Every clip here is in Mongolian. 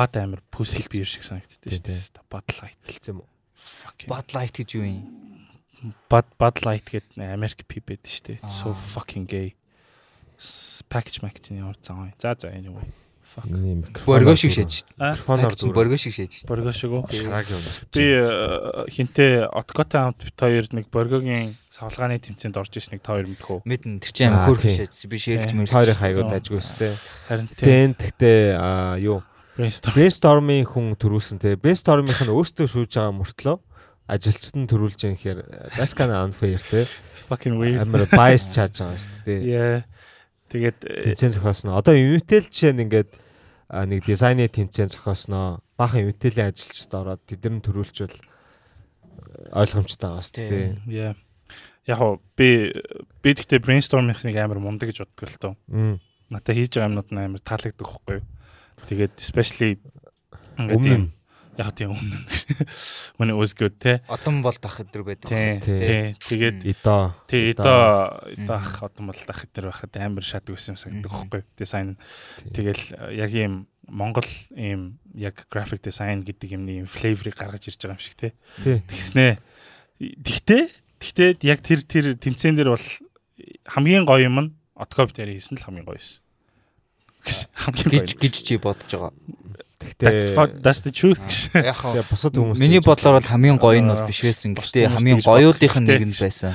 бад амир pussy beer шиг санагддээ шүү дээ. Light хэлсэн юм уу? Light гэж юу юм? Bud Light гэдэг Америк пип байдаг шүү дээ. So fucking gay. Package package-ийн ямар зам? За за anyway. Fuck. Борго шиг шээж. Микрофоноор Package борго шиг шээж. Борго шиг үү? Би э, хинтээ Откотой хамт бит хоёр нэг боргогийн савлгааны тэмцээнд орж ирсэн нэг та хоёр мэдэх үү? Мэдэн тэр чинь амар хөөрх тийм. шээж. Би шэрлж мэрс. Хоёрын хайгууд Оо. ажгүйс те. Харин Тэн тэгтээ юу Brainstorm-ийн хүн төрүүлсэн те. Brainstorm-ийнх нь өөртөө шүүж байгаа мөртлөө ажилчид нь төрүүлж байгаа гэхээр that's kind of unfair те. Fucking weird. Амар bias чааж байгаа шүү дээ. Yeah. Тэгээд э, Тэмцээн зохиосноо. Одоо Unitel жишээ нь ингээд нэг дизайны тэмцээн зохиосноо. Баахан Unitel-ийн ажилчид ороод тэдэр нь төрүүлчихвэл ойлгомжтой байгаа шүү дээ. yeah. Яг би би гэхдээ brainstorm-ийнхнийг амар мундаг гэж боддог л тоо. Надад хийж байгаа юмнууд нь амар таалагддаг байхгүй юу? Тэгээд especially Өмнө яг тийм өмнө нь. When it was good те. Одон бол тах өдр байдаг. Тий. Тэгээд Идо. тий Идо. эдох одон бол ах дээр байхад амар шатдаг байсан юм санагддаг Мгм. байхгүй? Дизайн. Тэгэл э, яг ийм Монгол ийм яг graphic design гэдэг юмны flavor-ыг гаргаж ирж байгаа юм шиг те. Тий. Тэгснэ. Тэгтээ тэгтээ яг тэр тэр тэмцээн дээр бол хамгийн гоё юм нь Откоп дээр хийсэн л хамгийн гоё байсан. Хамгийн гэж гэж чи бодож байгаа. Fuck that's the truth. Яг Тэгээ бусад хүмүүс Миний бодлоор бол хамгийн гоё нь бол биш байсан. Гэхдээ хамгийн тэгж гоёудынх нь нэг нь байсан.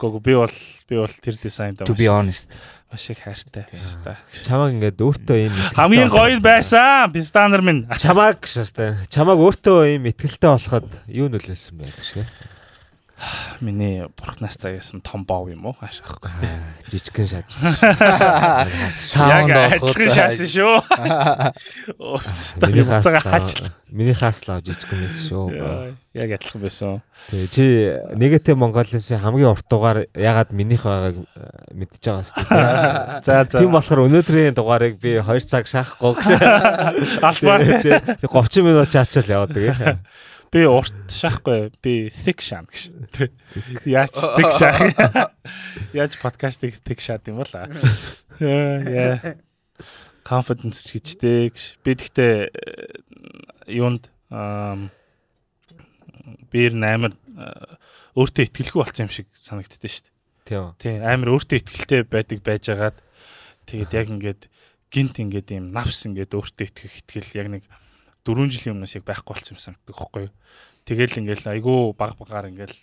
Гого би бол би бол тэр дизайнд To be honest. маш их хайртай байсан. чамаг ингээд өөртөө ийм Хамгийн гоё байсан. Пистанер минь. чамаг шаастай. Чамаг өөртөө ийм итгэлтэй болоход юу нөлөөлсөн гэж вэ? Миний бурхнаас цагаасан том бов юм уу? Хаашаахгүй. Жижигхэн шаж. Саунд адилхан шаасан шүү. Миний Буцаага хааслаа. хаач. Миний хааслаа жижигхэн байсан шүү. Яг адилхан байсан. Тэгээ чи негатив Монголын хамгийн урт дугаар ягаад минийх байгааг э, мэдчихэж байгаа шүү. За за. Тийм болохоор өнөөдрийн дугаарыг би 2 цаг шахахгүй гэж. Албаар. Тэгээ 30 минут чаачаал яваадаг. э. Би урт шахахгүй. Би thick шаан гэж. Яаж thick шах? Яаж подкастыг thick шаад юм бол аа. Яа. Confidence гэжтэй гэж. Би гэхдээ э, юунд ам бээр амар э, өөртөө ихтгэлгүй болсон юм шиг санагддээ шүү дээ. Тийм. Тий, амар өөртөө ихтгэлтэй байдаг байжгаад тэгээд яг ингээд гинт ингээд юм навс ингээд өөртөө итгэх итгэл яг нэг 4 жилийн өмнөөс яг байхгүй болсон юм санагддаг юу. Тэгэл ингээл айгүй баг багаар ингээл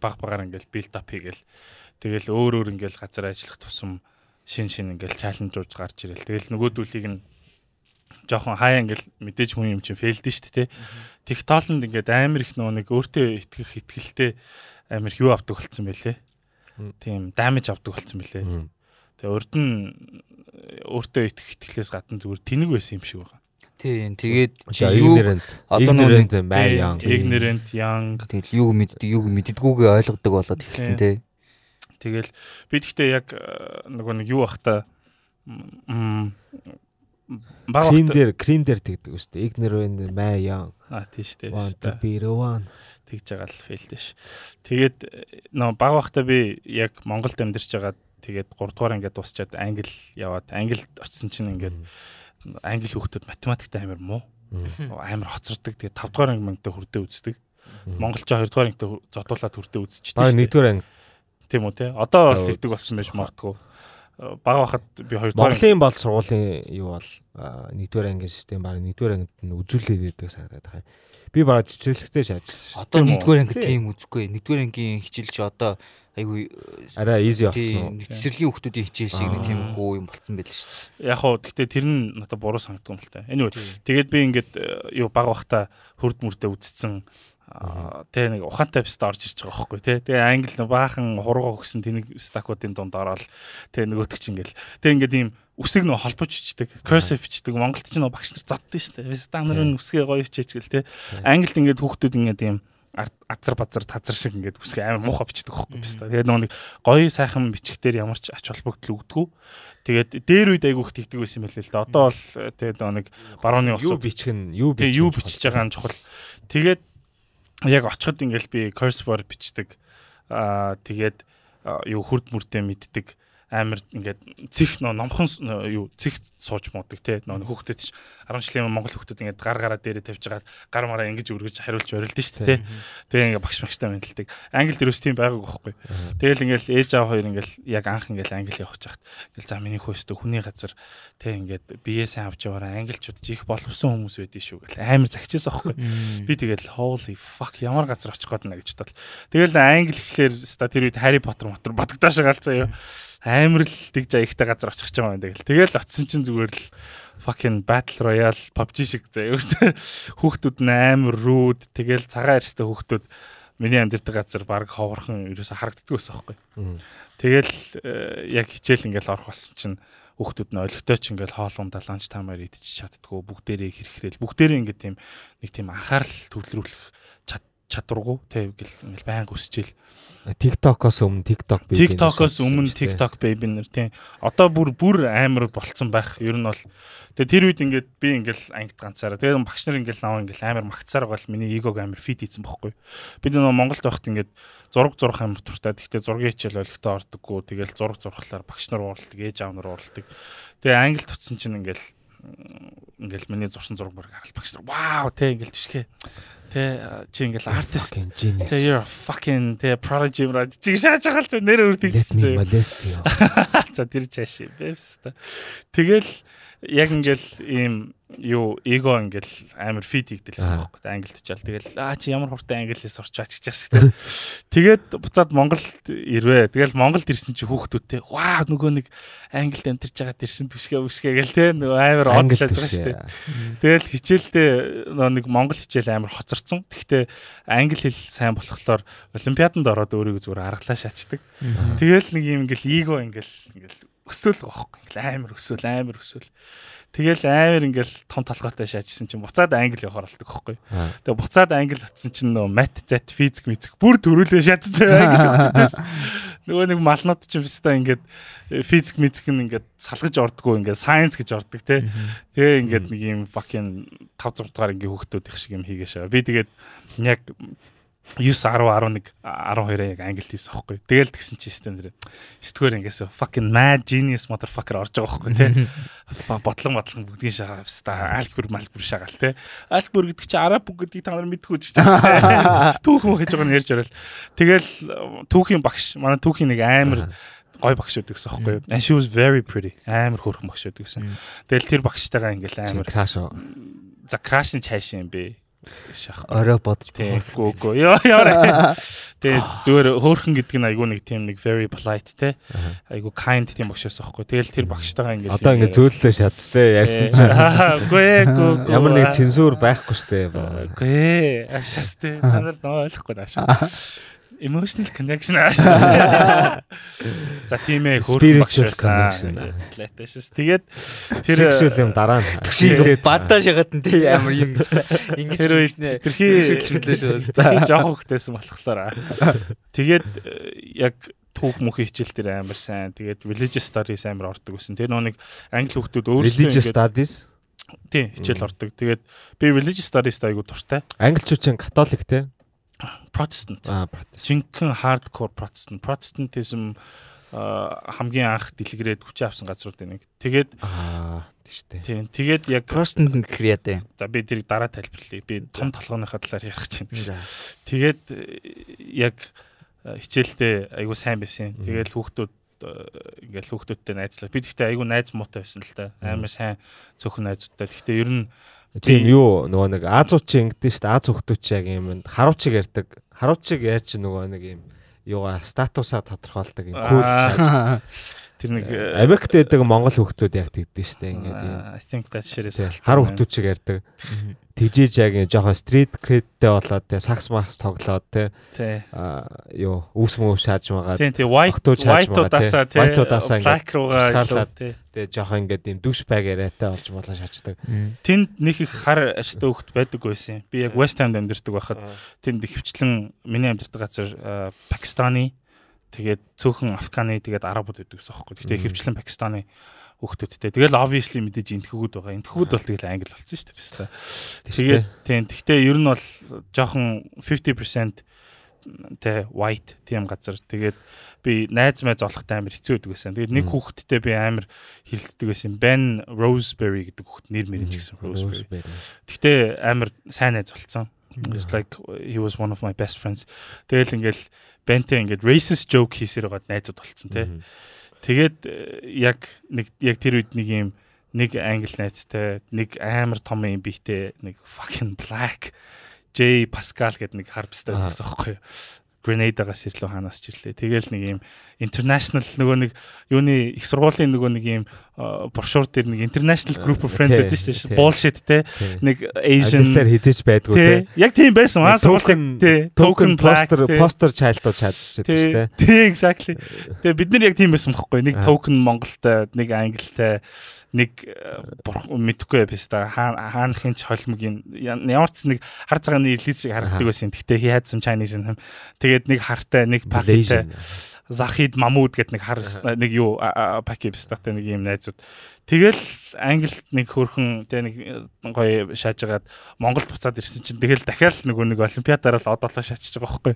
баг багаар ингээл билд ап хийгээл тэгэл өөр өөр ингээл газар ажиллах тусам шин шин ингээл чаленжууд гарч ирэл. Тэгэл нөгөөдүүлийг нь жоохон хаяа ингээл мэдээж хүн юм чинь фейлдэн шүү дээ. Тэг тоолонд ингээд амар их нөө нэг өөртөө итгэх итгэлтэй амар хүү авдаг болсон байлээ. Тийм дамиж авдаг болсон байлээ. Тэгээ урд нь өөртөө итгэх итгэлээс гадна зүгээр тэнэг байсан юм шиг байгаа. Тийм. Тэгээд чи юу одоо нөгөө Ignorant Тийм, young тэгэл юу мэддэг юу мэддэггүйгээ ойлгодог болоод эхэлсэн те. Тэгэл би тэгтээ яг э, нөгөө нэг юу бахта баг бахта дээр крим дээр тэгдэг үстэй. Ignorant май яан. а to өстой. be the one. тэгж байгаа л фейлдэ ш. Тэгээд нөө баг бахта би яг Монголд амьдарч байгаа тэгээд 3 дугаар ингээд дуусчаад англи яваад англид очисон чинь ингээд англи хүүхдүүд математикт амар муу. Амар хоцордог. Тэгээд 5 дугаар анги мангтай хүрдээ үздэг. Монголч 2 дугаар ангитай зодуулаад хүрдээ Баг шүү дээ. нэгдүгээр анги. тийм үү те одоо бол Аа, тэгдэг болсон байж магадгүй бага бахад би 2 дугаар анги- Монголын бол сургуулийн юу бол нэгдүгээр ангийн систем баг нэгдүгээр ангид нь үзүүлээд байдаг санагдаад байгаа. юм. Би баг цэцэрлэгтэй шааж. Одоо нэгдүгээр анги Тийм. үзэхгүй. Нэгдүгээр ангийн хичээл чи одоо айгүй Араа easy болсон цэцэрлэгийн хүмүүсийн хичээл шиг нэг тийм хөө юм болцсон байл шүү. яг хоо гэхдээ тэр нь надад буруу санагдсан юм л та. Anyway тэгээд би ингээд э, юу бага бахта хурд мөрдөө үзсэн тэ нэг ухаантай пист орж ирж байгаа байхгүй тэ. Тэгээ англи нэг баахан хуруугаа өгсөн тэнийг стакуудын дунд ороод тэ нөгөөдөг чинь ингээл тэ ингээд ийм үсэг нөө холбож бичдэг, cursive бичдэг. Монголд ч нөө багш нар зоддсон шүү дээ. Вестанер нь үсгээ гоё хичээж гэл тэ. Англид ингээд хүүхдүүд ингээд ийм ар- азар базар тазар шиг ингээд үсгээ амар муухай бичдэг байхгүй писта. Тэгээд нөгөө нэг гоё сайхан бичгтэр ямар ч ач холбогдол өгдөггүй. Тэгээд дээр үед айгүйх тэгдэг байсан юм байлээ л да. Одоо бол тэгээд нэг барууны Юу усууд бичих нь юу Тэгээ юу бичиж байгаа нь чухал. Тэгээд яг очиход ингээл би cursive бичдэг. Аа тэгээд юу хурд мөртөө мэддэг. Амар ингээд цих нөө номхон юу цих сууж муудаг те. Нөө хүүхдэд ч 10 жилийн монгол хүүхдэд ингээд гар гараа дээрээ тавьж байгаа гар мараа ингэж өргөж хариулж орилдсон шүү дээ те. Тэгээ ингээд багш багштай мэдлдэг англи дөрөс тийм байгааг байхгүй. Тэгэл ингээд ээж аав хоёр ингээд яг анх ингээд англи явах чахт. Ингээл за миний хөөстө хүний газар те ингээд бие сайн авч яваараа англичууд ч их боловсон хүмүүс байдгийн шүү гэл. Амар загчээс аахгүй би тэгэл holy fuck ямар газар очих гээд нэ гэж бодвол. Тэгэл англи гэхлээр ста тэр үед Harry Potter мотор бодогдоож байгаа л заяа амар л тэгж аягтай газар очих гэж байгаа юм тэгэл. Тэгэл очисон чинь зүгээр л fucking battle royale PUBG шиг заяа. Хүүхдүүд амар rude. Тэгэл цагаан арьстай хүүхдүүд миний амьдэрдэг газар баг ховорхон ерөөсө харагддаг байсан аахгүй Тэгэл э, яг хичээл ингээл орох болсон чинь хүүхдүүд нь олигтой ч ингээл хоолундаа ланч таймаар идчих чаддгүй бүгдээрээ хэрхрээл бүгдээрээ ингээд тийм нэг тийм анхаарал төвлөрүүлэх чадваргүй тэг гэл ингээл байнга өсчихэл TikTok-оос өмнө TikTok baby TikTok-оос өмнө TikTok baby нэр тийм одоо бүр бүр амар болцсон байх. Ер нь бол. Тэгээ тэр үед ингээд би ингээл ангид ганцаараа. Тэгээ багш нар ингээл наваа ингээл амар магцаар байгаа л миний эгог амар фит хийсэн бохгүй бид нөгөө Монголд байхад ингээд зураг зурх амар туртай. Гэхдээ зургийн хичээл олигтой ордоггүй. Тэгэл зураг зурхлаар багш нар ууралдаг ээж аав нар ууралдаг тэгээ англи тутсан чинь ингээл ингээл миний зурсан зураг бүр харал багш нар вау тэ ингээл түшгэ тэ чи ингээл артист. Тэ you're fucking тэ prodigy мра чиг шааж байгаа л зэ нэр Leslie гэсэн. За тэр чааш бэвста. Тэгэл яг ингээл ийм юу эго ингээл амар фит хийгдэлсэн байхгүй. Англид ч ал тэгэл аа чи ямар хурдан англи хэл сурчаач гэж шиг тэ. Тэгээд буцаад Монголд ирвэ. Тэгэл Монголд ирсэн чи хүүхдүүдтэй ваа нөгөө нэг англид амьдарч байгаа ирсэн түшгэ үшгэ гэл тэ нөгөө амар одлож байгаа шүү дээ. Тэгэл хичээлдээ нэг монгол хичээл амар хоцорсон. Гэхдээ англи хэл сайн болохоор олимпиаданд ороод өөрийгөө зүгээр аргалаа шаачдаг. Тэгэл нэг юм ингээл эго ингээл ингээл өсөөл хөөхгүй. Ингээл амар өсөөл амар өсөөл. Тэгэл амар ингээл том толгойтой шаажсэн чинь буцаад англи явахаар болдог. Аа. Тэгээ буцаад англи утсан чинь нөө мат зат физик мизик бүр төрүүлээ шатцсан англи утдаас. Нөгөө нэг малнууд чинь өстой ингээд э, физик мизик нь ингээд салгаж ордгоо ингээд science гэж ордог те. Тэгээ ингээд нэг юм fucking 5 6 дугаар ингээ хүүхдүүд их шиг юм хийгээшаа. Би тэгээд яг 9 10 11 12-аа яг англид хийсэн аахгүй. Тэгэл тэгсэн чи систем дээр. Сэтгүүр ингээс fucking mad genius motherfucker орж байгаа байхгүй те. Фа- Ботлон ботлон бүгдийн шагаа ста алгебр малбер шагаал те. Алгебр гэдэг чи араб үг гэдгийг та нар мэдгүй ч чаа. Түүх мөх гэж байгаа нь ярьж орол. Тэгэл түүхийн багш манай түүхийн нэг амар гой багш байдаг гэсэн аахгүй. And she was very pretty. Амар хөөрхөн багш байдаг гэсэн. Тэгэл тэр багштайгаа ингээл амар за крашны цааш юм бэ. Шах. орой бодож Тийм гоо гоо. Яа яа. Тэгээ зүгээр хөөрхөн гэдэг нь айгүй нэг тийм нэг very polite те. Айгүй kind тийм багш байсан аахгүй. Тэгэл тэр багштайгаа ингээл Одоо ингэ зөөллөө шатстэй ярьсан чинь Гүй гоо гоо. ямар нэг цензур байхгүй штэ. Гүй ашаастай. Та нар нөө ойлгохгүй наашаа. Emotional connection аашаа. За тийм ээ хөөрхөн connection. Латашс. Тэгээд тэр Sexual юм дараа нь. Чи бадаа шахаад нь тий амар юм гэж ингэж Тэр үед нэ тэрхий жоохон хөхтэйсэн болохоор. Тэгээд э, яг түүх мөхий хичээл дээр амар сайн. Тэгээд religious studies амар ордог гэсэн. Тэр нөө нэг англи хүүхдүүд өөрсдөө Religious studies. тийм хичээл ордог. Тэгээд би religious studies айгу дуртай. Англичууд чинь католик те. Protestant. Аа, протест. Жинхэнэ hardcore Protestant. Protestantism хамгийн анх дэлгэрээд хүчээ авсан газрууд нэг. Тэгээд Аа, тийштэй. тийм тэгээд яг Простент гэхэр яа дээ. за би тэрийг дараа тайлбарлая. Би том толгойнхаа талаар ярих гэж байна. Тэгээд яг хичээлдээ айгу сайн байсан. Тэгээд хүүхдүүд ингээл хүүхдүүдтэй найзлаа. Би тэгтээ айгу найз муутай байсан л да. Амар сайн цөөхөн найзуудтай. Тэгтээ ер нь Тийм юу нөгөө нэг Азууд чи ингэдэж штэ Аз хүмүүс чи яг юм харуучиг ярьдаг. Харуучиг яаж нөгөө нэг юм юугаа статусаа тодорхойлдог юм. Кул. Тэр нэг э, Америкт байдаг Монгол хүмүүс яг тэгдэж штэ ингээд. I think that shit is Хар хүмүүс чиг ярьдаг. Тэгжиж яг жоохон стрит кредтэй болоод тэ сакс макс тоглоод Тий. аа юу үүс мөв шааж байгаа. Тийм тий white white байгаа, удаасаа тий. White удаасаа black руугаа тий. Тэ жоохон ингээд юм дүш баг яриатай болж болоо шаачдаг. Тэнд нэг их хар аштай хөвгт байдаг байсан. Би яг West Ham-д амьдардаг байхад тэнд ихвчлэн миний амьдардаг газар э, Пакистаны тэгээд цөөхөн Афганы тэгээд арабууд байдаг гэсэн юм. Гэхдээ ихвчлэн Пакистаны хүүхдүүдтэй. Тэгэл obviously мэдээж энтхэгүүд байгаа. Энтхэгүүд бол тэгэл англи болсон шүү дээ. Бистэ. Тэгээд тийм. Тэгтээ ер нь бол жоохон 50% тэ white тийм газар. Тэгээд би найз майз олохтой амар хэцүү байдаг байсан. Тэгээд нэг хүүхэдтэй би амар хилддэг байсан. Ben Roseberry гэдэг хүүхэд нэр мэрэн ч гэсэн Roseberry. Гэхдээ амар сайн найз болцсон. It's like he was one of my best friends. Тэгэл ингээл Бентэй ингээд racist joke хийсээр байгаа найзууд болцсон тий. Тэгээд э, яг нэг яг тэр үед нэг юм нэг англи найзтай, нэг амар том юм бихтэй, нэг fucking black J Pascal гэдэг нэг харбстай байсан байхгүй юу. Grenade-аас ирлээ хаанаас ч ирлээ. Тэгээл нэг юм international нөгөө нэг юуны их сургуулийн нөгөө нэг юм брошюр дээр нэг international group of friends гэдэг дээ. Bullshit те. Нэг Asian дээр хизэж байдгүй те. Яг тийм байсан. Аа сургуулийн те. Token poster poster childуд чадчихдаг шүү дээ. Тий, exactly. Тэгээ бид нар яг тийм байсан бохгүй. Нэг token Монголтай, нэг англитай нэг мэдхгүй байс та хаан хинч холмогийн ямар ч нэг хар цагааны релиз шиг харагддаг байсан. Гэхдээ he had some Chinese in him. Тэгээд нэг хартай, нэг пакетай Захид Мамуд гэдэг нэг хар нэг юу паки бистатай нэг юм найзууд. Тэгэл англид нэг хөрхөн тэ нэг гоё шаажгаад Монголд буцаад ирсэн чинь тэгэл дахиад нөгөө нэг олимпиадаар л одоолоо шаачиж байгаа байхгүй.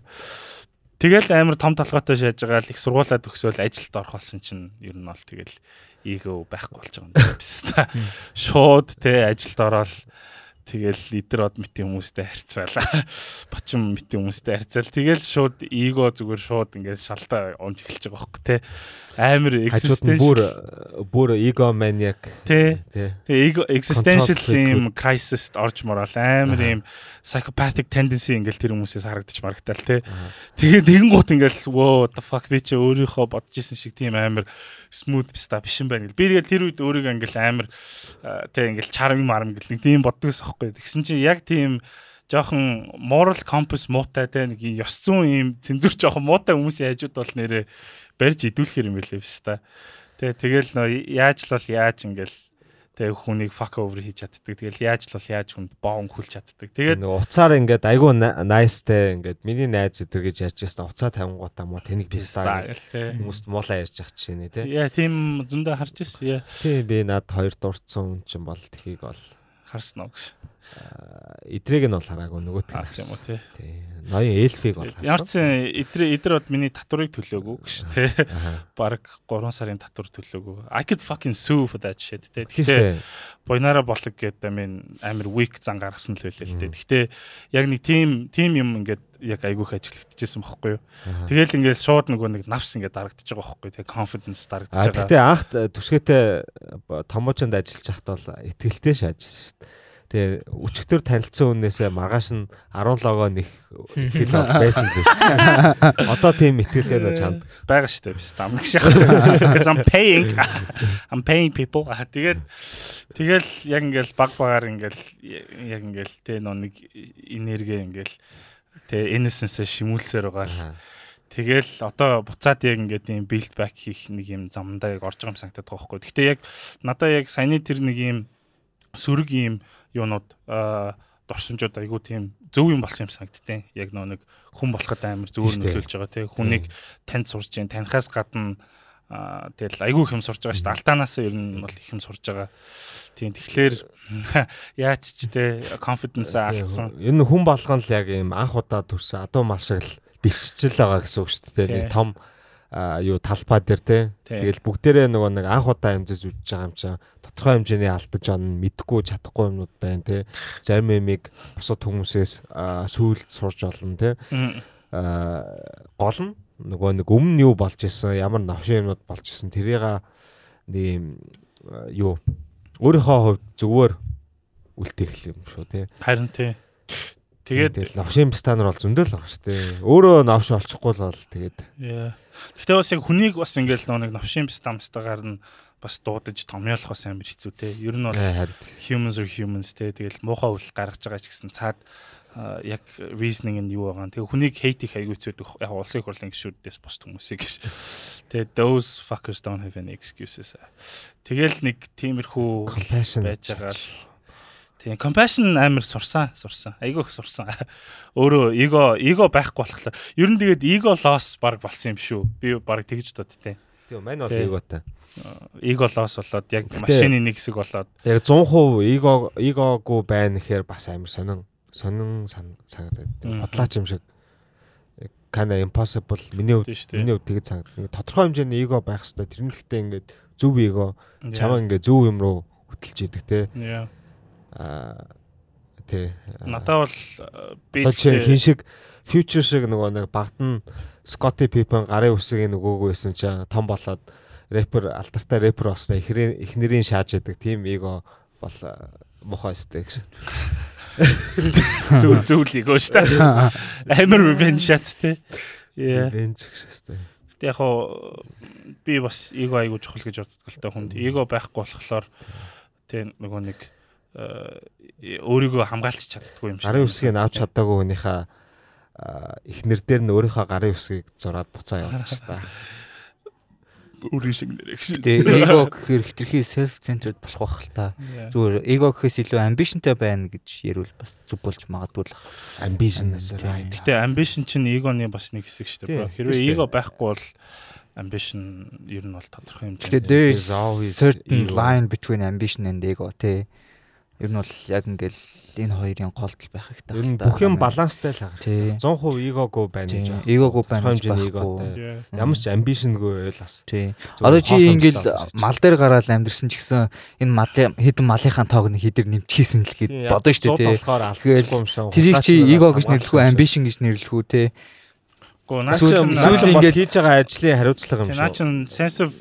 Тэгэл амар том толгойтой шааж байгаа л их сургуулаад өгсөөл ажилд орох болсон чинь ер нь бол тэгэл эго байхгүй болж байгаа юм та. Шууд те ажилд ороод Тэгэл лидер од мэтийн хүмүүстэй харьцаалаа. Бочин мэтийн хүмүүстэй харьцаал. Тэгэл шууд эго зүгээр шууд ингээд шалтаа унж эхэлж байгаа байхгүй те. Амар existential бүр бүр эго maniac. Тий Тэгээ эго existential юм crisis орж морол амар юм psychopathic tendency ингээл тэр хүмүүсээс харагдаж марагтаал тий Тэгээ тэгэн гут ингээл what the fuck би чи өөрийнхөө бодож исэн шиг тийм амар smooth пста биш юм байна гэл би тэгэл тэр үед өөрийгөө ингээл амар тий ингээл charm marm гэл нэг тийм боддог ус аахгүй тэгсэн чи яг тийм жоохон moral compass муутай те нэг ёс зүйн юм цензур жоохон муутай хүмүүсийн хажууд бол нэрээ барьж идүүлэхэр юм байлээ биш та. Тэ тэгэл нөө яаж л бол яаж ингээл тэг хүнийг fuck over хийж чаддаг. Тэгэл яаж л бол яаж хүнд боон хүлж чаддаг. Тэгээд уцаар ингээд айгүй nice те ингээд миний найз өдр гэж ярьж байсан уцаа тавингуудаа муу тэнийг пистаа хүмүүст муулаа ярьж ах чинь те. Яа тийм зөндөө харж ирсэн. Яа. Тийм би над хоёр дурдсан чинь бол тхийг бол харсан уу гэж. Идрийг нь бол хараагүй нөгөөт нь харсан. Тийм үү тий. Ноён эльфийг бол харсан. Ямар ч эдрээ эдэр бод миний татварыг төлөөгүй гэж тий. Бараг 3 сарын татвар төлөөгүй. I could fucking sue for that shit тий. Гэхдээ Бойнара болог гэдэг амин амир weak зан гаргасан л байлээ л тий. Гэхдээ яг нэг team team юм ингээд яг айгүйх ажиглагдчихсан бохгүй юу. Тэгэл ингээд шууд нөгөө нэг навс ингээд дарагдчихж байгаа бохгүй тий. Confidence дарагдчихж байгаа. Гэхдээ анх түшгээтэй томоочонд ажиллаж байхад бол ихтгэлтэй шааж шүү дээ Тэгээ өчигдөр танилцсан хүнээсээ маргааш нь 17-гоо нэг хэл байсан л шүү. Одоо тийм итгэлээр нь чанд байгаа шүү дээ биш там гэж яах. Because I'm paying I'm paying people. Тэгээд тэгэл яг ингээл баг багаар ингээл яг ингээл тэ нэг энерги ингээл тэ innocence шимүүлсээр байгаа л. Тэгэл одоо буцаад яг ингээд юм build back хийх нэг юм замдаа яг орж байгаа юм санагдаад байгаа байхгүй. Гэхдээ яг надаа яг саяны тэр нэг юм сөрөг юм юунууд дурсамжууд айгу тийм зөв юм болсон юм санагдтiin. Яг нөө нэг хүн болоход амар зөвөр нөлөөлж байгаа тий. Хүнийг танд сурж जैन танихаас гадна а тэгэл айгүй их юм сурж байгаа шүү дээ. Алтаанаас ер нь бол их юм сурж байгаа. Тийм тэгэхээр яач ч те confidence алдсан. Ер нь хүн болгон л яг юм анх удаа төрсөн адуу мал шиг л бэлтчил байгаа гэсэн үг шүү дээ. Нэг том юу талбай дээр те. Тэгэл бүгдээрээ нөгөө нэг анх удаа амжиж үжиж байгаа юм чинь тодорхой хэмжээний алдаж он мэдхгүй чадахгүй юмнууд байна те. Зарим юмыг бусад хүмүүсээс сүйд сурж олно те. Аа гол нь нөгөө нэг өмнө юу болж исэн ямар новшин юмнууд болж исэн тэрийг нэг юу өөрийнхөө хувьд зүгээр үлдээх юм шүү те. Харин тий. Тэгээд новшин стандар бол зөндөл байгаа шүү дээ. Өөрөө новш олчихгүй л бол тэгээд. Гэхдээ бас яг хүнийг бас ингээл нэг новшин стамстагаар нь бас дуудаж томьёолох бас амар хэцүү те. Ер нь бол humans are humans те. Тэгэл муухай үйл гаргаж байгаа ч гэсэн цаад яг reasoning нь юу байгаа. Тэгээ хүнийг hate их аягүй зүйдэг. Яг улсын хурлын гишүүдээс бус хүмүүсийг гэж. Тэгээ those fuckers don't have any excuses. Тэгэл нэг тиймэрхүү байж байгаа л Тийм compassion амар сурсан, сурсан. Айгүй их сурсан. Өөрөө эго эго байхгүй болохоор ер нь тэгээд эго loss баг болсон юм шүү. Би баг тэгж боддتي. Тийм мань бол эготой эго лос болоод яг машины нэг хэсэг болоод яг 100% эго эгогүй байна гэхээр бас амар сонин сонин санагдаад бодлаач юм шиг Kana impossible миний хувьд миний хувьд тэгээд санагдав. Ингээд тодорхой хэмжээний эго байх хэрэгтэй. Тэр нь гэхдээ ингээд зөв эго чамаа ингээд зөв юм руу хөтлж идэг те. Аа тий. Надаа бол би Одоо чи хин шиг future шиг нөгөө нэг багт нь Scotty Pippen гарын үсгийн нөгөөгөө байсан чинь том болоод рэпер алтартай рэпер ихрийн эхнэрийн шааж яадаг тийм эго бол а, мохоо өстэй гэж. зөв зөвлийг өө шүү дээ. Амар revenge shot те. Яа. Ревенж гэж өстэй. Гэтэ яг хоо би бас эго айгуу чухал гэж боддог л та хүнд. Эго байхгүй болохоор тэг нөгөө нэг э, өөрийгөө хамгаалч чаддгүй юм шиг. Гарын үсгийг авч чадаагүй хүнийхээ а, эхнэр дээр нь өөрийнхөө гарын үсгийг зураад буцаа явуулж дээ. Өөрийн шиг нэрэг шиг. Тэгээ эго гэхээр хитрхи self centered болох байх л та. Зүгээр эго гэхээс илүү ambitionтай байна гэж ярил бас зүг болж магадгүй л. Ambition right. Гэтэ ambition чинь эгоны бас нэг хэсэг шүү дээ. Хэрвээ эго байхгүй бол ambition ер нь бол тодорхой Гэтэ хэмжээнд there is always certain line between ambition and ego тий. Ер нь бол яг ингээл энэ хоёрын голдол байх хэрэгтэй. Ер нь бүх юм баланстай л байгаа. Тий. 100% эгогүй байна гэж байна. Эгогүй байна гэж байхгүй. Ямар ч амбишнгүй байл бас. Одоо чи ингээл мал дээр гараад амьдэрсэн ч гэсэн энэ малын хэдэн малынхаа тоог нь хідэр нэмчихсэн л Тийм, бодно шүү дээ. Тэгэл. Тэрийг чи эго гэж нэрлэхгүй ambition гэж нэрлэхгүй те. Гоо наа Эсвэл- чинь эсвэл Сүүлийн ингээд- хийж байгаа ажлын хариуцлага юм шүү. чин sense of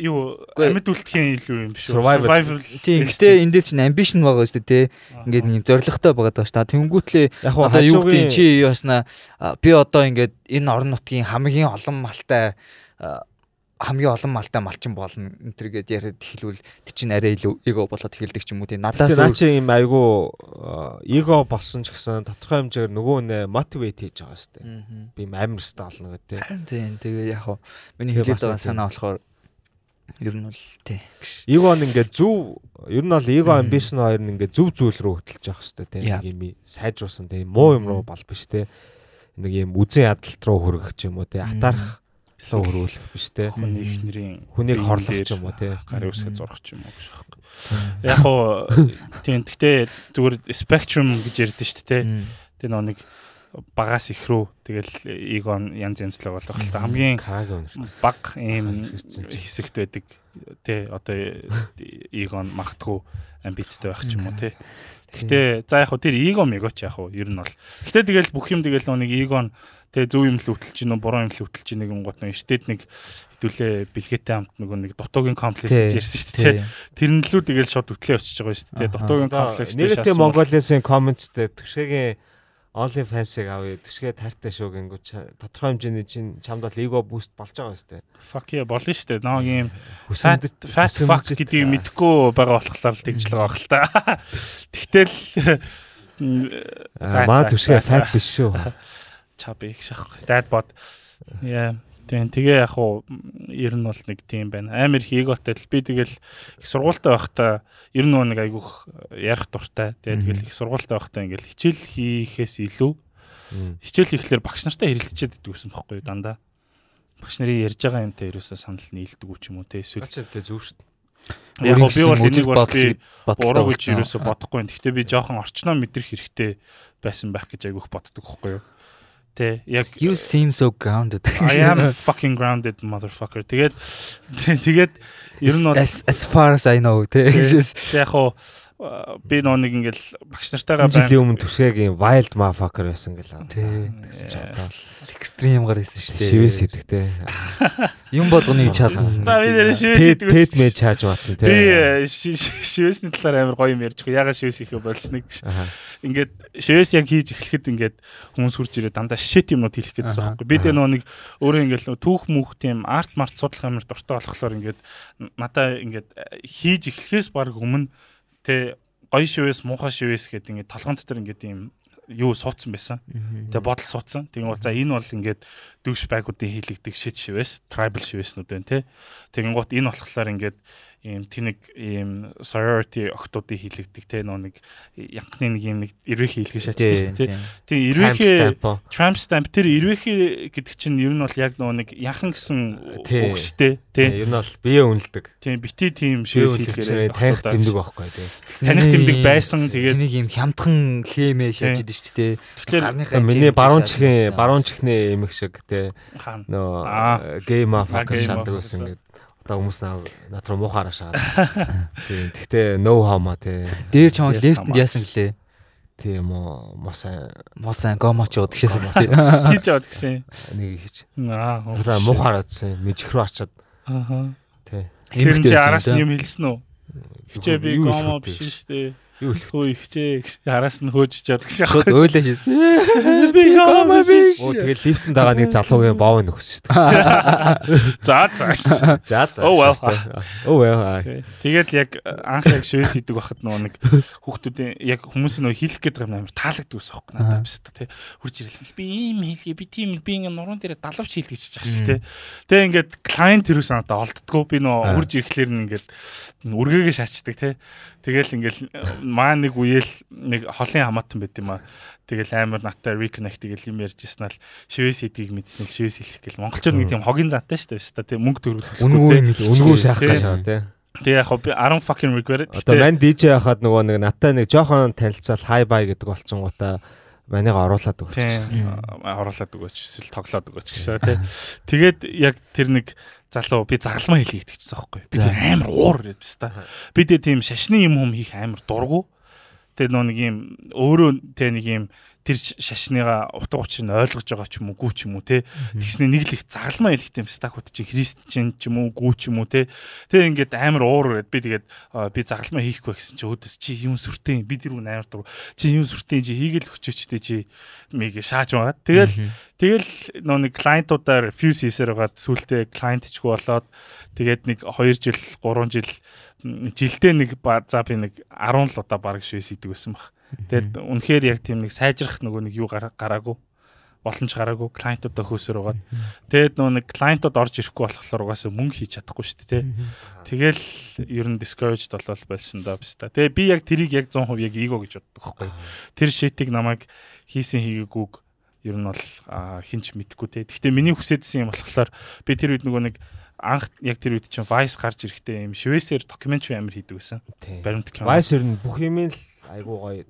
юу Үгүй. амьд үлдэхийн илүү юм биш үү? Survival. Тийм гэтээ энэ дээр чинь ambition байгаа шүү дээ те. Ингээд нэг зоригтой байгаад байгаа шүү. Та тэнгүүтлээ одоо юу гэдэг чи юу яснаа би одоо ингээд энэ орон нутгийн хамгийн олон малтай хамгийн олон малтай малчин болно энэ төр гэд яриад хэлвэл тэр чинь арай илүү эго болоод эхэлдэг ч юм уу те. Надаас наа чи юм айгу эго болсон ч гэсэн тодорхой хэмжээгээр нөгөө нэ мотивейт хийж байгаа шүү дээ. Би юм амар өстэй болно гэдэг. Харин тийм тэгээ яг хоо миний хэлээд байгаа тийм. санаа болохоор ер нь бол тий. Эго нь ингээд зөв ер нь бол эго амбишн хоёр нь ингээд зөв зүйл рүү хөтлөж явах хэрэгтэй Yeah. нэг юм сайжруулсан тийм муу юм руу бол биш тийм нэг юм үзэн ядалт руу хүргэх ч юм уу тийм атаарах руу хөрвүүлэх биш тийм хүний ихнэрийн хүнийг биеийн хорлох ч юм уу тийм гарын үсгээ Мгм. зурах ч юм уу гэж байна. Яг уу тийм гэхдээ зүгээр spectrum гэж ярьдэн шүү дээ. Тэр нөө нэг багаас их рүү тэгэл эгон янз янзлаг болох л та хамгийн баг ийм хэсэгт байдаг тий одоо эгон магтгүй амбицтай байх ч юм уу тий Гэтэ за яг хөө тэр эго мего ч яг хөө ер нь бол. Гэтэ тэгэл бүх юм тэгэл нэг эгон тэг зөв юм л хөтлж гин үү буруу юм л хөтлж гин нэг гот нэг эртэд нэг хэдүүлээ бэлгээтэй хамт нөгөө нэг дутуугийн комплекс гэж ярьсан шүү дээ. Тэр нь лүү тэгэл шууд хөтлөө очиж байгаа шүү дээ. Аха. Дутуугийн комплекс Mongolia-сын comments дээр төшөөгийн Only fans-ыг авъя. Төшгээ таартай шүү гингүү тодорхой хэмжээний чинь чамд бол эго буст болж байгаа шүү дээ. fuck yeah болно шүү дээ. Нэг юм fat fat fuck гэдгийг мэдэхгүй байгаа болохоор л тэгж л байгаа хэл та. Тэгтэл маа төшгээ фат биш шүү. чаб их шахгүй. Dad bod. Яа. Тийм тэгээ яг уу ер нь бол нэг тийм байна. Амар их эготой л би тэгэл их сургуультай байхдаа ер нь нэг айгүйх ярих дуртай. Тэгээ тэгэл их сургуультай байхдаа ингээл хичээл хийхээс илүү хичээл ихлээр багш нартай хэрэлцчихэд идэв гэсэн бохгүй юу дандаа. Багш нарын ярьж байгаа юмтай ерөөсөө санал нийлдэг үү ч юм уу те эсвэл Ачаа тэ зөв шүү. яг гоо би бол энийг бол би буруу гэж ерөөсө ерөөсөө бодохгүй. Гэхдээ би жоохон орчноо мэдрэх хэрэгтэй байсан байх гэж айгүйх боддог байхгүй юу. Тэ яг You seem so grounded. I am fucking grounded motherfucker. Тэгээд тэгээд ер нь бол as, as far as I know те. Тэг яг хуу а, би нөө нэг ингээл багш нартайгаа Жилийн өмнө төшгээгийн wild motherfucker байсан гэл. Тий. Yes. Extreme гар хэлсэн шүү дээ. Шивээс идэхтэй. Юм болгоныг чадна. Та би нэр шивээс идэгсэн. тэд мэж чааж маасан Би тий. э, ши- ши- шивэсний талаар амар гоё юм ярьж байгаа. Ягаад шивэс ихэ болсныг. Аха. Ингээд шивэс яг хийж эхлэхэд ингээд хүмүүс хурж ирээ дандаа шит юмнууд хэлэх гэсэн Аха. байхгүй. Би тэ нөө нэг өөрөө ингээд нөө түүх мүх тийм арт март судлах амар дуртай болохоор ингээд надаа ингээд э, хийж эхлэхээс баг өмнө тэ гоё шивэс муухай шивэс гэдэг ингээд толгон дотор ингээд юм юу суудсан байсан. Тэгээ бодол суудсан. Тэгээ бол за энэ бол ингээд дүүш байгуудын хийлэгдэг шит шивэс, трибал шивэснүүд байна те. Тэгэн гут энэ болохоор ингээд ийм тэнэг ийм sorority охтуудын хилэгдэг те нөө нэг янхны нэг ийм нэг ирвэхий хэлгээ шаачдаг шүү дээ те ирвэхий tramp stamp тэр ирвэхий гэдэг чинь ер нь бол яг нөө нэг яхан гэсэн үг шүү дээ те ер нь бол бие үнэлдэг. Тийм бити тийм шивээс хэлгээр таних тэмдэг байхгүй те таних тэмдэг байсан тэгээд нэг ийм хямдхан хэмээ шааждаг шүү дээ тэгэхээр миний баруун чихийн баруун чихний эмэг шиг те нөө гейм аф шатдаг байсан ингээд одоо хүмүүс над руу муухаараа шаад. Тийм. Тэгтээ no hama тий. Дээр чам лефтэнд яасан гэлээ. Тийм үү. Мосаа мосаа гомоч ууд гэшээс тий. Хийж аваад гэсэн. Нэг хийж. Аа. Одоо муухаарааадсан. Мижих рүү очиад. Аа. Тий. Тэр чи араас нь юм хэлсэн үү? Хичээ би гомо биш шүү дээ. Юу хэлэх вэ? Ихчээ араас нь хөөж чад гэж яах вэ? Ойлоо шээсэн. Би гомоо биш. Оо тэгэл лифтэнд байгаа нэг залуугийн боов нөхсөн шүү дээ. За за. За за. Oh well. Oh well. Тэгэл яг анх яг шөөс идэг байхад нөгөө нэг хүүхдүүдийн яг хүмүүсийн нөгөө хийх гээд байгаа юм амар таалагддаг ус аахгүй надад биш тий. Хурж ирэл би ийм хийлгээ би тийм би ингээ нуруунд дээр далавч хийлгэж чиж шиг тий. Тэгээ ингээд клиент юус надад олддгоо би нөгөө хурж ирэхлээр нь ингээд үргээгээ шаачдаг тий. Тэгэл ингээл маа нэг үеэл нэг холын хамаатан байт юм аа. Тэгэл амар наттай reconnect тэгэл юм ярьж ирсэн л шивээс эдгийг мэдсэн л шивээс хэлэх гэл монголчууд нэг тийм хогийн зантай шүү дээ. Тийм мөнгө төгрөг үнгүй үнгүй шахах шаа тий. Тэгээ яг би 10 fucking regret. Одоо мань DJ хахад нөгөө нэг наттай нэг жоохон танилцал hi bye гэдэг болцсон гутаа манайг оруулаад өгч. Оруулаад өгөөч эсвэл тоглоод өгөөч гэсэн тий. Тэгээд яг тэр нэг залуу би загалмаа хэлье гэдэгчсэн байхгүй. Би амар уур ирээд биш та. Би тэ тийм шашны юм хүм хийх амар дургу. Тэгээ нөө нэг юм өөрөө тэ нэг юм тэр шашныгаа утга учир нь ойлгож байгаа ч юм уу гүү ч юм уу те? Тэгснэ нэг л их загалмаа хэлэхтэй юм стакууд чи христчин ч юм уу гүү ч юм уу те? Тэгээ ингээд амар уур гээд би тэгээд би загалмаа хийхгүй гэсэн чи өөдөөс чи юм сүртэй би тэр үн амар дур чи юм сүртэй чи хийгээл өчөөчтэй чи миг шааж байгаа тэгэл тэгэл нөө нэг клиентуудаар refuse хийсээр байгаад сүултээ клиентчгүй болоод тэгээд нэг 2 жил 3 жил жилдээ нэг за би нэг 10 л удаа баг шивээс идэг байсан баг Тэгээд үнэхээр яг тийм нэг сайжрах нөгөө нэг юу гараагүй боломж гараагүй клиентуудаа хөөсөр угаад тэгээд нөгөө нэг клиентууд орж ирэхгүй болохоор угаасаа мөнгө хийж чадахгүй шүү дээ тэгэл ер нь discouraged болол болсон доо биш та тэгээд би яг тэрийг яг 100% яг эго гэж боддог байхгүй. Тэр шитийг намайг хийсэн хийгээгүйг ер нь бол хинч мэдгүй те гэхдээ миний хүсэдсэн юм болохоор би тэр үед нөгөө нэг анх яг тэр үед чинь Vice гарч ирэхдээ юм шивэсээр докюментари амир хийдэг байсан. Баримт кино. Vice ер нь бүх юм л айгуу гоё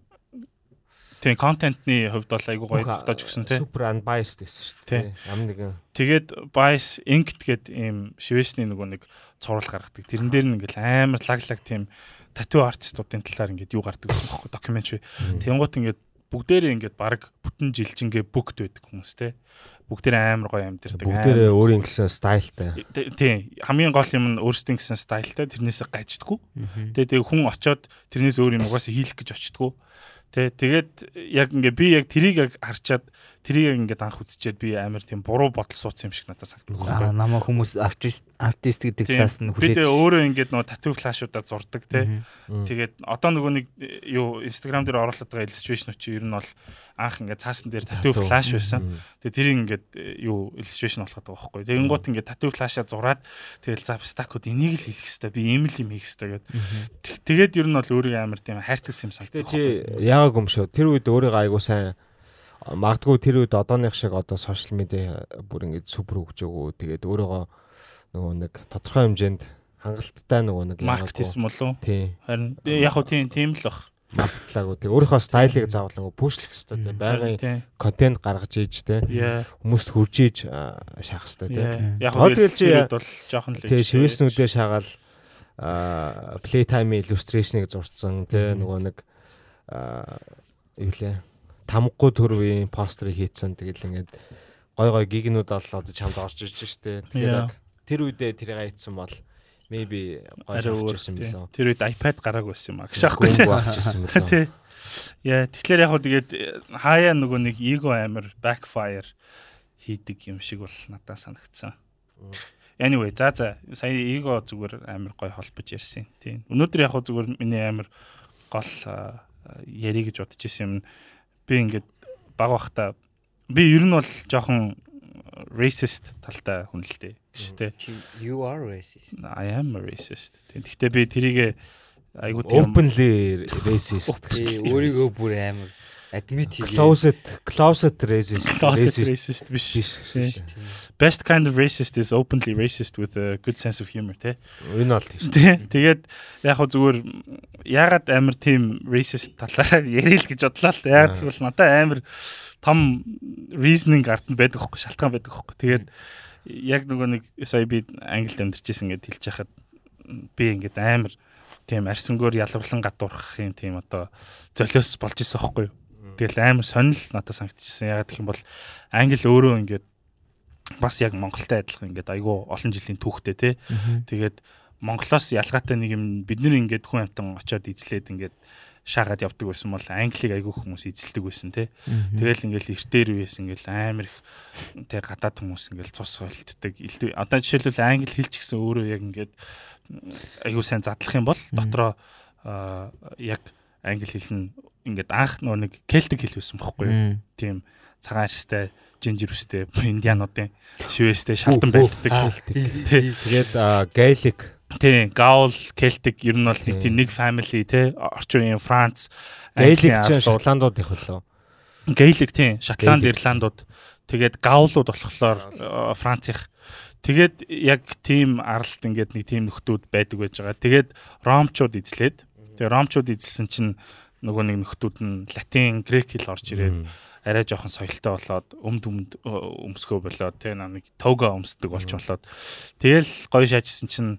Тийм контентны хувьд бол айгүй гоё тогтоож өгсөн тий. Супер unbiased гэсэн шүү дээ. Ямар нэгэн. Тэгээд bias inked гэд ийм шивэсний нөгөө нэг цуврал гаргадаг. Тэрэн дээр нь ингээл амар лаглаг тийм тату артистуудын талаар ингээд юу гардаг гэсэн бохоо докюментари. Тэнгуут ингээд бүгдээрээ ингээд баг бүтэн жилжингээ бүгд байдаг хүмүүс тий бүгдээр амар гоё амьдэрдэг. Бүгдээрээ өөрийн гэсэн стайлтай. Тийм. Хамгийн гол юм нь өөрсдийн гэсэн стайлтай тэрнээсээ гаждаггүй. Тэгээ тэгээ хүн очоод тэрнээс өөр юм угаасаа хийх гэж очдгоо. Тэ тэгээд яг ингээ би яг трийг яг харчаад трийг ингээд анх үзчихэд би амар тийм буруу бодол суудсан юм шиг надад санагдав. Аа намаа хүмүүс артист артист гэдэг талаас нь хүлээж. Би тэгээ өөрөө ингээд нөгөө тату флашуудаар зурдаг те. Тэгээд одоо нөгөө нэг юу инстаграм дээр оруулаад байгаа illustration чи ер нь бол анх ингээд цаасан дээр тату флаш байсан. Тэгээ тэрийг ингээд юу illustration болоход байгаа байхгүй. Тэгээд гот ингээд тату флашаа зураад тэгэл за стакууд энийг л хийх хэрэгтэй. Би ийм л юм хийх хэрэгтэй гэдэг. Тэгээд ер нь бол өөрийгөө амар тийм хайрцагсан юм санагдав. Тэгээ чи яагаад юм шүү. Тэр үед өөрийгөө айгуу сайн магадгүй тэр үед одооных шиг одоо сошиал медиа бүр ингэж супер хөгж өгөө. Тэгээд өөрийгөө нөгөө нэг тодорхой хэмжээнд хангалттай нөгөө нэг маркетинг болов. Харин яг хөө тийм тийм л бах. Маркетлаагүй. Тэг өөрийнхөө стайлыг заавал пүүшлэх хэрэгтэй. Байгаын контент гаргаж ийж те. Хүмүүст хүрж ийж шахах хэрэгтэй те. Яг хөө тэгэл чи бол жоохон л. Тэг шивэснүүдээ шагаал play time illustration-ыг зурцсан те нөгөө нэг юу лээ тамгагүй төрвийн постерыг хийцэн тэгэл ингээд гой гой гигнүүд бол одоо чамд орж ирж штэ. Тэгэхээр яг тэр үедээ тэрийг хийцэн бол maybe гой ирсэн билээ. Тэр үед iPad гарааг байсан юм аа. Гшаахгүй байсан билээ. Тий. Яа, тэгэхээр яг хөө тэгээд хаяа нөгөө нэг эго амир backfire хийдэг юм шиг бол надад санагдсан. Anyway, за за сая эго зүгээр амир гой холбож ярьсан. Тийм. Өнөөдөр яг зүгээр миний амир гол ярих гэж бодож исэн юм би ингээд баг бахта би ер нь бол жоохон racist талтай хүн л дээ гэж тий. You are racist. I am a racist. Тэгэхдээ би тэрийг айгуу тийм openly racist. Өөрийгөө бүр амар admit хийгээ. Closet closet racist. Closet racist биш. Best kind of racist is openly racist with a good sense of humor тий. Энэ бол тийм. Тэгээд яг хөө зүгээр ягаад амар тийм racist талаараа ярил гэж бодлоо л. Яг тэгвэл надад амар том reasoning ард нь байдаг хөөхгүй шалтгаан байдаг хөөхгүй. Тэгээд яг нөгөө нэг сая би англид амьдарч ирсэн гэдээ хэлж яхад би ингээд амар тийм арсангөр ялварлан гадуурхахын тийм одоо золиос болж исэн хөөхгүй юу. Тэгэл амар сонирл надад санагдчихсан. Ягаад гэх юм бол англи өөрөө ингээд бас яг Монголтай адилхан ингээд айгүй олон жилийн түүхтэй тий. Тэгээд Монголоос ялгаатай нэг юм бид нэр ингээд хүн амтан очиод эзлээд ингээд шаагаад явдаг байсан бол англиг айгүй хүмүүс эзэлдэг байсан тий. Тэгэл ингээл эртээр үеэс ингээл амар их тий гадаад хүмүүс ингээл цус ойлтдаг. Одоо жишээлбэл англи хэлч гэсэн өөрөө яг ингээд айгүй сайн задлах юм бол дотроо яг англи хэл нь ингээд анх нөө нэг кельтик хэл байсан бохгүй юу. Тийм. Цагаан арьстай жинжир үстэй индиануудын шивэстэй шалтан байлддаг. Тэгээд гаэлик тий гаул кельтик ер нь бол нэг тийм нэг family тий орчин үеийн Франц гаэлик ч шотландууд их лөө. Гаэлик тий Шотланд Ирландууд. Тэгээд гаулууд болохоор Францих Тэгээд яг тийм аралт ингээд нэг тийм нөхдүүд байдаг байж байгаа. Тэгээд ромчууд эзлээд. Тэгээд ромчууд эзэлсэн чинь нөгөө нэг нөхдүүд нь латин, грек хэл орж ирээд арай жоохон соёлтой болоод өмд өмд өмсгөө болоод тэгээ нэг тога өмсдөг болч болоод. Тэгэл гоё шаажсэн чинь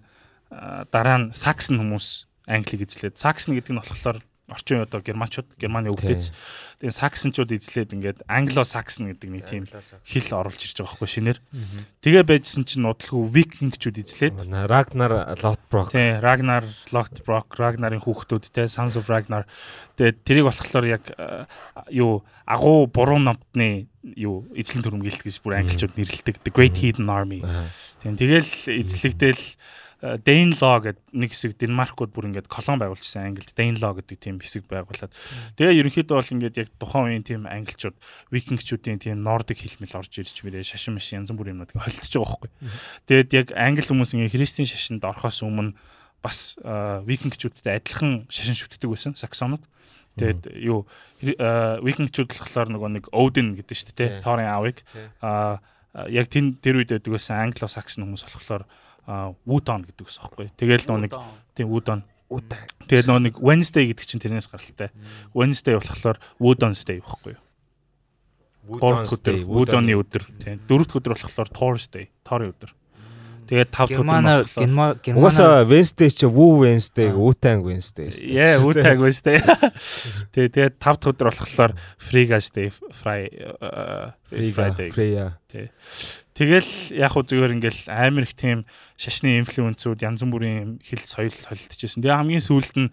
дараа нь саксн хүмүүс англиг эзлээд саксн гэдэг нь болохоор орчин үеийн одоо германчууд германы өвдөц. Тэгээ саксончууд эзлээд ингээд англо саксон гэдэг нэг тийм хэл оруулж ирж байгаа байхгүй шинээр. Тэгээ байжсэн чинь нудлгүй викингчүүд эзлээд. Рагнар лотброк тий рагнар лотброк рагнарын хүүхдүүд те sons of ragnar. Тэгээ тэрийг болохоор яг юу агуу буруу намтны юу эзлэн төрөмгөлт гэж бүр англичууд нэрлэдэг. The great heathen army. Тийм тэгэл эзлэгдэл Danelaw гэдэг нэг хэсэг Денмаркууд бүр ингээд колон байгуулчихсан Англид. Danelaw гэдэг тийм хэсэг байгуулад. Тэгээ ерөнхийдөө бол ингээд яг тухайн үеийн тийм англичууд викингчүүдийн тийм нордик хэлмэл орж ирж мэрээ шашин маш янз бүрийн юмнууд холилдож байгаа байхгүй. Тэгээд яг англи хүмүүс ингээд христийн шашинд орохоос өмнө бас викингчүүдтэй адилхан шашин шүтдэг байсан саксонууд. Тэгээд юу викингчүүд болохоор нөгөө нэг Odin гэдэг шүү дээ, Thor-ын аавыг аа яг тэр үед байдаг байсан англо-саксон хүмүүс болохоор Woodon гэдэг ус аахгүй. Тэгэл нөө нэг тийм Woodon. Тэгээд нөө нэг Wednesday гэдэг чинь тэрнээс гаралтай. Wednesday болохоор Woodon's-day байхгүй юу? Гурав өдөр, Woodon-ы өдөр. Тийм. Дөрөвт өдөр болохоор Thursday, Thor-ын өдөр. Тэгээд 5 дахь өдөр Угаасаа Wednesday чи Woo Wednesday, Wu-Tang Wednesday шүү дээ. Yeah, Wu-Tang Wednesday. Тэгээд тэгээд 5 дахь өдөр болохоор Free Guys Day, Fry Friday. Тий. Тэгэл яг хөө зүгээр ингээл амар их тийм шашны инфлюенсүүд янз бүрийн хэл соёл холилдчихсэн. Тэгээ хамгийн сүүлд нь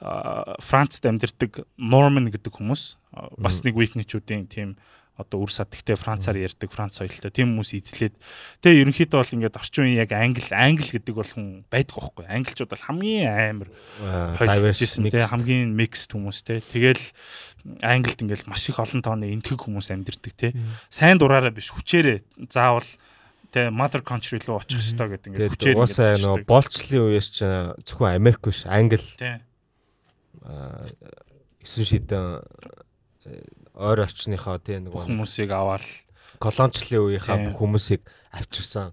Францд амьдардаг Норман гэдэг хүмүүс бас нэг викингчүүдийн тийм одоо үр садгтай Францаар ярьдаг Франц соёлтой. Тийм хүмүүс эзлээд. Тэгээ ерөнхийдөө бол ингээд орчин үеийн яг англи англи гэдэг бол хүн байдаг байхгүй. Англичууд бол хамгийн амар холилдчихсэн тэгээ хамгийн микс хүмүүс те тэгэл англид ингээд маш их олон тооны энтгэг хүмүүс амьдэрдэг те сайн дураараа биш. Хүчээрээ заавал тэ mother country руу очих хэрэгтэй гэдэг ингээд хүчээр угаасаа нөгөө болцлын үеэс ч зөвхөн Америк биш англи тий 9 шидэн ойр орчныхоо тийм нэг хүмүүсийг аваад колоничлын үеийнхаа бүх хүмүүсийг авчирсан.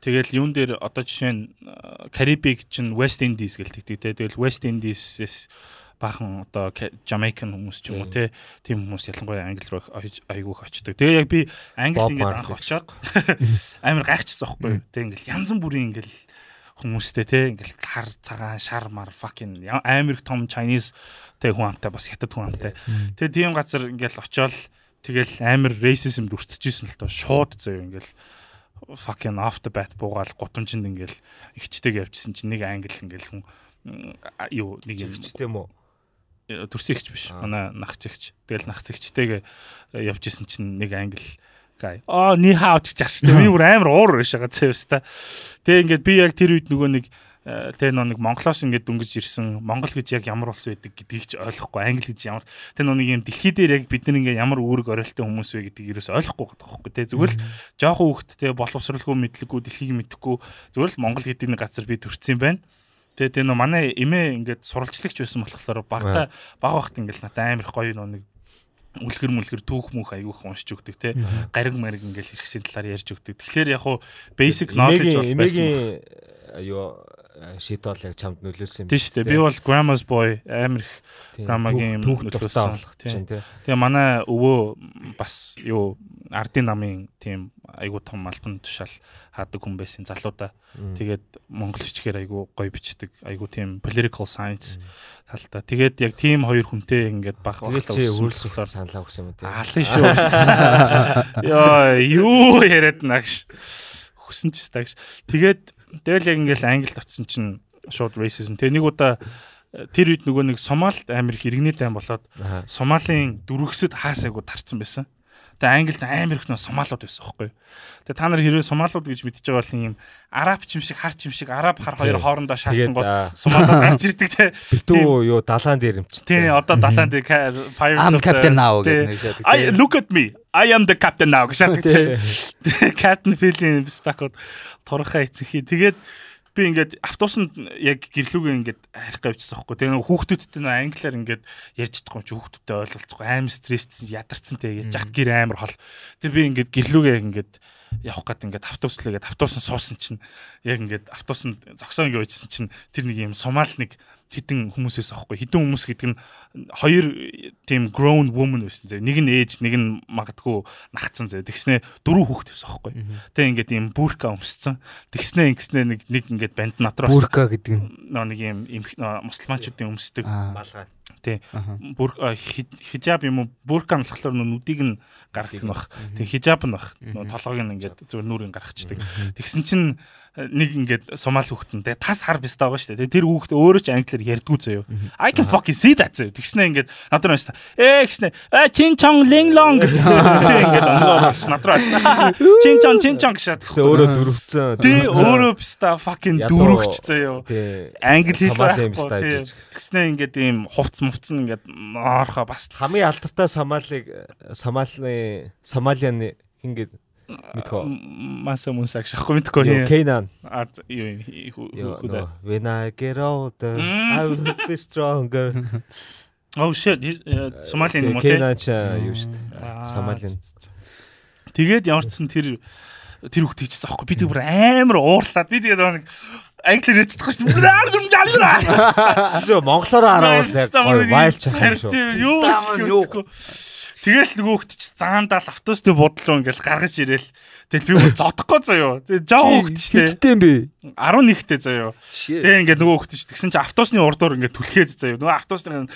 Тэгэл юун дээр одоо жишээ нь Карибик чинь West Indies гэлдэг тий. Тэгэл West Indies-с баахан одоо Jamaican хүмүүс ч юм уу тий тийм хүмүүс ялангуяа англи руу айгүйх очдог. Тэгээ яг би англид ингээд анх очоод амар гайхчихсан байхгүй юу. Тэг ингээл янз бүрийн ингээл хүмүүстэй те ингээл хар цагаан шар мар fucking амар том Chinese те хүн амтай бас хятад хүн амтай. Тэгээ тийм газар ингээл очиод тэгэл амар racism өртөжсэн л тоо. Шууд зөө ингээл fucking off the bat буугаал гутамжинд ингээл ихчтэйг явчихсан чинь нэг англи ингээл хүн юу нэг юм тийм үү төрсөгч биш. Манай нахчигч тэгэл нахцэгчтэйг явжсэн чинь нэг англи гай. Аа ни хаа ах шүү дээ. Би бүр амар уур биш байгаа цэвс та. Тэгээ ингээд би яг тэр үед нөгөө нэг тэ нэг Монголоос ингээд дөнгөж ирсэн. Монгол гэж яг ямар улс байдаг гэдгийг ч ойлгохгүй англи гэж ямар. Тэ нэг юм дэлхий дээр яг бид нар ингээд ямар үүрэг оройлтой хүмүүс вэ гэдгийг ерөөс ойлгохгүй байгаа байхгүй. Тэ зүгээр л жоохон хүүхдтэй боловсралгүй мэдлэггүй дэлхийг мэдэхгүй. Зүгээр л Монгол гэдэг нэг газар би төрсэн байна. Тэгээ тэгээ нөө манай эмээ ингээд суралцлагч байсан болохоор багта баг багт ингээд надад амар гоё нөө нэг үлгэр мүлгэр түүх мүх аягүй их уншиж өгдөг те гариг мариг ингээл хэрэгсийн талаар ярьж өгдөг. Тэгэхээр яг хуу basic knowledge бол байсан. Юу шийдэл яг чамд нөлөөсөн юм. Тийм шүү дээ. Би бол grandma's boy амар их грамагийн нөлөөсөн. Тэгээ манай өвөө бас юу ардын намын тийм айгуу том албан тушаал хаадаг хүн байсан залуудаа. Тэгээд монгол хичгээр айгуу гоё бичдэг. Айгуу тийм political science талдаа. Тэгээд яг тийм хоёр хүнтэй ингээд баг багтаа үүсэлээр саналаа өгсөн юм тий. Алын шүү. Йоо юу яриад нагш. Хүсэн ч стагш. Тэгээд тэгэл яг ингээд англид очсон чинь шууд racism. Тэгээ нэг удаа тэр үед нөгөө нэг Сомалид амир хэрэгнээд тайм болоод Сомалийн дөрвөсөд хаасайгуу тарцсан байсан. Тэгээ Англид амар их нөө Сомалууд байсан байхгүй. Тэгээ та нар хэрвээ Сомалууд гэж мэдчихэж байгаа бол юм араб ч юм шиг хар ч юм шиг араб хар хоёр хоорондоо шаалцсан гол Сомалууд гарч ирдэг те. Битүү юу далаан дээр юм чи. Тий одоо далаан дээр Pirates of the Captain now гэж нэгэждэг. I look at me. I am the captain now гэж те. Captain Phil-ийн стакод турхаа эцэхий. Тэгээд би ингээд автобусанд яг гэрлүүгээ ингээд харих гавьчихсан байхгүй. Тэгээ нэг хүүхдүүдтэй нэг англиар ингээд ярьж чадахгүй чи хүүхдүүдтэй ойлголцохгүй амар стресстэй ядарсан те яаж жахт гэр амар хол. Тэгээ би ингээд гэрлүүгээ ингээд явах гээд ингээд автобуслээгээд автобусан суусан чинь яг ингээд автобусанд зогсоо ингээд байжсэн чинь тэр нэг юм сумаал нэг хідэн хүмүүсээс аахгүй хідэн хүмүүс гэдэг нь хоёр тийм grown woman байсан зэ. Нэг нь ээж нэг нь магадгүй нагцсан зэ. Тэгснэ дөрөв хүүхдээс аахгүй тэг ингээд ийм бүрка өмсцэн. Тэгснэ ингэснэ нэг нэг ингээд банд надраа бүрка гэдэг нь? Нэг ийм мусульманчуудын өмсдөг. Малгай. Тий бүр хижаб юм уу? Бүрка амлахлаар нүдийг нь гаргадаг нь бах. Тэг хижаб нь бах. Толгойг нь ингээд зөв нүрийн гаргацдаг тэгсэн чинь нэг ингээд сомали хүүхдэн тэгээ тас хар бистаа байгаа шүү дээ. Тэр хүүхд өөрөө ч англиар ярьдгүй заяо. I can fucking see that заяо. Тэгснэ ингээд надад байна. Ээ гэснэ. А чин чон линг лонг гэдэг ингээд өнгөө орсон надад байна. Чин чон чин чон гэж тэгсэн өөрөө дөрөвцөн. Тий өөрөө бистаа fucking дөрөвч заяо. Англи хэл байхгүй. Тэгснэ ингээд ийм хувц мувцсан ингээд орхоо бас хамгийн алдартай Сомалиг Сомали Сомалианы ингээд мэдхөө. Маса мунсаг шахгүй мэдхгүй Кейнан. А юу юу when i get older i will be stronger. Oh shit Сомалин юм уу Кейнан ч юу шүү дээ. Сомалин тэгээд ямарчсан тэр тэр хүүхд хийчихсэн аахгүй. Би тэг бүр амар уурлаад би тэгээд нэг англиэр ярьчихдаг шүү дээ. Зөө монголоор хараавал яг вайлч юм. шүү. Юу юу Тэгэл нөгөө хөлт чи заандаа л автобусны буудлуу ингээл гаргаж ирээл. Тэгэл би зодохгүй заяо. Тэгээ жоо хөлт чи Хэдтэй юм бэ? 11-тэй заяо. Тэгээ ингээд нөгөө хөлт чи тэгсэн чи автобусны урдуур ингээд түлхээд заяо. Нөгөө автобусны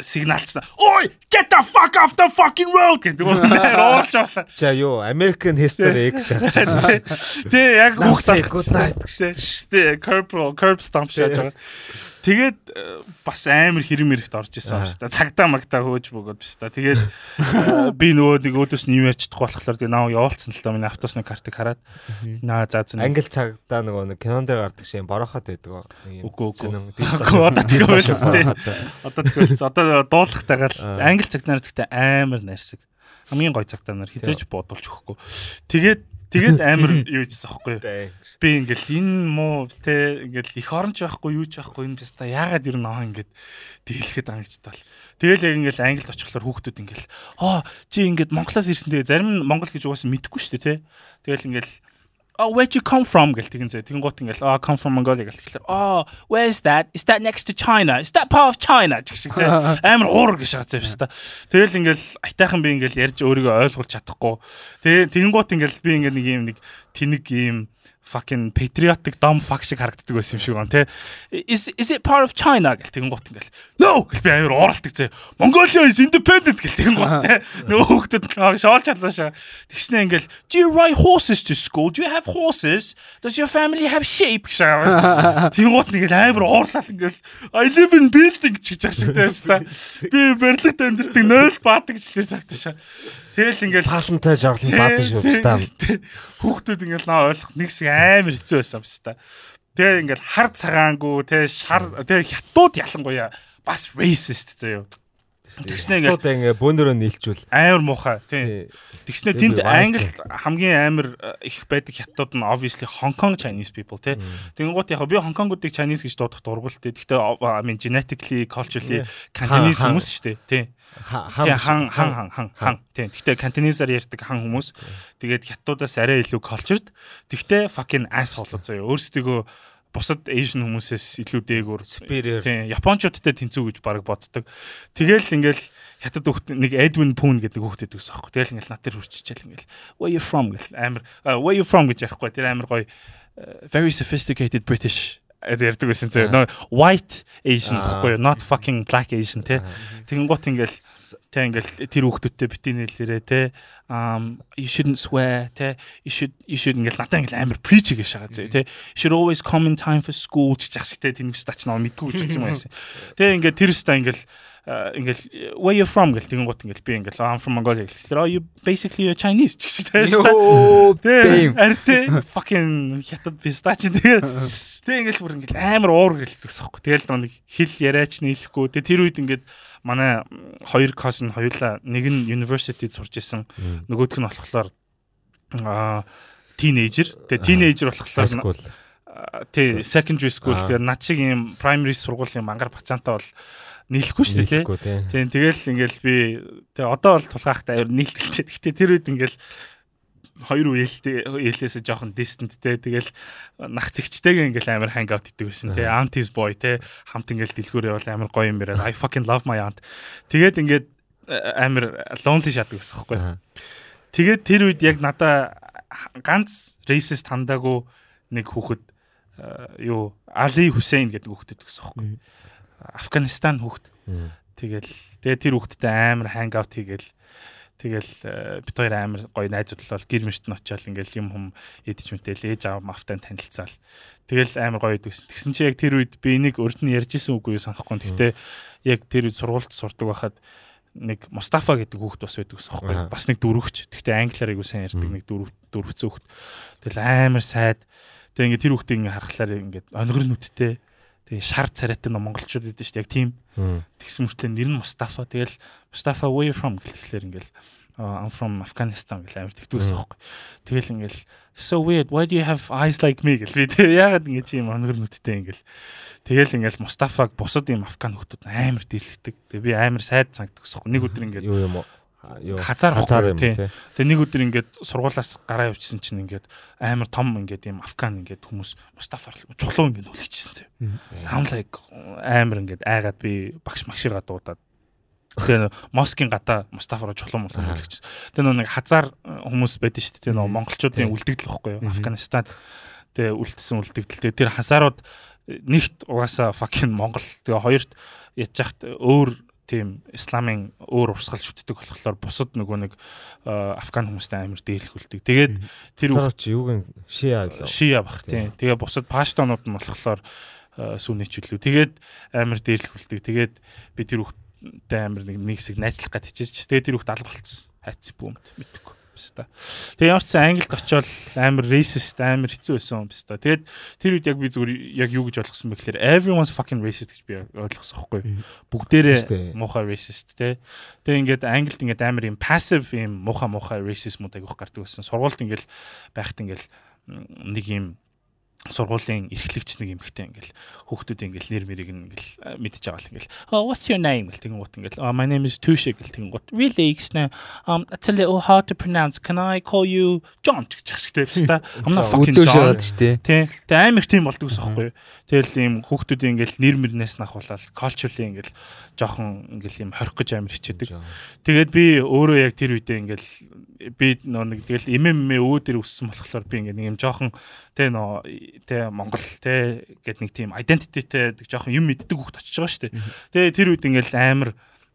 сигналцсан. Ой, get the fuck off the fucking road гэдэг нөгөө уулж авлаа. За юу, American History X шахчихсан. Тэгээ яг хүүхдээ. Тэ curb curb stomp шааж байгаа. Тэгээд э, бас амар хэрэм мэрэхт орж исэн юм шүү дээ. Цагдаа магтаа хөөж бөгөөд биш та. Тэгээд э, би нөгөө нэг өөдөөс нь юм ярьчихдаг болохоор тэгээд наа явуулсан л да миний автобусны картыг хараад наа заа зэн. Англи цагдаа нөгөө нэг кинон дээр гардаг шиг бороход байдаг. Үгүй үгүй. Одоо тийм байлц тий. Одоо тийм байлц. Одоо дуулахтайгаар англи цагдаа нар гэхдээ амар нарсаг. Хамгийн гой цагдаа нар хизээж буудулж өгөхгүй. Тэгээд Тэгээд амар юу гэсэн аахгүй юу. Би ингээл энэ муу те ингээл их оронч байхгүй юу ч байхгүй юм тест та яагаад ер нь аа ингээд дийлэхэд байгаа гэж тал. Тэгэл яг ингээл англид очихлоор хүүхдүүд ингээл аа чи ингээд Монголоос ирсэн тэгээ зарим нь Монгол гэж угаасаа мэдэхгүй шүү дээ те. Тэгэл ингээл oh where'd you come from? гэл тэгин зэ. Тэгин гот ингээл oh come from Mongolia. гэл тэгэхээр oh where's that? Is that next to China? Is that part of China? гэх шиг те. Амар уур гэж байгаа зэ та тэгэл ингээл айтайхан би ингээл ярьж өөрийгөө ойлгуулж чадахгүй. Тэгээ тэгин гот ингээл би ингээл нэг юм нэг тэнэг юм fucking patriotic dumb fuck шиг харагддаг байсан юм шиг байна те is is it part of China? гэл тэгэн гут ингээл no! гэл би аюур ууралдаг зэ Mongolia is independent! гэл тэгэн гут те нөө хүүхдүүд шоолж чадлаа шаа тэгснэ ингээл do you ride horses to school? Do you have horses? Does your family have sheep? шаа гут ингээл аюур уурлал ингээл I live in building гэж шиг тааштай би барилгад амьдэрдэг 0 баадаг лээ sagтаа шаа Тэгэл ингээл таалантай жарлан баадаг шүү дээ. Хүүхдүүд ингээл наа ойлгох нэг хэсэг амар хэцүү байсан юм дээ. тэгээ ингээд хар цагаангүй тэгээ шар тэгээ хятад ялангуяа бас racist заяа. Тэгснэ ингээд ингээ бөөнөрөө нийлчүүл амар муухай тийм. Тэгснэ тэнд англи хамгийн амар э, их байдаг хятад нь obviously Hong Kong Chinese people тийм. Тэнгуут яг би Hong Kong-уудыг Chinese гэж дуудах дургуултай. Гэхдээ I mean genetically culturally Cantonese хүмүүс шүү дээ тийм. хан хан хан хан хан тийм. Гэхдээ Cantonese-аар ярьдаг хан хүмүүс. Тэгээд хятадаас арай илүү cultured. Тэгтээ fucking asshole заяа. Өөрсдөө бусад Asian хүмүүсээс илүү дээгүүр тийм Япончуудтай тэнцүү гэж баг боддог. Тэгэл ингээл хятад хүүхд нэг Edwin Poon гэдэг хүүхдэд өгсөн аахгүй. Тэгэл ингээл над дээр хурччихэл ингээл where you from гэл амар where you from гэж ярихгүй. Тэр амар гоё very sophisticated British ярьдаг байсан зөө. No white Asian гэхгүй not fucking black Asian те. Тэгэн гут ингээл те ингээл тэр хүүхдүүдтэй бити нэлээрээ те um you shouldn't swear те you should you should ингээл надаа ингээл амар preach гэж шагаа зөө те. You should always come in time for school гэж яах шиг те тэнэг стач нөө мэдгүй гэж үзсэн байсан. Тэ ингээд тэр ста ингээл ингээл where you from гэл тэгэн гут ингээл би ингээл I'm from Mongolia гэхлээр oh you basically a Chinese гэх шиг тааштай. Тэ арте fucking хятад пистач тэгээ тэг ингээл бүр ингээл амар уур гэлдэг сохоо. Тэгэл нэг хэл яриач нийлэхгүй. Тэг тэр үед ингээд манай хоёр cousin хоёулаа нэг нь university сурч исэн. Нөгөөх нь болохоор аа тинейжер. Тэгээ тинейжер болохоор тий secondary school тэгээ над шиг юм primary сургуулийн мангар бацаантаа бол нийлэхгүй шүү дээ тийм тэгэл ингээл би тэгээ одоо бол тулгаахтай нийлэлтэй гэхдээ тэр үед ингээл хоёр үеэлтэй ээлээсээ жоохон distant те тэгэл нах зэгчтэйгээ ингээл амар hang out хийдэг байсан те aunties boy те хамт ингээл дэлгүүр явал амар гоё юм яриад I fucking love my aunt. Тэгээд ингээд амар lonely шатдаг байсан байхгүй тэгээд тэр үед яг надаа ганц racist хандаагүй нэг хүүхэд юу Али Хусейн гэдэг хүүхэд гэсэн байхгүй Афганистан хүүхэд. Тэгэл тэгээ тэр хүүхэдтэй амар ханг аут хийгээл тэгэл э, бид хоёр амар гоё найзууд л бол гэр мөрт нь очиад ингээл юм хүм идэж мэтэл ээж аав мафтай танилцаал. Тэгэл амар гоё идэгсэн. Тэгсэн чи яг тэр үед би энийг өрд нь ярьж исэн үгүй санахгүй. Гэхдээ яг тэр үед сургуульд сурдаг байхад нэг Мустафа гэдэг хүүхэд бас байдаг гэсэн юм. Бас нэг дөрөвч. Гэхдээ англиар айгу сайн ярьдаг нэг дөрөв дөрөвцөө хүүхэд. Тэгэл амар сайд. Тэгээ ингээ тэр хүүхдийг ингээ харахаар ингээ онгор нүдтэй Тэгээ шар царайтай ном монголчууд гэдэг чинь яг тийм. Тэгсэн мөртлөө нэр нь Мустафа. Тэгэл Мустафа where from гэхлээр ингээл I'm from Afghanistan гэл амар тэгдүүсэн байхгүй. Тэгэл ингээл so weird why do you have eyes like me гэл би тэг яагаад ингэ чи юм онгор нүдтэй ингээл тэгэл ингээл Мустафаг бусад юм афган хүмүүс амар дэрлэгдэг. Тэг би амар сайд санагддаг байхгүй. Нэг өдөр ингээд юу юм уу юу хазаар хазаар юм тий. Тэгээ нэг өдөр ингээд сургуулаас гараа явчихсан чинь ингээд амар том ингээд юм афган ингээд хүмүүс Мустафар чулуу ингээд нүлгэжсэн зэ. Таамлаг амар ингээд айгаад би багш магшигаа дуудаад Тэгээ москийн гадаа Мустафараа чулуу мулуу нүлгэжсэн. Тэгээ нэг хазаар э, хүмүүс байдэн шүү дээ. Тэгээ нөгөө монголчуудын үлдэгдэл واخгүй юу? Афганистан. Тэгээ үлдсэн үлдэгдэлтэй тэр хазаарууд э, нэгт угаасаа fucking монгол тэгээ хоёрт э, яж яхад өөр тийм исламын өөр урсгал шүтдэг болохоор бусад нөгөө нэг афган хүмүүстэй амар дээрлэхүүлдэг. Тэгээд тэр чи юуг шиа шиа бах тийм. Тэгээ бусад паштонууд нь болохоор сүнэчлүү. Тэгээд амар дээрлэхүүлдэг. Тэгээд би тэр хүүхдтэй амар нэг нэг хэсэг найзлах гэж хичээж. Тэгээд тэр хүүхд алга болцсон. Хайц бүүмд мэдхгүй биз та. Тэгээ ямар ч сан англид очиод амар racist амар хэцүү байсан юм биз та. Тэгээд тэр үед яг би зүгээр яг юу гэж ойлгосон бэ гэхээр everyone's fucking racist гэж би ойлгосон байхгүй. Бүгдээрээ муухай racist те. Тэгээ ингээд англид ингээд амар юм passive юм муухай муухай racism уу айгүйх гардаг байсан. Сургуульд ингээд байхад ингээд нэг юм сургуулийн эрхлэгч нэг эмэгтэй ингээл хүүхдүүд ингээл нэр мэрийг ингээл мэдж байгаа л ингээл oh what's your name? гэл тэгэн гут ингээл oh my name is Tusha гэл тэгэн гут really гэснэ um it's a little hard to pronounce. Can I call you John? гэж ах шигтэй биш та. I'm not fucking John. тий Тэгээ амар тийм болдог ус аахгүй тэгэл ийм хүүхдүүд ингээл нэр мөрнээс нахуулаад culturally ингээл жоохон ингээл ийм хорих гэж амар хичээдэг. Тэгээд би өөрөө яг тэр үедээ ингээл би нэг тэгэл эмэм өө дээр өссөн болохоор би ингээ нэг юм жоохон тэ нөө тэ Монгол тэ гэд нэг тийм identityтэй жоохон юм мэддэг хөхт очиж байгаа шүү дээ. Тэгээ тэр үед ингээл амар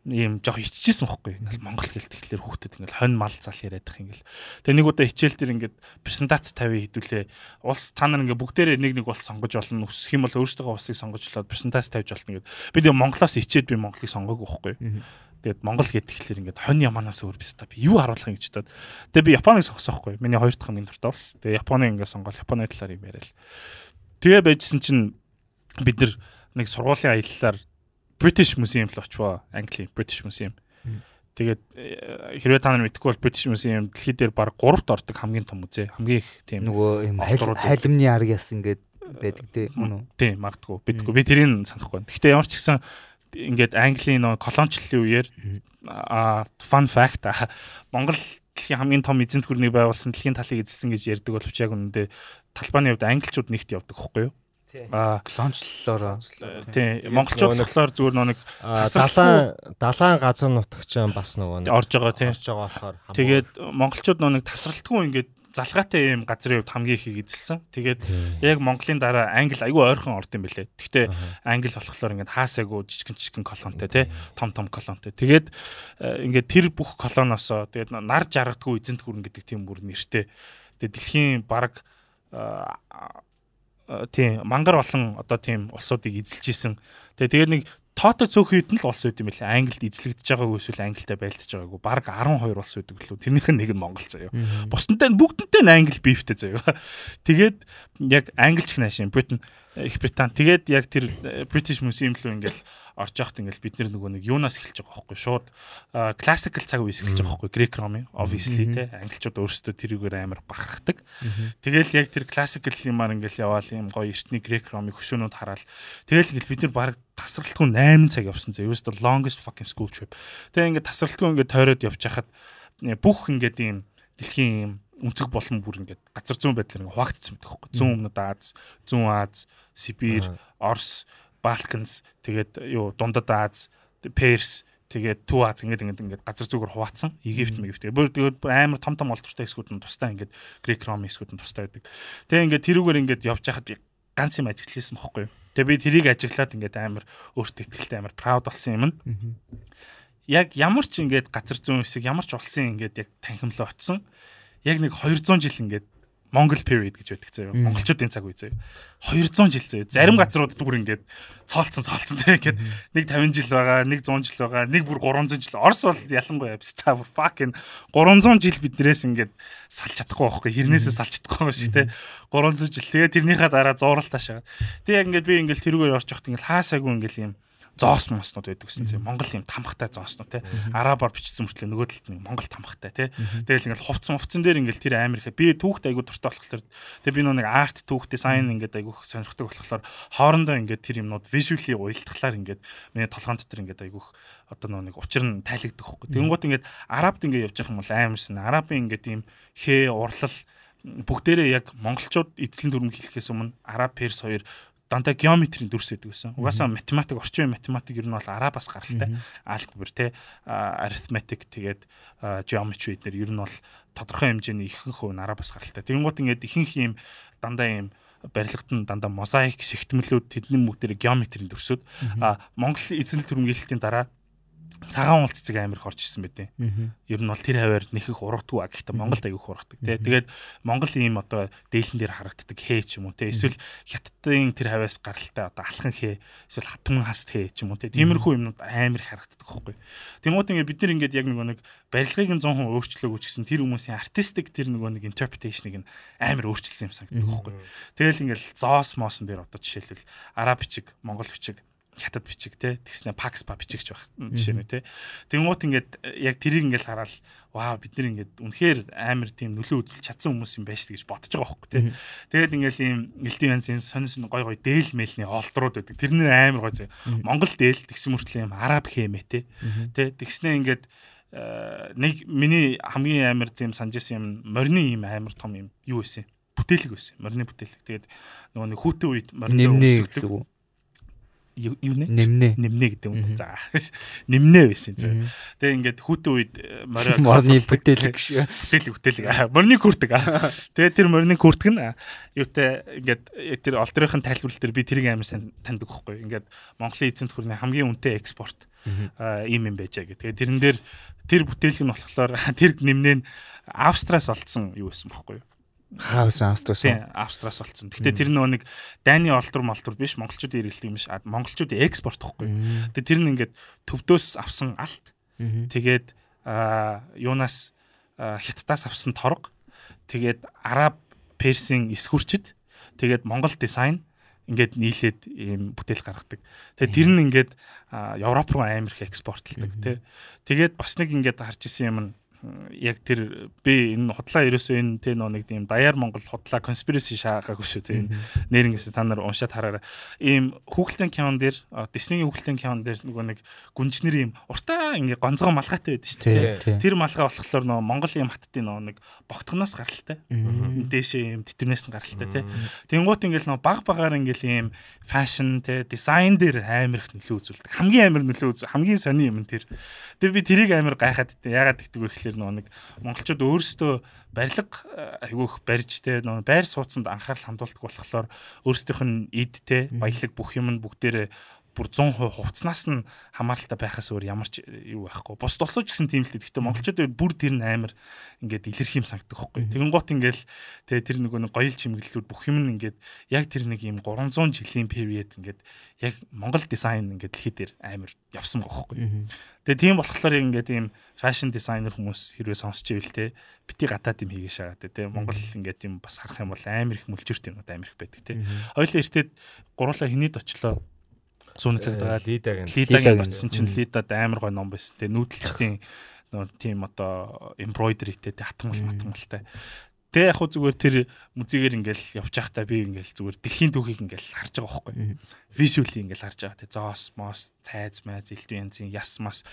ийм жоох иччихсэн бохгүй. Ингээл монгол хэл тэгэхээр хүүхдэд ингээл хонь мал зал яриад их ингээл. Тэгээ нэг удаа хичээл дээр ингээд презентац 50 хийдүүлээ. Улс та нар ингээд бүгдээрээ нэг нэг улс сонгож болно. Өсөх юм бол өөрсдөө улсыг сонгож болоод презентац тавьж болно гэдэг. Би тэгээ Монголоос ичээд би Монголыг сонгоогүй бохгүй. Тэгээд Монгол гэдэг тэгэхээр ингээд хонь яманаас өөр биш та би юу харуулах юм гэж бодоод. Тэгээ би Японыг сонгосон байхгүй. Миний хоёр дахь хамгийн дуртай улс. Тэгээ Японыг ингээд сонгоод Японы талаар юм яриад. Тэгээ байжсэн чинь бид нэг сургуулийн аяллаар British Museum л очвоо. Англи British Museum. Тэгээд э, хэрвээ та нар мэдхгүй бол British Museum дэлхийд дээр баг 3-т ордог хамгийн том музей. Хамгийн их тийм нөгөө юм хайлмны арга яс ингээд байдаг тий мөн үү? Тийм магадгүй. Бидгүй би тэрийг санахгүй. Гэхдээ ямар ч гэсэн ингээд Английн нөгөө колоничлалын үеэр а fun fact Монгол дэлхийн хамгийн том эзэнт гүрнийг байгуулсан дэлхийн талыг эзэлсэн гэж ярьдаг боловч яг үнэндээ талбайны хувьд англичууд нэгт явдаг байхгүй юу? Аа лончлолоор тий монголчууд болохоор зүгээр нэг далайн далайн газар нутагч бас нөгөө орж байгаа тий. орж байгаа болохоор тэгээд монголчууд нөгөө тасралтгүй ингээд залгаатай юм газрын хувьд хамгийн их эзэлсэн. Тэгээд яг Монголын дараа англи айгүй ойрхон орд юм бэлээ. Гэхдээ англи болохоор ингээд хаасаагүй жижигэн жижигэн колонтой тий том том колонтой. Тэгээд э, ингээд тэр бүх колоноосоо тэгээд нар жаргадгүй эзэнт гүрэн гэдэг тийм бүр нэртэй. Тэгээд дэлхийн баг тийм мангар олон одоо тийм улсуудыг эзэлж исэн. Тэгээ тэгээд нэг тоотой цөөхөн хэд нь л улс үүд юм бэлээ. Англид эзлэгдэж байгаагүй эсвэл англитай байлдаж байгаагүй. Бараг 12 улс үүдг лөө. Тэрнийх нь нэг нь Монгол заяа. Бусдантай бүгдэнтэй нь англи бифтэй заяа. Тэгээд яг англич гнашин Британ Их Британь. Тэгээд яг тэр э, British Museum руу ингээл орж явахт ингээл бид нөгөө нэг юунаас эхэлж байгаа байхгүй шууд classical цаг үеэс эхэлж байгаа байхгүй Greek Rome obviously те англичууд өөрсдөө тэрүүгээр амар бахархдаг. Тэгэл яг тэр classical юмар ингээл яваал юм гоё эртний Greek Rome хөшөөнүүд хараал. Тэгэл ингээл бид нар баг тасралтгүй 8 цаг явсан зэ. Юу өстө longest fucking school trip. Тэгээ ингээд тасралтгүй ингээд тойроод явж хахад бүх ингээд ийм дэлхийн юм өнцөг болон бүр ингээд газар зүүн байдлаар ингээд хуваагдсан байдаг хөөхгүй. Зүүн өмнөд Аз, зүүн Аз, Сибирь, Орос, Балканс, тэгээд юу дундад Аз, Перс, тэгээд Төв Аз ингээд ингээд ингээд газар зүгээр хуваацсан. Египт мэгипт. Бүр тэгээд амар том том олдортой хэсгүүд нь тустай ингээд Грек Ром хэсгүүд нь тустай байдаг. Тэгээ ингээд тэрүүгээр ингээд явж хахад ганц юм ажиглажсэн бохгүй юу. Тэгээ би тэрийг ажиглаад ингээд амар өөртөө ихтэй амар proud болсон юм нь. Яг ямар ч ингээд газар зүүн хэсэг ямар ч улсын ингээд яг танхимлаа очсон яг нэг 200 жил ингээд Монгол period гэж байдаг заяа. Монголчуудын цаг үе заяа. 200 жил заяа. Зарим газруудад бүр ингээд цоолцсон цоолцсон заяа ингээд нэг 50 жил байгаа, нэг 100 жил байгаа, нэг бүр 300 жил. Орос бол ялангуяа ста fucking 300 жил биднээс ингээд салж чадахгүй байхгүй. Хэрнээсээ салж чадахгүй байх шиг те. 300 жил. Тэгээ тэрнийхээ дараа зуурал таашаа. Тэгээ яг ингээд би ингээд тэрүүгээр орж явахт ингээд хаасаагүй ингээд юм зоос моснууд байдаг гэсэн чинь Монгол юм тамхтай зооснууд те арабаар бичсэн мөртлөө нөгөө талд нэг Монгол тамхтай те тэгэл ингээл хувцсан хувцсан дээр ингээл тэр амир ихэ би түүхт айгу дуртай болохоор тэгээ би нэг арт түүхтэй сайн ингээд айгу сонирхдаг болохоор хоорондоо ингээд тэр юмнууд вижюали уялдахлаар ингээд миний толгоон дотор ингээд айгу одоо нэг учир нь тайлагддаг хөхгүй тэгэнгუთ ингээд арабд ингээд явж байгаа юм бол амар шин. Арабын ингээд тийм хээ урлал бүгдээрээ яг монголчууд эзлэн дүрм хэлэхээс өмнө араб перс хоёр дандаа геометрийн дүрс байдаг гэсэн. Угаасаа математик, орчин үеийн математик ер нь бол арабаас гаралтай. Алгебр те арифметик тэгээд геометри эднэр ер нь бол тодорхой хэмжээний ихэнх хувь нь арабаас гаралтай. Тэгэнгუთ ингээд ихэнх юм дандаа юм барилгад нь дандаа мозаик шигтмэлүүд тэдний бүгдээр геометрийн дүрсүүд. А Монгол эзэнл төрөмгөлтийн дараа цагаан уул цэцэг амир хорч ирсэн байдیں۔ Ер нь бол тэр хаваар нэхэх ургадгүй а гэхдээ Монголд аягүй ургадаг тий. Тэгээд Монгол ийм одоо дээлэн дээр харагддаг хээ ч юм уу тий. Эсвэл хятадын тэр хаваас гаралтай одоо алхан хээ эсвэл хатман хаст хээ ч юм уу тий. Тиймэрхүү юмнууд амир харагддаг хөхгүй. Тэмүүт ингээд бид нар ингээд яг нөгөө нэг барилгыг нь 100% өөрчлөөгүй ч гэсэн тэр хүмүүсийн артистик тэр нөгөө нэг интерпретейшнийг нь амир өөрчилсөн юм санагддаг хөхгүй. Тэгэл ингээд зоос моосон дээр одоо жишээлбэл араб бичиг, монгол бичиг хятад бичиг те тэгснэ пакс па бичигч байх жишээ нь те. Тэнгуут ингээд яг тэрийг ингээд хараад ваа бид нар ингээд үнэхээр амар тийм нөлөө үзүүлж чадсан хүмүүс юм байж гэж бодож байгаа хөөхгүй те. Тэгээд ингээд ийм элдэн янзын сонь сонь гой гой дээл мэлний олдрууд байдаг. Тэр нэр амар гой зэ монгол дээл тэгсэн мөртлөө юм араб хэмэ те. Те тэгснэ ингээд э, нэг миний хамгийн амар тийм санаж исэн юм морины юм амар том юм юу байсан бүтээлэг байсан морины бүтээлэг. Тэгээд нөгөө нэг хүүтэн үед морины өсгдөг юу нэ? Нэмнэ. Нэмнэ гэдэг юм. За нэмнэ байсан тэгээ ингээд хүүтэн үед э, морио морны бүтээлэг шиг. Бүтээлэг бүтээлэг. Морны күртэг тэгээ тэр морны күртэг нь юутай ингээд тэр олдрынхын тайлбарлал дээр би тэрийг амар сайн таньдаг байхгүй. Ингээд Монголын эзэнт хүрний хамгийн үнэтэй экспорт ийм юм байжаа гэх. Тэгээ тэрэн дээр тэр бүтээлэг нь болохоор тэр нэмнээ Австраас олдсон юу байсан бохоггүй юу Хаус Австраас. Тийм, Австраас олцсон. Гэхдээ тэр нөгөө нэг дайны олдор молдор биш, монголчуудын иргэлт юм биш. Монголчуудын экспорт гэхгүй. Тэгээ тэр нь ингээд төвдөөс авсан алт. Тэгээд аа юунаас хятадаас авсан торг. Тэгээд араб персийн эсхүрчд Тэгээд Монгол дизайн ингээд нийлээд ийм бүтээл гаргадаг. Тэгээд тэр нь ингээд Европ руу амар их экспортлдог тий. Тэгээд бас нэг ингээд харж исэн юм нь яг тэр би энэ худлаа ерөөсөө энэ тэ нэг тийм даяар Монгол худлаа conspiracy шаагаагүй шүү тийм нэрнгэсээ та нар уншаад хараарай. Ийм хүүхэлдэйн кинон дээр Disney-ийн хүүхэлдэйн кинон дээр нөгөө нэг гүнжнэр ийм уртаа ингээ гонцгой малгайтай байдаг шүү дээ. Тэр малгай болохоор нөгөө Монгол ийм хаттын нөгөө нэг богтгоноос гаралтай. Дээшээ ийм тэтвнээс нь гаралтай тий. Тэнгуут ингээл нөгөө баг багаар ингээл ийм fashion тий дизайн дээр амар их нөлөө үзүүлдэг. Хамгийн амар нөлөө үз хамгийн сони юм тэр. Тэр би тэрийг амар гайхаад яагаад гэдэг вэ гэхэлэр нөө нэг монголчууд өөрсдөө барилга э, айгүйх барьж те нөө байр сууцанд анхаарал хандуулдаг болохоор өөрсдийнх нь эд те баялаг бүх юм нь бүгдээрээ бүр 100% хувцснаас нь хамааралтай байхаас өөр ямар ч юу байхгүй. Бус тулсуу ч гэсэн тийм л дээ. Гэхдээ монголчууд бүр тэр нь амар ингээд илэрх юм санагддаг байхгүй. Тэгэн гут ингээл тэгээ тэр нөгөө нэг гоёл чимэглэлүүд бүх юм нь ингээд яг тэр нэг юм 300 жилийн period ингээд яг монгол дизайн ингээд дэлхий дээр амар явсан байхгүй. Тэгээ тийм болохоор ингээд ийм фэшн дизайнер хүмүүс хэрвээ сонсч ивэл те бити гадаад юм хийгээ шагаад те монгол ингээд юм бас харах юм бол амар их мүлчөрт юм амар их байдаг те. Хоёлаа эртээд гурлаа хинийд очлоо сүүнэтлэгдээ лидагийн лидагийн батсан чинь лидад амар гой ном байсан те. Нүүдэлчдийн нөө тийм одоо эмбройдеритэй хатмал матмалтай Тэ яг хуу зүгээр тэр музигээр ингээл явж байхдаа би ингээл зүгээр дэлхийн түүхийг ингээл харж байгаа байхгүй. Визуали ингээл харж байгаа. Тэ зоос, мос, цайз, майз, элдв янзын яс мас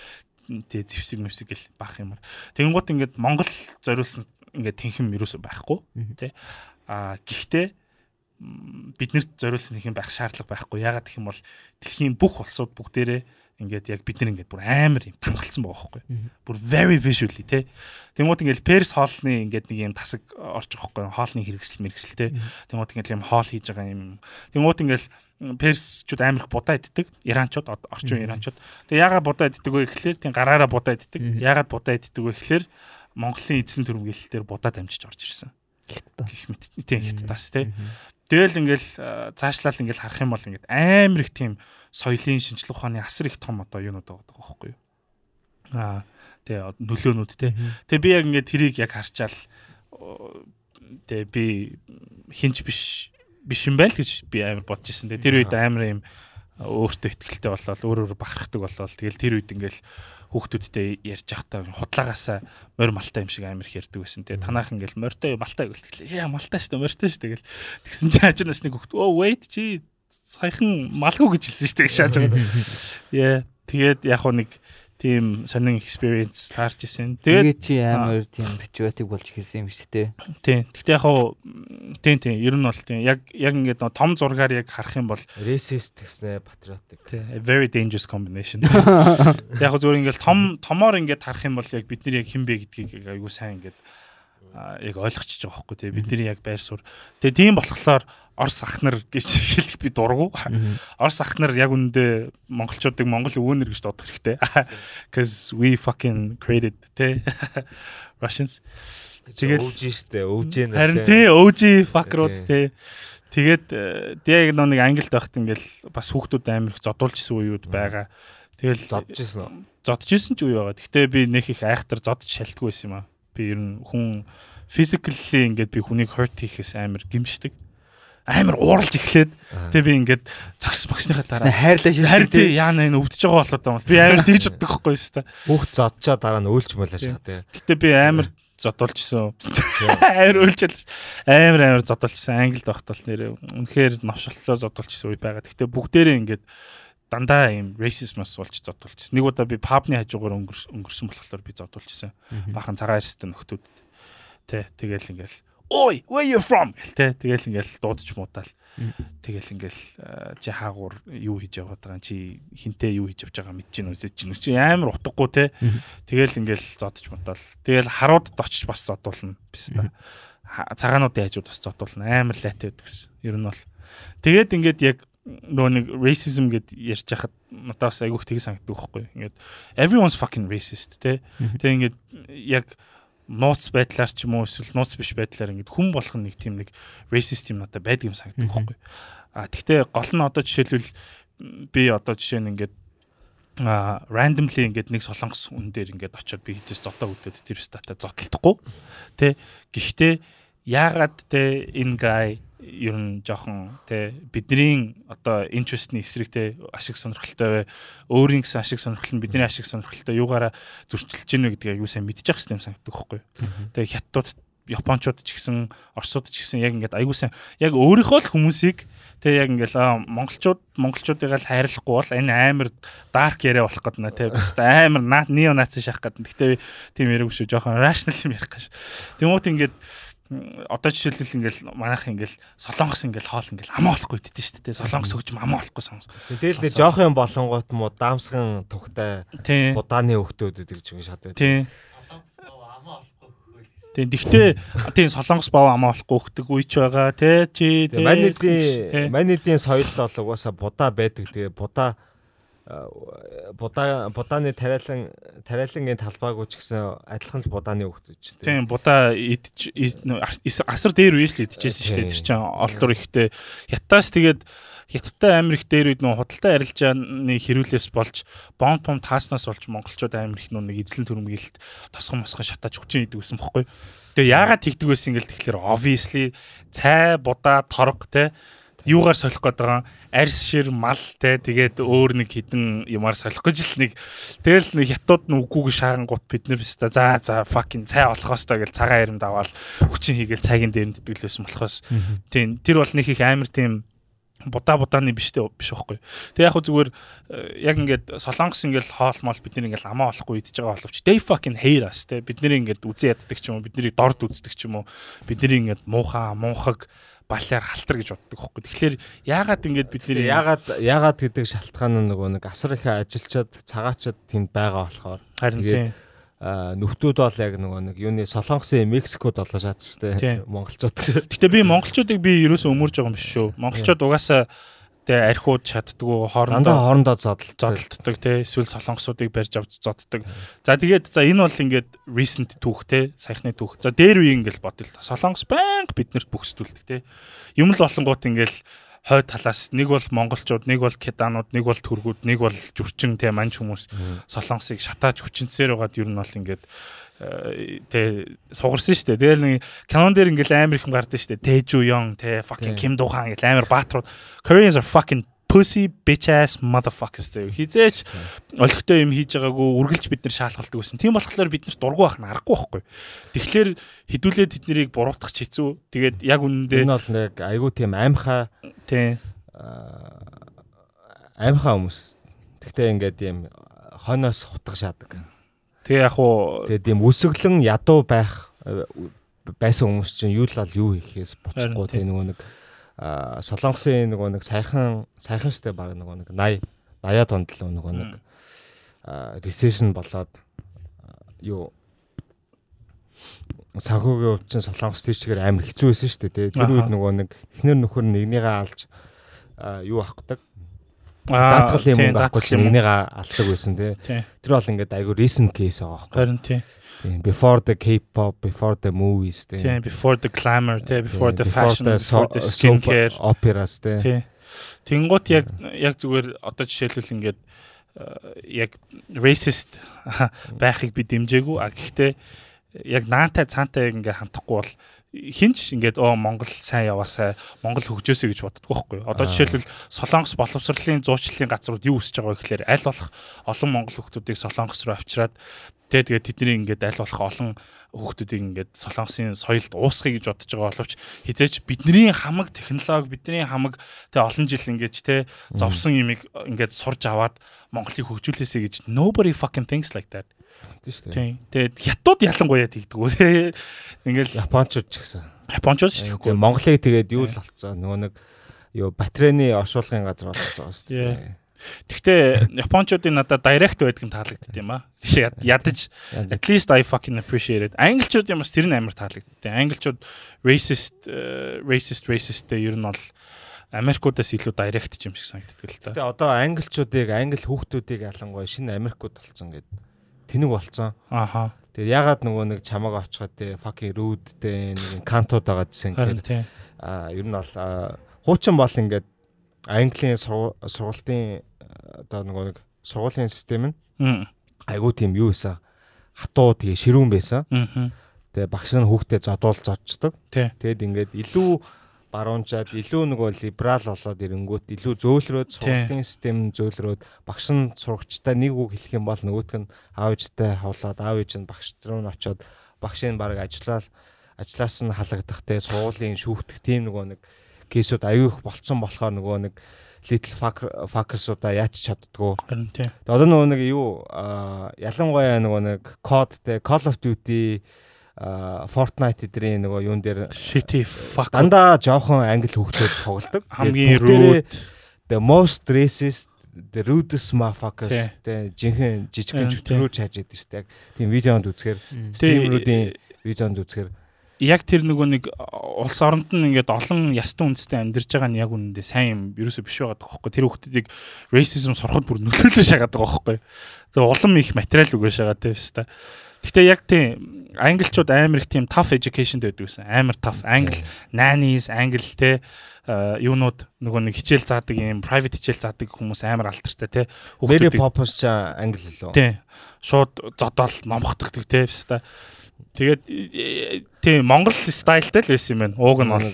тэ зевсэг мэвсэг гэл бах юмар. Тэнгуут ингээд Монгол зориулсан ингээд тэнхэм юусоо байхгүй. Тэ а гэхдээ биднэрт зориулсан их юм байх шаардлага байхгүй. Ягаад гэх юм бол дэлхийн бүх улсууд бүгдээрээ ингээд яг бид нар ингээд бүр амар юм тангалцсан байгаа байхгүй. Бүр very visually те. Тэнгууд ингээд Перс хоолны ингээд нэг юм тасаг орж байгаа байхгүй. Хоолны хэрэгсэл мэрэгсэл те. Тэнгууд ингээд юм хоол хийж байгаа юм. Тэнгууд ингээд персчүүд амар их будаа иддэг. Иранчууд орчин иранчууд. Тэгээ ягаад будаа иддэг вэ гэхлээр тийм гараараа будаа иддэг. Ягаад будаа иддэг вэ гэхлээр Монголын эзлэн төрөмгөлтөөр будаа дамжиж орж ирсэн. Гэх мэт тийм хятадас тий. Тэгэл ингээл цаашлал ингээл харах юм бол ингээд амар их тийм соёлын шинжлэх ухааны асар их том одоо юунууд байгаа байхгүй юу. Аа тэгээ нөлөөнүүд те. Тэгээ би яг ингээд тэрийг яг харчаал тэгээ би хинч биш биш юм байл гэж би амар бодож ирсэн. Тэр үед амар юм өөртөө ихтгэлтэй болол өөр өөр бахархдаг болол тэгэл тэр үед ингээл хүүхдүүдтэй ярьж явахдаа худлаагаасаа морь малтай юм шиг амар их ярьдаг байсан. Тэгээ танаахан ингээл морьтой малтай гэлтгэлээ. Яа малтай шүү дээ морьтой шүү тэгэл. Тэгсэн чинь хажуунаас нэг хүүхд оо wait чи саяхан малгүй гэж хэлсэн шүү дээ шааж байгаа. Яа тэгээд яг нэг тийм сонин experience таарч исэн. Тэгээд чи амар тийм patriotic болж хэлсэн юм шүү дээ. Тийм. Гэхдээ яг хуу тийм тийм ер нь бол тийм яг яг ингээд том зургаар яг харах юм бол racist гэснээр patriotic. Тийм. Very dangerous combination. Яг хуу зүгээр ингээд том томоор ингээд харах юм бол яг бид нар яг хэн бэ гэдгийг айгуу сайн ингээд яг ойлгочихж байгаа байхгүй тийм бидний яг байр суурь. Тэгээ тийм болохоор Орс ахнар гэж хэлэх би дургу. Орс ахнар яг үндэ монголчуудыг монгол өвөнөр гэж дуудах хэрэгтэй. Cuz we fucking created те Russians. Тэгээд өвж штэ өвж нэ. Харин тий өвж fuckerууд те. Тэгээд яг нэг англид байхад ингээл бас хүүхдүүд амар их зодуулжсэн үеуд байгаа. Тэгэл зодчихсан. Зодчихсан ч үе байгаа. Гэхдээ би нөх их айхтар зодж шалтгагүй байсан юм аа. Би ер нь хүн physically ингээд би хүнийг hurt хийхээс амар гимшдэг. Амар ууралж эхлээд тэгээ би ингээд зогс багсныхаа дараа хайрлаа шилжиж хайр яана энэ өвдөж байгаа болоод юм би амар тэгж боддог байхгүй юу та бүх зодчоо дараа нь өөлч мөлөө шахаа тэгээ гэтээ би амар зодуулжсэн амар өөлчл амар амар зодуулжсэн англид байхад бол нэр үнэхээр новшолтлоо зодуулжсэн үе байгаа. Гэтээ бүгдээрээ ингээд дандаа юм racism-аас болж зодуулчихсан. Нэг удаа би пабны хажуугаар өнгөрсөн болохоор би зодуулчихсан. Бахан цагаан эрстэй нөхдүүд. Тэ тэгэл ингээл ой where you from? гэл те тэгэл ингээл дуудаж муудаал тэгэл ингээл чи хаагуур юу хийж яваад байгаа чи хинтээ юу хийж явж байгаа? Мэдэж гин үсэж гин чи амар утгагүй те. Тэгэл ингээл зодож муудаал тэгэл харуудад очиж бас зодуулна биш та. Цагаануудын хажууд бас зодуулна. Амар лайтай байдаг гэсэн. Ер нь бол. Тэгээд ингээд яг нөгөө нэг racism гэд ярьж хахад надад бас айгүйх тийг санагддаг байхгүй ингээд everyone's fucking racist те тэг ингээд яг нууц байдлаар ч юм уу эсвэл нууц биш байдлаар ингээд хүн болох нэг тийм нэг racist юм надад байдаг юм санагддаг байхгүй. А тэгтээ гол нь одоо жишээлбэл би одоо жишээ нь ингээд а randomly ингээд нэг солонгос хүн дээр ингээд очиод би хийжээс зотоо өгдөөд тэр стата зодтолдохгүй. Тэ гэхдээ яагаад тэ энэ guy ер нь жоохон те бидний одоо interest-ний эсрэг те ашиг сонирхолтой бай. Өөрийн гэсэн ашиг сонирхол нь бидний ашиг сонирхолтой юугаараа зөрчилж гинэ гэдгийг аюу сайн мэдчих хэвээр санагддаг байхгүй. Тэгээ хятадууд Япончууд ч гэсэн Оросууд ч гэсэн яг ингээд аягүй сайн яг өөрийнхөө л хүмүүсийг тэг яг ингээл монголчууд монголчуудыг л хайрлахгүй бол энэ амар дарк яриа болох гэдэг нэ тэг бас амар нео наци шахах гэдэг. Гэхдээ тийм яриаг шүү жоохон rational юм ярих гэж. Тэмүүт ингээд одоо жишээлбэл ингээл манайх ингээл солонгос ингээл хоол ингээл амаа болохгүй дэтэн шүү дээ. Солонгос хөгжим амаа болохгүй сонс. Тэгэл нэг жоох юм болонгууд муу даамсган тухтай будааны хөвгтүүд гэж юм шат. Тийм. Тийм тэгтээ тийм солонгос бав амаа болохгүй хөхтөг үе ч байгаа тий чи тий манидын манидын соёл бол угаасаа будаа байдаг тэгээ будаа будаа будааны тариалан тариалангийн талбайг ч гэсэн адилхан л будааны хөхтөж тий Тийм будаа идж асар дээр үеэс л идчихсэн шүү дээ. Тэр чинь олдор ихтэй. Хятаас тэгээд хятадтай амир их дээр үед нөө худалдаа арилжааны хэрүүлээс болж бомб бомб тааснаас болж монголчууд амир их нөө нэг эзлэн төрөмгөлт тосгон мосгон шатааж хүчин идэг гэсэн бохгүй. Тэгээ яагаад тэгдэг байсан ингээл тэгэхээр obviously цай будаа торг те юугаар солих гээд байгаа? Арьс шир мал те. Тэгээд өөр нэг хідэн юмар солих гэж л нэг тэгэл нэг хятад нь үгүйг шаагангууд бид нэр биста за за fucking цай олохоос та гэж цагаан ирэм даваал. Хүчин хийгээл цагийн дээр дэтгэлсэн болохоос. Тийм тэр бол нэг их амар тийм будаа будааны биш дээ биш байхгүй. Тэг яг хөө зүгээр э, яг ингээд солонгос ингээд хоол мол бид нэг ингээд амаа болохгүй идэж байгаа боловч they fucking hate us те. Бид нэр ингээд үзэн яддаг ч юм уу бид нарыг дорд үздэг ч юм уу. Бид нарыг ингээд муухай муухаг баляар халтар гэж боддог хөөхгүй. Тэгэхээр яагаад ингэж бид нэр яагаад яагаад гэдэг шалтгаан нь нөгөө нэг асар их ажилчаад цагаачаад тэнд байгаа болохоор харин тийм нөхдүүд бол яг нөгөө нэг юуны Солонгосын Мексикод олоо шаацстай монголчууд. Гэтэ би монголчуудыг би ерөөсөө өмөрж байгаа юм биш шүү. Монголчууд угаасаа тэ архиуд чаддгүй хоорондоо хоорондоо зодтол зодтолдог те эсвэл солонгосуудыг барьж авч зодтдаг. За тэгээд за энэ бол ингээд recent түүх те саяхны түүх. За дээр үе ингээл бодъё л солонгос байнга биднэрт бүхсдүүлдэг те. Юм л болонгууд ингээл хойд талаас нэг бол монголчууд, нэг бол кеданууд, нэг бол түргүүд, нэг бол жүрчин те манч хүмүүс солонгосыг шатааж хүчинцээр байгаад ер нь бол ингээд тэ сугарсан шүү дээ. Тэгэл нэг канон дээр ингээл амар их юм гардаг шүү дээ. Тэжүү Ён, тэ fucking Ким Духан гэл амар баатрууд. Koreans are fucking pussy bitch ass motherfuckers зөө хизээч олигтой юм хийж байгаагүй үргэлж бид нар шаалгалдаг байсан. Тийм болохоор бид нарт дургу байх нь аргагүй байхгүй. Тэгэхээр хідүүлээд тэднийг буруутгах хэцүү. Тэгээд яг үнэндээ энэ бол нэг айгүй тийм аимхаа тий аимхаа хүмүүс. Тэгтээ ингээд юм хойноос хутгах шаадаг. Тэгээ яг уу тэгээ тийм өсөглөн ядуу байх байсан хүмүүс чинь юу л ал юу хийхээс боцохгүй тэгээ нөгөө нэг солонгосын нөгөө нэг сайхан сайхан штэ баг нөгөө нэг 80 80-аад онд л нөгөө нэг recession болоод юу санхүүгийн хувьд чинь солонгос тийчгээр амар хэцүү байсан шүү дээ. Тэр үед нөгөө нэг эхнэр нөхөр нэгнийгээ алж юу авахдаг. Даатгалын мөнгө авахгүй нэгнийгээ алдаг байсан тий. Тэр бол ингээд айгүй recent case байгаа байхгүй. Харин тий. Before the K-pop, before the movies тий. Тийм, before the glamour тий, before the fashion, before the skincare, operas тий. Тий. Тэнгуут яг яг зүгээр одоо жишээлбэл ингээд яг racist байхыг би дэмжээгүй. А гэхдээ яг наантай цаантай ингээ хамтахгүй бол хинч ингээд оо Монгол сайн яваасаа Монгол хөгжөөсэй гэж боддгоо байхгүй. Одоо жишээлбэл Солонгос боловсролын зуучлалын газрууд юу өсөж байгаа вэ гэхээр аль болох олон монгол хүүхдүүдийг Солонгос руу авчираад тэгээ тэгээд тэдний ингээд аль болох олон хүүхдүүдийг ингээд Солонгосын соёлд уусгахыг гэж бодож байгаа боловч хизээч бидний хамаг технологи бидний хамаг тэгээ олон жил ингээд те зовсон юмыг ингээд сурж аваад Монголыг хөгжүүлээсэй гэж nobody fucking thinks like that тийм шүү дээ. Тэгээд хятад ялангуяа тэгдэг үү те. Ингээл японочууд ч гэсэн. Японочууд ч тэгэхгүй. Монголыг тэгээд юу л болцоо нөгөө нэг юу батарейны оршуулгын газар болцоо шүү дээ. Гэхдээ японочдын надад direct байдаг нь таалагдд юм аа. Ядаж at least I fucking appreciate it. Англичууд юм бас тэр нь амар таалагдд. Англичууд racist э, racist racist дээр ер нь бол Америкуудаас илүү direct юм шиг санагддаг л та. Тэгээ одоо англичуудыг англи хүүхдүүдийг ялангуяа шинэ Америкууд болсон гэдэг тэнэг болцсон. Аха. Тэгээд ягаад нөгөө нэг чамааг авчихад те fucking rude те нэг кантууд байгаа гэсэн хэрэг. Аа ер нь бол хуучин бол ингээд Английн сургалтын одоо нөгөө нэг сургуулийн систем нь айгүй тийм юу байсан. Хатуу тэгээ ширүүн байсан. Тэгээ багш нь хүүхдээ зодуул зодчдаг. Тэгээд ингээд илүү баруунчаад илүү нөгөө либерал болоод ирэнгүүт илүү зөөлрөөд сургалтын систем зөөлрөөд багш нь сурагчтай нэг үг хэлэх юм бол нөгөөтг нь аав ээжтэй хавлаад аав ээж нь багш руу нь очоод багшийн баг ажиллаад ажлаас нь халагдах те суулын шүүхтэх тийм нөгөө нэг кейсүүд аюух болцсон болохоор нөгөө нэг little fuckers-уудаа яаж чаддггүй. Харин тийм. Одоо нөгөө нэг юу ялангуяа нөгөө нэг COD те Call of Duty Fortnite эдрийн нөгөө юун дээр shitty fuck дандаа жоохон англи хөгтөд тоглолдог. Хамгийн rude the most racist the rudest motherfuckers тэ жинхэнэ жижигхэн чөтгөрөө чааж идэв шүү дээ. Яг тийм видеонд үзэхээр стримеруудын видеонд үзэхээр яг тэр нөгөө нэг улс оронд нь ингээд олон ястан үндэстэй амьдарч байгаа нь яг үнэндээ сайн юм ерөөсөө биш байгаа байхгүй тэр хүмүүсийг racism сурахад бүр нөлөөлөж шагаад байгаа байхгүй. Тэгээ улам их материал үгэж байгаа тийм өстой. Гэхдээ яг тийм англичууд амар их тийм tough education гэдэг байсан. Амар tough. Англи nannies, англи те юунууд нөгөө нэг хичээл заадаг юм private хичээл заадаг хүмүүс амар алтартай те. Very populous англи лөө. Тий. Шууд зодоол номхотдаг те өстой. Тэгээд тийм Монгол стайлтай л байсан юм байна. Ууг нь бол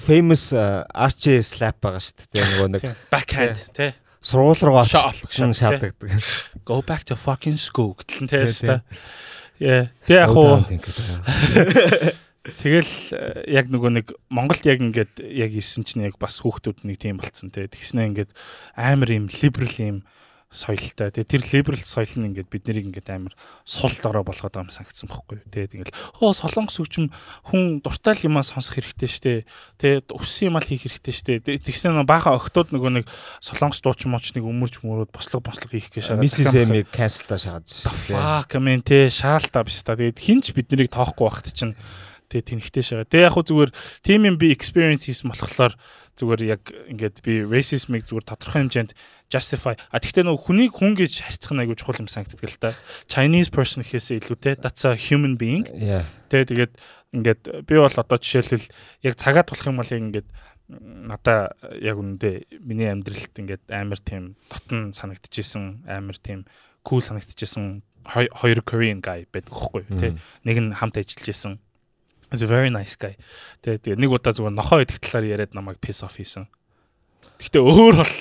famous archie slap байгаа шүү дээ. Нөгөө нэг backhand тий сургууль руу очсон шаарддаг. Go back to fucking school тий өстой. Яа. Тэг яг уу. Тэгэл яг нөгөө нэг Монголд яг ингээд яг ирсэн чинь яг бас хүүхдүүд нэг тийм болцсон те. Тэгснэ ингээд амар юм либерал юм соёлтой. Тэгээ тэр либерал соёл нь ингээд бид нарыг ингээд амар сул дорой болгоод байгаа юм санагдсан бохгүй юу. Тэгээ тэгэл оо солонгос хүчм хүн дуртай юмаа сонсох хэрэгтэй штэ. Тэгээ өссөн юмаа хийх хэрэгтэй штэ. Тэгснэ баахан огтуд нөгөө нэг солонгос дуучин моч нэг өмөрч мөрөөд бослог бослог хийх гэж шагаад. Миссис Эми каста шагаад штэ. Fuck мен тэ шаалтаа биш та. Тэгээд хинч бид нарыг тоохгүй байхт чинь тэгээ тэнхтэй шагаа. Тэгээ яг хөө зүгээр team юм би experience хийсэн болохоор зүгээр яг ингээд би racism-ыг зүгээр тодорхой хэмжээнд justify. А тэгтээ нөгөө хүнийг хүн гэж харьцах нь айгүй чухал юм санагддаг л та. Chinese person гэхээсээ илүүтэй that's a human being. Тэ тэгээд ингээд би бол одоо жишээлбэл яг цагаад болох юм бол яг ингээд надаа яг үнэндээ миний амьдралд ингээд амар тийм дотн санагдчихсэн амар тийм cool санагдчихсэн хоёр Korean guy байдаг хөхгүй тий. Нэг нь хамт ажиллаж исэн. Is a very nice guy. Тэгээ нэг удаа зүгээр нохоо идэх талаар яриад намайг piss off хийсэн. Гэхдээ өөр бол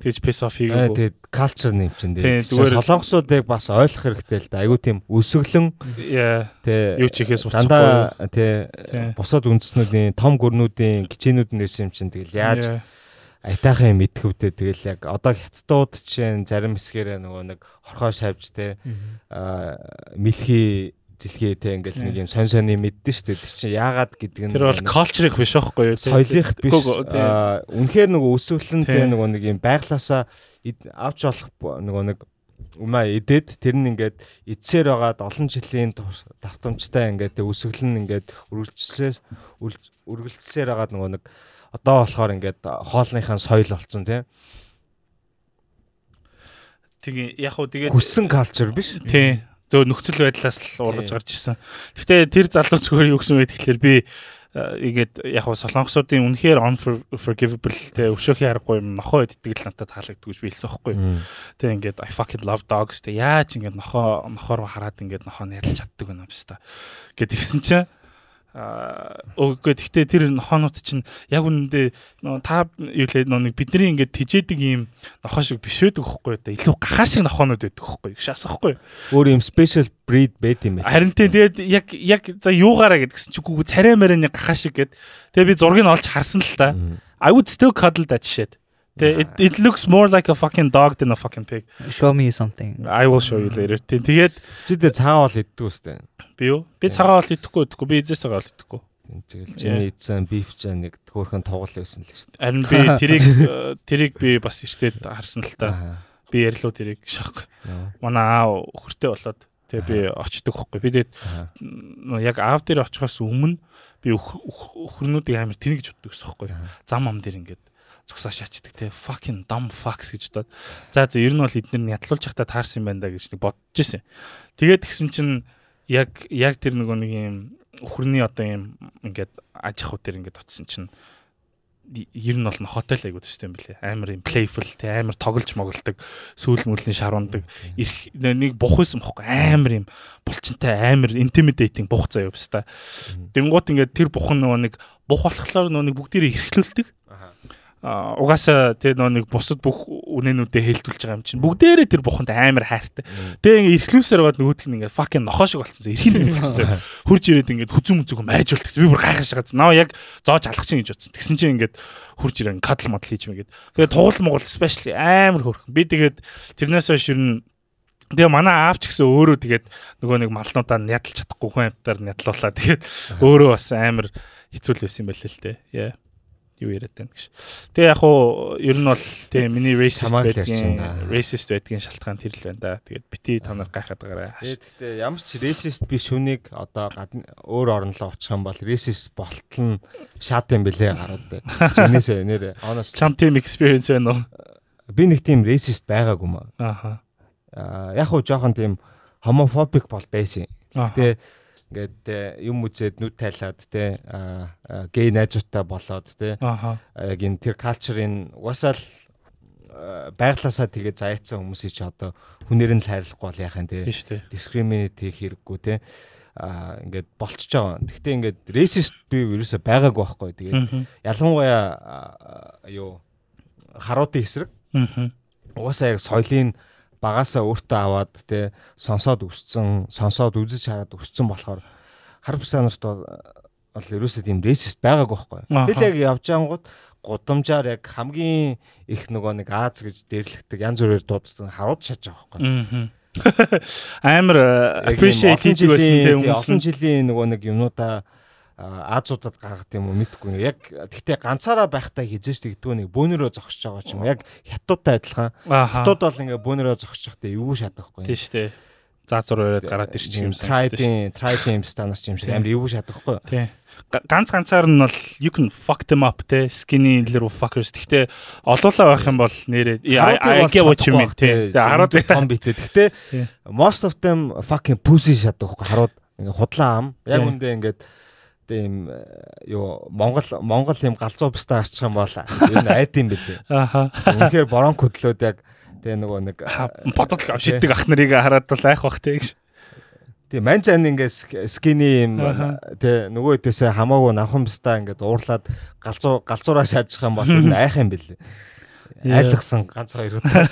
тэгж piss off хийгээгүй. Тэгээд culture нэм чинь дээ. Зүгээр солонгосуудыг бас ойлгох хэрэгтэй л да. Айгу тийм өсөглөн. Тэ юу ч ихээс уцахгүй. Дандаа тэ бусад үндэснүүдийн том гүрнүүдийн гिचэнүүд нь байсан юм чинь тэгэл яаж айтайхан юм идэхвдээ тэгэл яг одоо хятадууд чинь зарим хэсгээрээ нөгөө нэг хорхоо шавж тэ аа мэлхий зэлхийтэй ингээл нэг юм сонь сонь мэддэн шүү дээ. Тэр чинь яагаад гэдэг нь Тэр бол culture-их биш байхгүй юу? Соёлих биш. Үнэхээр нөгөө өсвөлэнтэй нөгөө нэг юм байглаасаа авч болох нөгөө нэг умаа идээд тэр нь ингээд эцсээр байгаад олон жилийн давтамжтай ингээд өсөглөн ингээд үргэлжлээс үргэлжлсээр байгаад нөгөө нэг одоо болохоор ингээд хоолныхаа соёл болцсон тийм Тэгээ яг хуу тэгээ хүссэн culture биш. Тийм зөө нөхцөл байдлаас л ургаж гарч ирсэн. Гэхдээ тэр залуу зүгээр юу гэсэн бэ тэгэхээр би ингээд яг хоо солонгосуудын үнэхээр unforgivable те өшөөхий аргагүй юм нохоо иддэг л надад таалагддаг гэж би хэлсэн байхгүй. Тэ ингээд I fucking love dogs те яаж ингээд нохоо нохоор хараад ингээд нохоо нэрлж чаддаг юм байна гэд тэгсэн чинь Өгөө гэхдээ тэр нохоонууд чинь яг үнэндээ та юу лээ нэг бидний ингээд тижээдэг ийм нохоо шиг биш байдаг хөхгүй да илүү гахаа шиг нохоонууд байдаг хөхгүй гэж асахгүй. Өөр ийм special breed байт юм байна. Харин тэгээд яг яг за юугаараа гэдгсэн чинь үгүй царай мэрэн гахаа шиг гэд. Тэгээ би зургийг олж харсан л та. I would still cuddle that shit. It, it looks more like a fucking dog than a fucking pig. Show me something. I will show you later. Тэгээд чи дэ цагаан бол иддэг үстэй. Би юу? Би цагаан бол идэхгүй идэхгүй. Би эзэс цагаан бол идэхгүй. Тэгэл чиний эзэн биф ч нэг хөөрхөн тоглол байсан л шүү дээ. Харин би тэрийг тэрийг би бас эртээд харсан л та. Би ярьлуу тэрийг шахах. Манай аав өхөртэй болоод тэгээ би очдөг хөхгүй. Би тэгээд яг аав дээр очихоос өмнө би өхөрнүүдийг амар тэнэгж уддаг гэсэн хөхгүй. Зам ам дээр ингээд зогсоо шаачдаг те fucking dumb fucks гэж бодоод за за ер нь бол эднэр нь ядлуулж явахдаа таарсан юм байна да гэж нэг бодож ирсэн. Тэгээд тэгсэн чинь яг яг тэр нөгөө нэг юм өхөрний одоо юм ингээд аж ахуй дээр ингээд утсан чинь ер нь бол хотел айгуу төстэй юм блэ. Амар юм playful те амар тоглож моголдог, сүүл мөлийн шарундаг. Ирэх нэг бух байсан бохгүй амар юм булчинтай амар intimidating бух заяа явста. Тэнгуут ингээд тэр бух нөгөө нэг бух болохоор нөгөө нэг бүгдийг эрхлүүлдэг угаасаа тэр нэг бусад бүх үнэнүүдэд хэлтүүлж байгаа юм чинь бүгдээрээ тэр буханд амар хайртай. Тэгээ ингээ эрхлүүлсээр бод нөгөөдг нь ингээ fucking нохоо шиг болцсон. Юм болцсон. Хурж ирээд ингээ хүзүн мүзүг майжуулдаг. Би бүр гайхаж байгаа. Наа яг зоож алах чинь гэж бодсон. Тэгсэн чинь ингээд хурж ирээ кадл модл хийж мэгээд. Тэгээ тугуул могол especially амар хөрхөн. Би тэгээд тэрнээс хойш нь Тэгээ манай аав ч гэсэн өөрөө тэгээд нөгөө нэг малнуудаа ядалж чадахгүй хүн амтаар нядлуулаа. Тэгээд өөрөө бас амар хэцүү л байсан юм байна л л дээ. Яа юу яриад байна гэж. Тэгээ яг хуу ер нь бол тэгээ миний racist байдгийн racist байдгийн шалтгаан тэр л байна да. Тэгээд бити та нар гайхаад байгаарай. Тэгээд ямар ч racist биш хүнийг одоо өөр орн руу очих юм бол racist болтол нь шат юм бэлээ гараад байна. Чинээсээ нэр honest. Чам team experience байна уу? Би нэг тийм racist байгаагүй маа. Ааха. Аа яг хуу жоохон тийм homophobic бол байсан. Гэтэ ингээд юм үзээд нүд тайлаад те гей найзуутай болоод те яг энэ тэр калчрын угасаал байглаасаа тэгээ заяцсан хүмүүсийг ч одоо хүнээр нь л хайрлахгүй бол яхаа те дискриминет хийх хэрэггүй те а ингээд болчихж байгаа. Гэхдээ ингээд racist би ерөөсөй байгаагүй байхгүй. Тэгээд ялангуяа юу харуудын эсрэг. Угаасаа яг соёлын багаасаа өөртөө аваад те сонсоод өссөн, сонсоод үзэж хараад өссөн болохоор хар бусаа нарт бол ерөөсөө тийм рейсист байгаагүй байхгүй. Тэгэл яг явж ангууд гудамжаар яг хамгийн их нөгөө нэг Аз гэж дээрлэгдэг янз бүрээр дууддаг харууд шатж байгаа байхгүй. Амар appreciate хийдэг байсан тийм. Олон жилийн нөгөө нэг юмнуудаа Азуудад гаргад юм уу мэдгүй. Яг тэгтээ ганцаараа байхдаа хизээш тэгдэггүй нэг бөөнөрөө зогсож байгаа ч юм уу. Яг хятадтай адилхан. Хятад бол ингээ бөөнөрөө зогсож байхдаа эвгүй шатахгүй. Тийм шүү дээ. Заазуур өрөөд гараад ирчих юм сан. Triding, Triding стандар юм шиг амар эвгүй шатахгүй. Тийм. Ганц ганцаар нь бол you can fuck them up те skinny little fuckers. Тэгтээ олоолаа байх юм бол нэрээ I get what you mean те. Тэгээ хараад том битэй. Тэгтээ most of them fucking pussy шатахгүй. Харууд ингээ худлаа ам. Яг үндэ ингээд Тэ э, юу Монгол Монгол юм галзуу бустаа арчих юм бол энэ айд юм бэлээ. Аха. Үнэхээр борон хөдлөөд яг тэ нөгөө нэг бодол авшиддаг ах нарыг хараад бол айх бах тэ гэж. Тийм мань цан ингээс скини юм тэ нөгөө хэдээсээ хамаагүй навхан бустаа ингээд уурлаад галзуу галзуураа шаажих юм бол энэ айх юм бэлээ айлгсан ганц хоёр удаа.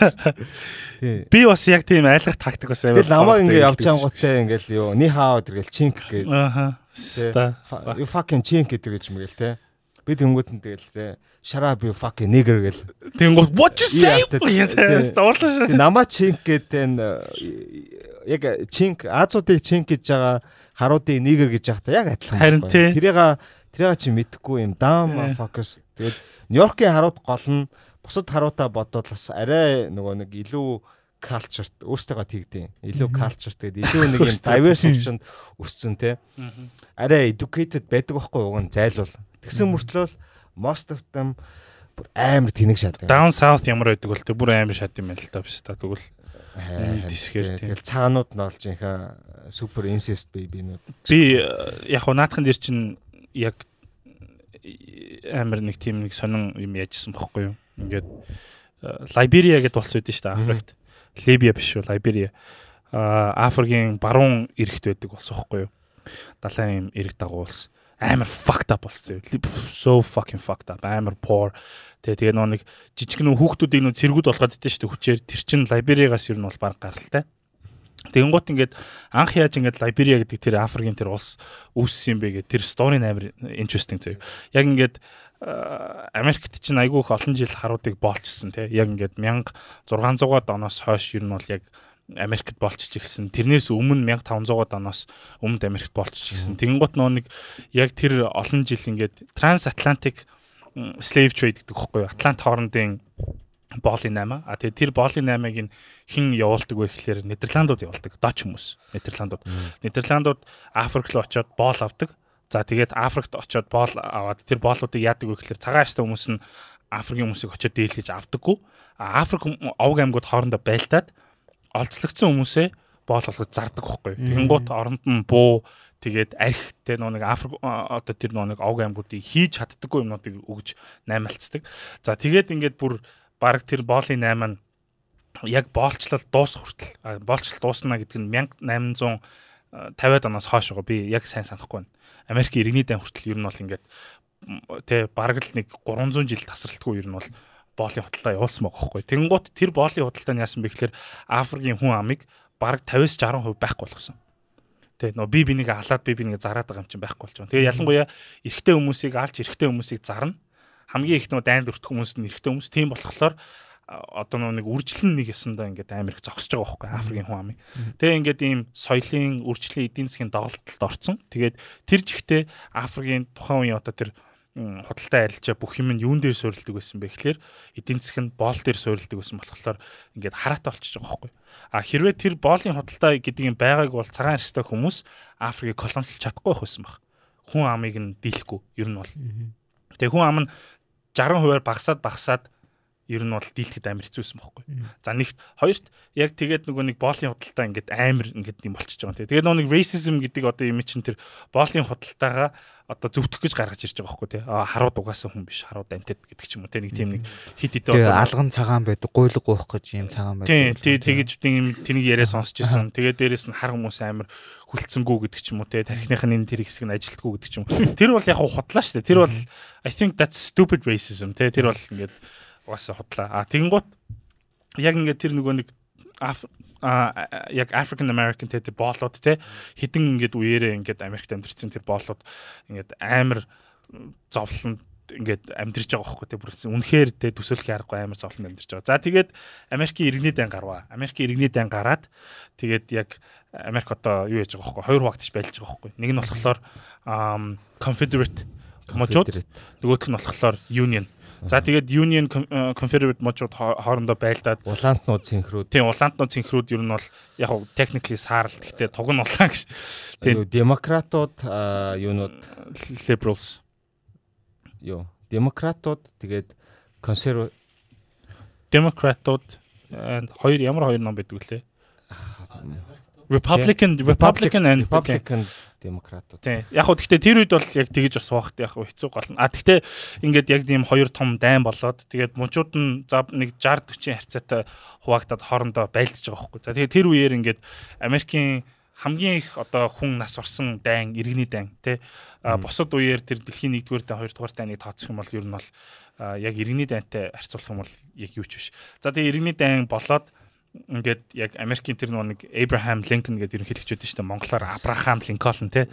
Би бас яг тийм айлгах тактик бас амар. Тэгэл намаа ингээ явж ангуутай ингээл юу ни хаа өдргээл чинк гэдэг. Аха. You fucking chink гэдэг гэж мэгэл те. Би тэнгууд нь тэгэл те. Shut you fucking nigger гэл. Тэнгууд what you say? Уурлаа. Намаа chink гэдэг нь яг chink Азуудыг chink гэж байгаа харуудын nigger гэж яхта яг адилхан. Харин тий. Тэрийг тэрийг чи мэдхгүй юм. Damn fuckers. Тэгэл Нью-Йоркийн харууд гол нь бусад харуудаа бодвол бас арай нөгөө нэг илүү culture өөртөө тэгдэв. Илүү culture тэгээд илүү нэг юм diverse option өссөн те. Арай educated байдаг байхгүй уг нь зайлуул. Тэгсэн мөртлөө most of them бүр амар тэнэг шат. Down south ямар байдаг бол тэг бүр амар шат юм байна л та биш та тэгвэл дисгэр тэгэл цагаанууд нь олж инхаа супер incest baby-нууд. Би яг хуу наадхан дээр чинь яг амар нэг тийм нэг сонин юм яжсан бохгүй юу? Ингээд Лайберия гэд болсон байдэн шүү дээ Африкт. Либия биш үү Лайберия. Аа Африкийн баруун эрэгт байдаг болсон байхгүй юу? Далайн юм эрэг дагуулс амар fucked up болсон. So fucking fucked up. Амар poor. Тэгээ тэгээ нөө нэг жижиг нөө хүүхдүүдийг нөө цэргүүд болгоод идэв шүү дээ хүчээр. Тэр чин Лайбериагаас ер нь бол баг гаралтай. Тэгэнгუთ ингээд анх яаж ингээд Лайберия гэдэг тэр Африкийн тэр улс үүссэн юм бэ гэдэг тэр story амар interesting заяа. Яг ингээд Америкт чинь айгүй их олон жил харуудыг боолчсон тий. Яг ингээд 1600-аад оноос хойш ер нь бол яг Америкт болчих гэсэн. Тэрнээс өмнө 1500-аад оноос өмнөд Америкт болчих гэсэн. Тэгэнгუთ нөө нэг яг тэр олон жил ингээд трансатлантик slave trade гэдэг юу? Атлант хоорондын боолын 8. А тэгээ тэр боолын 8-ыг хэн явуулдаг вэ гэхээр Нидерландууд явуулдаг. Доч хүмүүс. Нидерландууд. Нидерландууд Африк руу очиод боол авдаг. За тэгээд Африкт очиод боол аваад тэр боолуудыг яадаг вэ гэхээр цагаан арьстай хүмүүс нь Африкийн хүмүүсийг очиод дийлгэж авдаггүй. Африк овг аймагуд хоорондоо байлдаад олзлогдсон хүмүүсээ боол болгож зардаг байхгүй. Тэгэнгუთ оронд нь буу тэгээд арх те нэг Африк одоо тэр нэг овг аймагуудыг хийж чаддаггүй юмнуудыг өгж наймалцдаг. За тэгээд ингээд бүр баг тэр боолын 8 нь яг боолчлал дуус хүртэл боолчлал дуусна гэдэг нь 1850-ад оноос хойш байгаа. Би яг сайн санахгүй байна. Америк иргэний дан хүртэл ер нь бол ингээд тэ бараг л нэг 300 жил тасралтгүй ер нь бол боолын худалдаа явуулсан байгаа хөөхгүй. Тэнгуут тэр боолын худалдаа нь яасан бэ гэхээр Африкийн хүн амыг бараг 50-60% байхгүй болгосон. Тэ нөө би бинийг алаад би бинийг зараад байгаа юм чинь байхгүй болж байгаа. Тэгээ ялангуяа эрэгтэй хүмүүсийг алж эрэгтэй хүмүүсийг зарна. Хамгийн их нөө дайнд өртөх хүмүүс нь эрэгтэй хүмүүс. Тийм болохоор одоо нэг үржлэн нэг ясандаа ингээд амар их зогсож байгаа байхгүй Африкийн хүн амыг. Тэгээ ингээд ийм соёлын үржлийн эдийн засгийн доголдолд орцсон. Тэгээд тэр жигтэй Африкийн тухайн үеийн одоо тэр худалдаа арилжаа бүх юм нь юун дээр суурилдаг байсан бэ гэхлээр эдийн нь боол дээр суурилдаг байсан болохоор ингээд хараатай болчихж байгаа байхгүй. А хэрвээ тэр боолын худалдаа гэдэг юм байгааг бол цагаан арьстай хүмүүс Африкийг колоничлж чадахгүй байсан баг. Хүн амыг нь дийлэхгүй ер нь бол. Тэгээ хүн ам нь 60%-аар багасаад багасаад ер нь бол дийлдэхэд амар хэцүү байсан байхгүй. За нэгт хоёрт яг тэгээд нөгөө нэг боолын худалдаа ингээд амар ингээд юм болчихж байгаа юм. Тэгээд нөгөө нэг racism гэдэг одоо юм чинь тэр боолын худалдаагаа одоо зөвтөх гэж гаргаж ирж байгаа байхгүй тий. А харууд угаасан хүн биш, харууд амтд гэдэг ч юм уу тий. Нэг тийм нэг хит хит одоо алган цагаан байдаг, гуйлг гуйх гэж юм цагаан байдаг. Тий, тий тэгэж тийм тэнийг яриа сонсч ирсэн. Тэгээд дээрэс нь хар хүмүүс амар хүлцэнгүү гэдэг ч юм уу тий. Тархиных нь энэ тэр хэсэг нь ажилтгүү гэдэг ч юм. Тэр бол яг худлаа шүү дээ. Тэр бол I think that's stupid racism тий. Тэр бол ингээд угаасаа худлаа. А тэгэнгუთ яг ингээд тэр нөгөө нэг а яг African American те боолууд те хідэн ингээд үеэрээ ингээд Америкт амьдэрсэн тэр боолууд ингээд амар зовлон ингээд амьдэрж байгаа байхгүй те бүр үнэхээр те төсөөлөх аргагүй амар зовлон амьдэрж байгаа. За тэгээд Америкийн иргэний дан гарваа. Америкийн иргэний дан гараад тэгээд яг Америк одоо юу яаж байгаа байхгүй хоёр хуваагдчих байлж байгаа байхгүй. Нэг нь болохоор Confederate мужууд нөгөөх нь болохоор Union За тэгээд Union э, Confederate мужууд хоорондоо байлдаад. Улаантнууд синхрүүд. Тийм улаантнууд синхрүүд ер нь бол яг уу technically саарл гэхдээ туг нь улаан гэж. Тийм демократууд юунууд liberals. Юу? Демократууд тэгээд консерв демократууд хоёр ямар хоёр ном байдаг вүлээ? Republican Republican and Republican демократууд. Тийм. Яг хөө гэхдээ тэр үед бол яг тэгэж бас баахт яг хэцүү гол. А гэхдээ ингээд яг тийм хоёр том дайн болоод тэгээд мужууд нь за нэг 60 40 харьцаатай хуваагдаад хоорондоо байлдаж байгаа хөөхгүй. За тэгээд тэр үеэр ингээд Америкийн хамгийн их одоо хүн нас орсон дайн иргэний дайн тий бусад үеэр тэр дэлхийн 1-р дайн 2-р дайныг тооцох юм бол ер нь бол яг иргэний дайнтай харьцуулах юм бол яг юу ч биш. За тэгээ иргэний дайн болоод ингээд яг Америкийн тэр нэг Abraham Lincoln гэдэг ерөнхийлөгч байдаг шүү дээ. Монголоор Abraham Lincoln тий.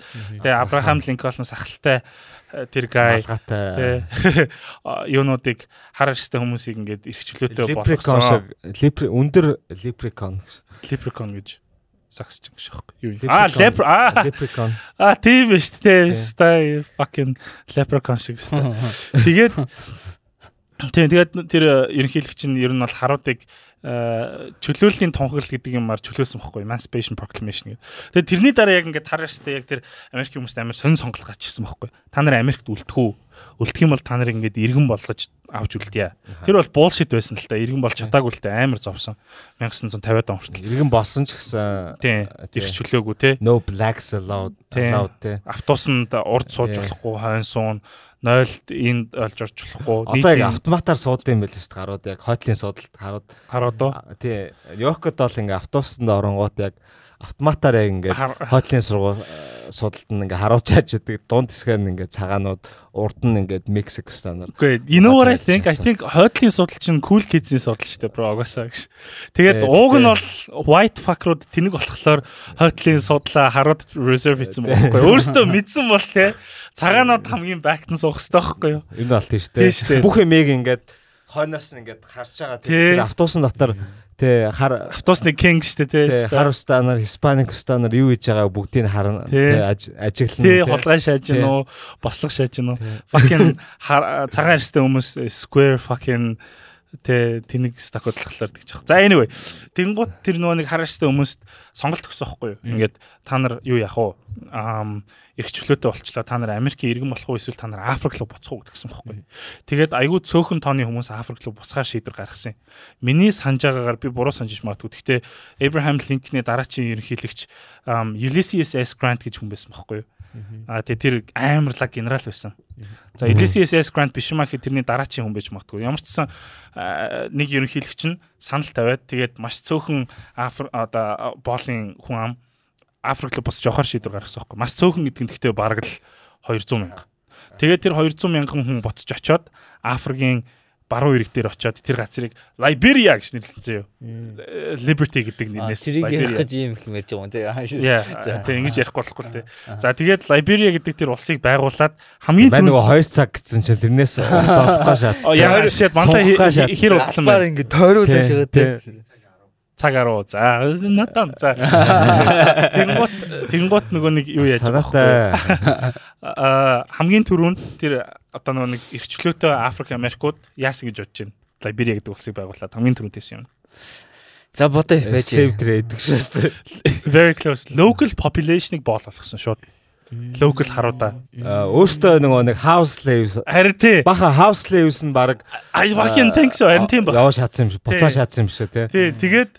Тэгээ Abraham Lincoln сахалтай э, тэр гай тий. Юунуудыг хар арьстай хүмүүсийг ингээд эрхчлөөтэй болгосон. Өндөр leprechaun гэж. Leprechaun гэж саксч гэж аахгүй юу аа лепр аа leprechaun аа тийм биш тийм стай fucking leprechaun шиг стай тэгээд тийм тэгээд тэр ерөнхийлөгч нь ер нь бол харуудыг Э, чөлөөллийн тунхаглал гэдэг юмар чөлөөсөн бохгүй Emancipation Proclamation гэдэг. Тэгээд тэрний дараа яг ингээд тарааштай яг тэр Америкийн хүмүүст амар сонир сонголт гаччихсан бохгүй. Та нар Америкт үлдэх үү? Үлдэх юм бол та нар ингээд иргэн болгож авч үлдъя. Тэр бол bullshit байсан л та. Иргэн болж чадаагүй л та амар зовсон. 1950-аад он хүртэл. Иргэн болсон ч гэсэн ирэх чөлөөгүй те. No blacks allowed allowed те. Автобусанд урд сууж болохгүй хойн суун 0-д энд олж орч болохгүй. Одоо яг автоматар суудсан юм байл шүү дээ. Гарууд яг хойтлын суудалд. Харууд уу? Тий. Йокод бол ингээ автобусанд оронгууд яг автоматар яг ингээд хойтлын сургууль э, судалт нь ингээд харуулж чаддаг дунд хэсгээр нь ингээд цагаанууд урд нь ингээд Мексик станаар. Үгүй you know what I think I think хойтлын судал чинь cool kids-ийн судал шүү дээ бро угаасаа гэж. Тэгээд ууг нь бол white fuck-рууд тэнэг болохоор хойтлын судлаа харууд reserve хийсэн байхгүй. Өөрөөсөө мэдсэн бол те цагаанууд хамгийн back нь суух хэрэгтэй байхгүй юу? Энэ тийм шүү дээ. Бүх эмээг ингээд хойноос нь ингээд харж байгаа тэр автобусын дотор Тэ хар автобусны кинг штэ тэ хар устанаар Испаник устанаар юу хийж байгаа бүгдийг харна тэ. ажиглан тэ холгой шааж гин үү? Бослог шааж гин үү? Fucking цагаан арьстай хүмүүс square fucking Тэ тэнэг стакодлахлаар тэгж байгаа. За anyway тэнгууд тэр нөгөө нэг харааштай хүмүүст сонголт өгсөн байхгүй юу? Ингээд та нар юу яах вэ? Аа эрхчлөөтэй болчлоо та нар Америкийн иргэн болох уу эсвэл та нар Африк руу буцах уу гэдгсэн байхгүй. Тэгээд айгүй цөөхөн тооны хүмүүс Африк руу буцахаар шийдвэр гаргасан. Миний санаж байгаагаар би буруу санаж магадгүй. Гэхдээ Abraham Lincoln-ийн дараачийн ерөнхийлөгч Ulysses S. Grant гэж хүн байсан байхгүй юу? Аа тэгээ тэр амарлаг генерал байсан. За Ulysses. Grant биш маа гэхэд тэрний дараачийн хүн байж магадгүй. Ямар ч гэсэн нэг ерөнхийлөгч нь санал тавиад тэгээд маш цөөхөн одоо боолын хүн ам Африк руу босч явахар шийдвэр гаргасан байхгүй. Маш цөөхөн гэдэг нь гэхдээ бараг л 200 мянга. Тэгээд тэр 200 мянган хүн буцаж очоод Африкийн баруун ирэг дээр очоод тэр газрыг Liberia гэж нэрлэлсэн юу. Liberty гэдэг нэрнээс Тэрийг ярих гэж юм их ярьж байгаа юм тий. Тэг ингэж ярихгүй болохгүй л тий. За тэгээд Liberia гэдэг тэр улсыг байгуулад хамгийн түрүүнд нөгөө 2 цаг гэсэн чинь тэрнээс удахгүй шатсан. Яа шат манлаа хэр удсан бэ? Баг ингэ тойруулаа шагаа тий цагаар уу. За надаа. За. Тэнгуут тэнгуут нөгөө нэг юу яаж байгаа вэ? Аа хамгийн түрүүнд тэр одоо нөгөө нэг эрхчлөөтэй Африк Америкууд яасан гэж бодож байна. Либерия гэдэг улсыг байгуулад хамгийн түрүүнд хийсэн юм. За бодъё байж. Slave trade гэх шээ. Very close. Local population-ыг боол болгосон шууд local харуудаа. Өөртөө нөгөө нэг house slaves харин тий. Баха house slaves нь баг I fucking think so харин тийм баг. Яваа шатсан юм шиг, буцаа шатсан юм шиг тий. Тий, тэгээд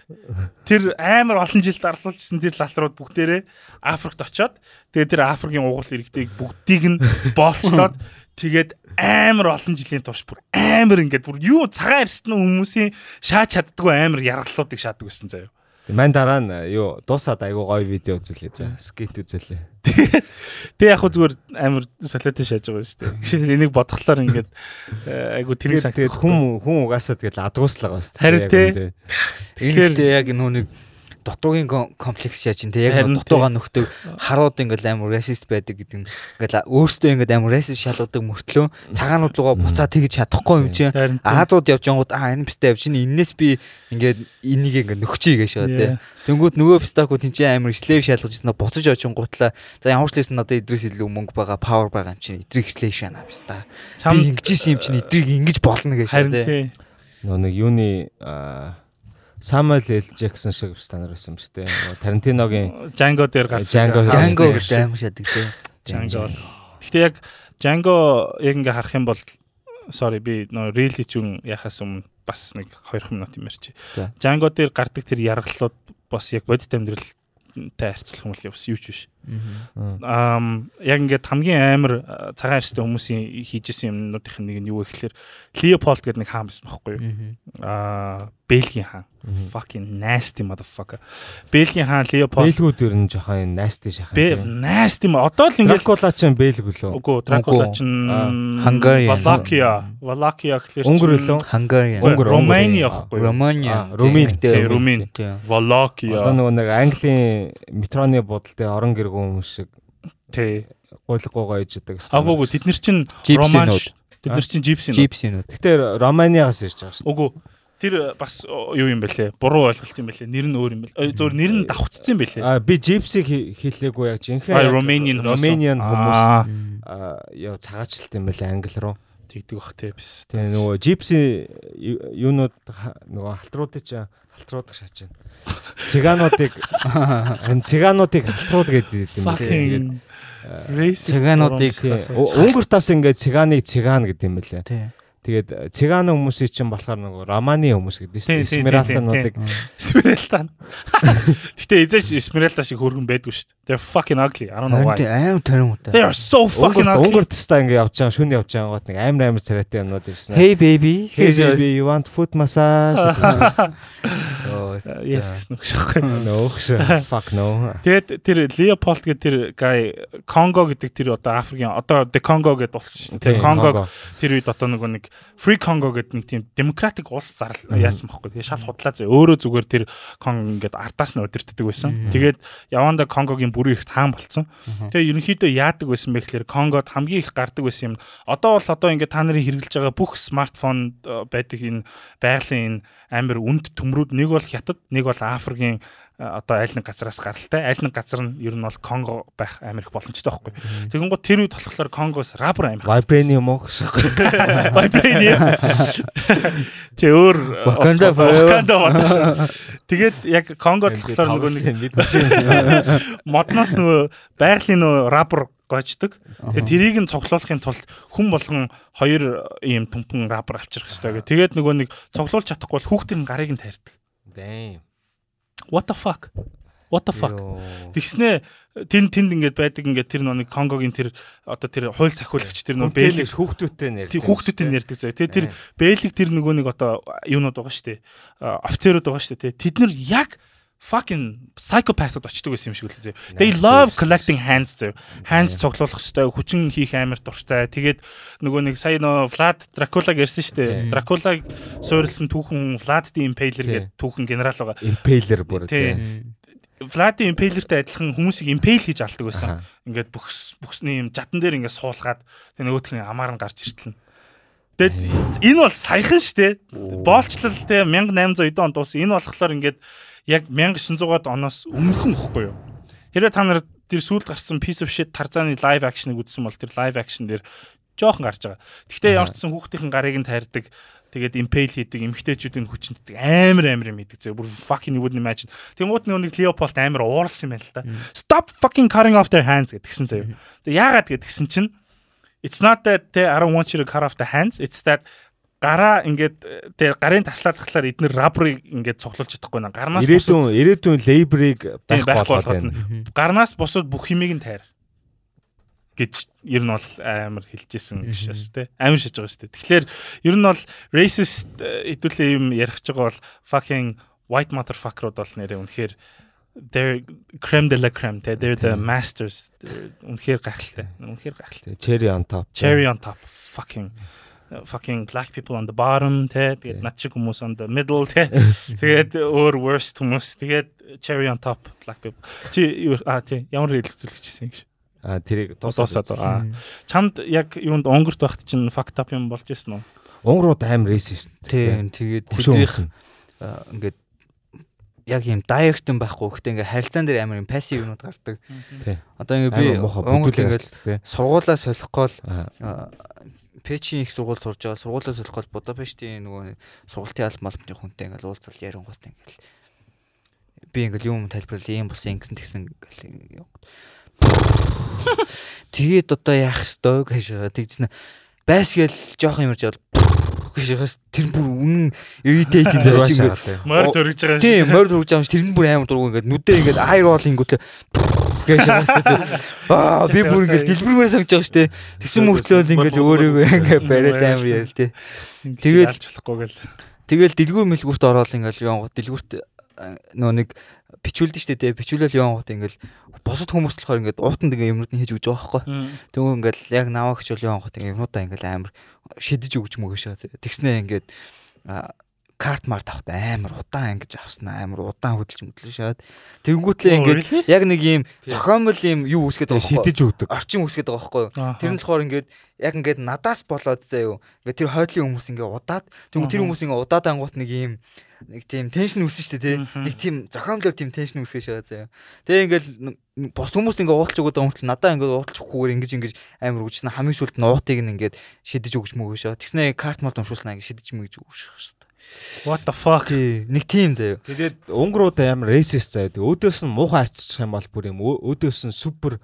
тэр амар олон жил дарсуулжсэн тэр лалрууд бүгдээрээ Африкт очоод тэгээд тэр Африкийн угуул иргэдийг бүгдийг нь боолчлоод тэгээд амар олон жилийн турш бүр амар ингээд бүр юу цагаан арстны хүмүүсийн шааж чаддгүй амар яргаллуудыг шаадаг байсан заяа. Мань дараа нь юу дуусаад айгуу гоё видео үзүүлээ за скейт үзүүлээ. Тэг яг хөө зүгээр амар солиотой шааж байгаа шүү дээ. Гэхдээ энийг бодглохлоор ингээд э, айгуу тэрийг санагдах. Хүн хүн угаасаа тэгэл адгууслага байна шүү дээ. Харин тий. Тэгэхээр яг нэг дутуугийн комплекс шаа чинь те? Яг дутууга нөхдөг харууд ингээл амар расист байдаг гэдэг нь ингээл өөртөө ингээд амар расист шалгадаг мөртлөө цагаанууд руугаа буцаа тэгж чадахгүй юм чинь Азууд явж ангууд аа энэ пистэ явж чинь энэс би ингээд энийг ингээд нөхчий гэж шаа те. Тэнгууд нөгөө пистаку тэнцээ амар слэв шалгаж ирсэн буцаж явж ангуутлаа за ямар ч лээс надад идрээс илүү мөнгө байгаа павер байгаа юм чинь идрийг слэв шана писта би ингэжсэн юм чинь идрийг ингэж болно гэж шаа те. нөгөө нэг юуны аа Samuel L. Jackson шиг стандар байсан юм шүү дээ. Тарантиногийн Django дээр гарч Django Django гэдэг амар шадаг тий. Django бол. Гэхдээ яг Django яг ингээ харах юм бол sorry би нөө really ч юм яхаас өмнө бас нэг 2 минут юм ярьчих. Django дээр гардаг тэр яргаллууд бас яг бодит амьдралтай харьцуулах юм бол бас юу ч биш. Аа яг ингээд хамгийн амар цагаан арьстай хүмүүсийн хийжсэн юмнуудын нэг нь юу вэ гэхээр Leopold гэдэг нэг хаан байсан байхгүй юу? Аа Бельгийн хаан. Fucking nasty motherfucker. Бельгийн хаан Leopold. Бельгүүд ер нь жоохон nasty шахан. Бэ nasty ма одоо л ингээд Dracula ч Бельг лөө. Үгүй Dracula ч Hungarian. Wallachia. Wallachia гэхэлэр Унгар лөө. Hungarian. Унгар Romania байхгүй юу? Romania. Румын. Румын. Wallachia. Одоо нөгөө нэг Английн метроны будалтай орон гэргүй хүмүүс шиг тий гуйлгуугаа иждэг. Агуугүй тэд нар чинь романш. Тэд нар чинь жипсинууд. Жипсинууд. Гэтэ Романиагаас ирж байгаа шүү. Үгүй Тэр бас юу юм бэлээ? Буруу ойлголт юм бэлээ. Нэр нь өөр юм бэл. Зөвөр нэр нь давхцсан юм бэлээ. А би Gypsy хэлээгүй яг жинхэнэ Romanian Romanian хүмүүс аа яа цагаачлалт юм бэлээ англи руу. Тэгдэг бах те биш. Тэгээ нөгөө Gypsy юунууд нөгөө халтруудыг шааж байна. Цыгануудыг энэ цыгануудыг халтрууд гэдэг юм бэлээ. Racist цыгануудыг Өнгөртаас ингээд цыганыг цыган гэдэг юм бэлээ. Тэгээд цыганы хүмүүсийн чинь болохоор нөгөө романы хүмүүс гэдэг шүү дээ. Эсмералтануудыг Эсмералтан. Гэтэ эзэж Эсмералта шиг хөргөн байдгүй шүү дээ. They're fucking ugly. I don't know why. Аим таримутай. They are so fucking ugly. Өнгөр тастаа ингээ явж байгаа шүн явж байгаа гот нэг амар амар царайтай юмнууд ирсэн. Hey baby. Hey baby, you want foot massage? Oh, yes гэсэн үг шахах. No, fuck no. Тэгээд тэр Leopold гэдэг тэр guy Congo гэдэг тэр одоо Африкийн одоо The Congo гэдэг болсон шүү дээ. Congo тэр үед одоо нөгөө нэг Free Congo гэдэг нэг тийм демократик улс зарлал яасан бохоггүй. Тэгээ шал худлаа зөө. Өөрөө зүгээр тэр Конго ингээд ардаас нь удирддаг байсан. Тэгээд яванда Конгогийн бүрийн ихт хаан болцсон. Тэгээ ерөнхийдөө яадаг байсан бэ гэхээр Конгод хамгийн их гардаг байсан юм. Одоо бол одоо ингээд та нарын хэрэгжилж байгаа бүх смартфон байдаг энэ байгалийн энэ амар үнд төмрүүд нэг бол хятад, нэг бол Африкийн одоо аль нэг газараас гаралтай аль нэг газар нь ер нь бол Конго байх амар их боломжтой байхгүй. Тэгэн гоо тэр үед болохоор Конгоос рапер амар. Vibranium уу гэж. Vibranium. Тэ өөр Wakanda бодож. Тэгээд яг Конгод болохоор нөгөө нэг модноос нөгөө байгалийн нөгөө рапер гойчдаг. Тэгээ тэрийг нь цуглуулахын тулд хүн болгон хоёр ийм түнхэн рапер авчрах хэрэгтэй гэх. Тэгээд нөгөө нэг цуглуулж чадахгүй бол хүүхдийн гарыг нь тайрдаг. Damn. What the fuck? What the fuck? Тэгснэ тэнд тэнд ингээд байдаг ингээд тэр нэг Конгогийн тэр одоо тэр хууль сахиулагч тэр нөгөө бэлэг хүүхдүүдтэй нэр. Тий хүүхдүүдтэй нэрдэг заяа. Тэгээ тэр бэлэг тэр нөгөө нэг одоо юунууд байгаа штэ. Офицерууд байгаа штэ. Тэд нар яг fucking psychopath очдөг байсан юм шиг үлээ зөө. They love collecting hands зөө. Hands цуглуулах хэвээр хүчин хийх амар дуртай. Тэгээд нөгөө нэг сая нөө Vlad Dracula гэрсэн шүү дээ. Dracula суурилсан түүхэн Vlad the Impaler гэдэг түүхэн генерал байгаа. Impaler бүр тийм. Vlad the Impaler-тэй адилхан хүмүүсийг impale хийж алдаг байсан. Ингээд бүхс бүхсний юм жадан дээр ингээд суулгаад тэг нөгөөх нь амаар нь гарч иртэлнэ. Тэгэд энэ бол саяхан дээ. Боолчлол те 1890 онд дууссан. Энэ болохоор ингээд яг 1900-аад оноос өмнөхөн ихгүй юу. Хэрвээ та нар тэр сүүлд гарсан piece of shit Тарзаны live action-ыг үзсэн бол тэр live action дээр жоохон гарч байгаа. Гэхдээ ямарчсан хүүхдийн гарыг нь тайрдаг тэгээд impale хийдэг эмгтээчүүдийн хүчнэдэг амар амар юм хийдэг. Бүр fucking you wouldn't imagine. Тэнгууд нэг Leopold амар ууралсан юм байна л да. Stop fucking cutting off their hands гэдгсэн заяа. За яагаад гэдгсэн чинь It's not that they I don't want you to cut off the hands. It's that гараа ингээд тэгээ гарын таслаад тахлаар эднэр рабрыг ингээд цоглуулж чадахгүй наа. Гарнаас ирээдүйн ирээдүйн лейбрийг байхгүй болгоод гарнаас бусад бүх химийг нь тайр. гэж ер нь бол амар хэлжсэн гişээс те амар шиж байгаа шүү дээ. Тэгэхээр ер нь бол racist хэдүүлээ юм ярих гэж байгаа бол fucking white motherfucker-ууд бол нэрээ үнэхээр they're creme de la creme те they're the masters үнэхээр гахалтай үнэхээр гахалтай cherry on top cherry on top fucking fucking black people on the bottom те тэгээд над чиг хүмүүс on the middle те тэгээд өөр worst хүмүүс. Тэгээд cherry on top black people. Чи а тий ямар хэлэлцүүлэгчсэн гэж а тэрийг дуусаад а. Чамд яг юунд онгорт багт чинь fucked up юм болж ирсэн үү онгорууд амар racist тий тэгээд тэднийх ингээд яг юм директэн байхгүй гэхдээ ингээ харилцаан дээр амар юм пассив юмуд гардаг. Одоо ингээ би Монгол ингээ сургуулаа солихгүй л Пэчийн их сургууль сурж байгаа. Сургуулаа солиход Будапештийн нөгөө сургуулийн албан малбны хүнтэй ингээл уулзал ярингууд ингээл би ингээл юм тайлбарлал ийм бас ингэсэн тэгсэн ингээл Тэгээд одоо яах ёстой гэж тэгжсэн. Байсгээл жоох юмрж бол гэж байгаас тэр бүр үнэн irritating дээр шиг морь төрөж байгаа юм. Тийм, морь төрөж байгаа юм. Тэр нь бүр амар дургу ингээд нүдээ ингээд ай рол ингүүтлээ гэж байгаас тэ. Аа би бүр ингээд дэлбэрмээр сангаж байгаа штэ. Тэгсэн мөртлөө ингээд өөрийгөө ингээд бариад амар ярил тэ. Тэгээд болохгүй гэл. Тэгэл дэлгүүр мэлгүүрт ороод ингээд яваа дэлгүүрт нөө нэг бичүүлдэ штэ тэ бичүүлэл яваа гот ингээл босод хүмүүс болохоор ингээд уутанд ингээ юмнууд нь хийж өгч байгаа байхгүй. Тэгвэл ингээл яг наваагч бол яваа гот ингээ юмнуудаа ингээл амар шидэж өгч мөгөөш. Тэгснээ ингээд карт март авахт амар удаан ингэж авсан амар удаан хөдөлж мэдлээ шаад. Тэгэнгүүтлээ ингээд яг нэг юм зохиомл юм юу үсгээд байгаа шидэж өгдөг. Орчин үсгээд байгаа байхгүй тэр нь болохоор ингээд яг ингээд надаас болоод заа юу? Ингээд тэр хойдлын хүмүүс ингээд удаад тэгвэл тэр хүмүүс ингээд удаад ангуут нэг юм нэг тийм теншн үүсэн шүү дээ тий. Нэг тийм зохиомлоор тийм теншн үүсгэж байгаа заа тэгээ ингээд бос хүмүүс ингээд уудалж өгöd байгаа хүмүүс надаа ингээд уудалж өгөхгүйгээр ингэж ингэж амар үгжсэн хамгийн сүлд нь уутыг нь ингээд шидэж өгч мөгөөшөө тэгснэ карт мод уншуулснаа ингээд шидэж мэгж өгөх шүү What the fuck? Нэг тийм заяа. Тэгээд өнгөрүүд амар racist заяа. Өөдөөс нь муухай арччих юм бол бүр юм өөдөөс нь супер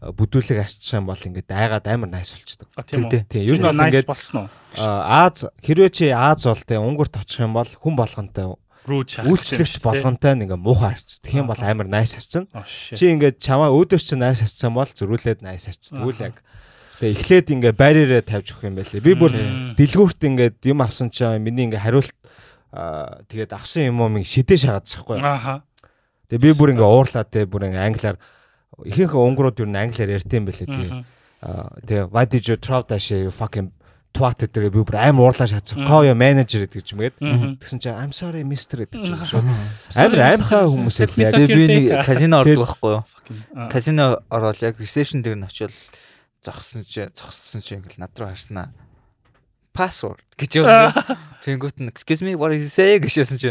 бүдүүлэг арччих юм бол ингээд айгаад амар найс болчихдог. Тийм үү. Тийм. Ер нь бол ингээд болсон уу? Аз хэрвээ чи Аз бол тэ өнгөрт очих юм бол хүн болгонтэй үйлчлэгч болгонтой нэг муухай арч. Тэгэх юм бол амар найс арчна. Чи ингээд чамаа өөдөөс чи найс арчсан бол зөрүүлээд найс арч. Тэгвэл яг Тэгээ эхлээд ингээ барьераа тавьж өгөх юм байлээ. Би бүр дэлгүүрт ингээд юм авсан чинь миний ингээ хариулт тэгээд авсан юм уу шидэ шагаадчихгүй. Ааха. Тэгээ би бүр ингээ уурлаад тэгээ бүр ингээ англиар ихэнх өнгөрүүд юу н англиар ярьт юм байлээ тэгээ. Тэгээ why did you throw that shit you fucking twat гэдэг би бүр аим уурлаа шатсан. Call your manager гэдэг ч юм гээд. Тэгсэн чинь I'm sorry mister гэдэг чинь шууд амар аимхаа хүмүүс л би нэг казино ордог байхгүй юу? Казино ороод яг reception дээр нь очивол зогссон чи зогссон чи ингээл над руу харснаа password гэж явж. Тэнгүүт нь excuse me what is you say гэжсэн чи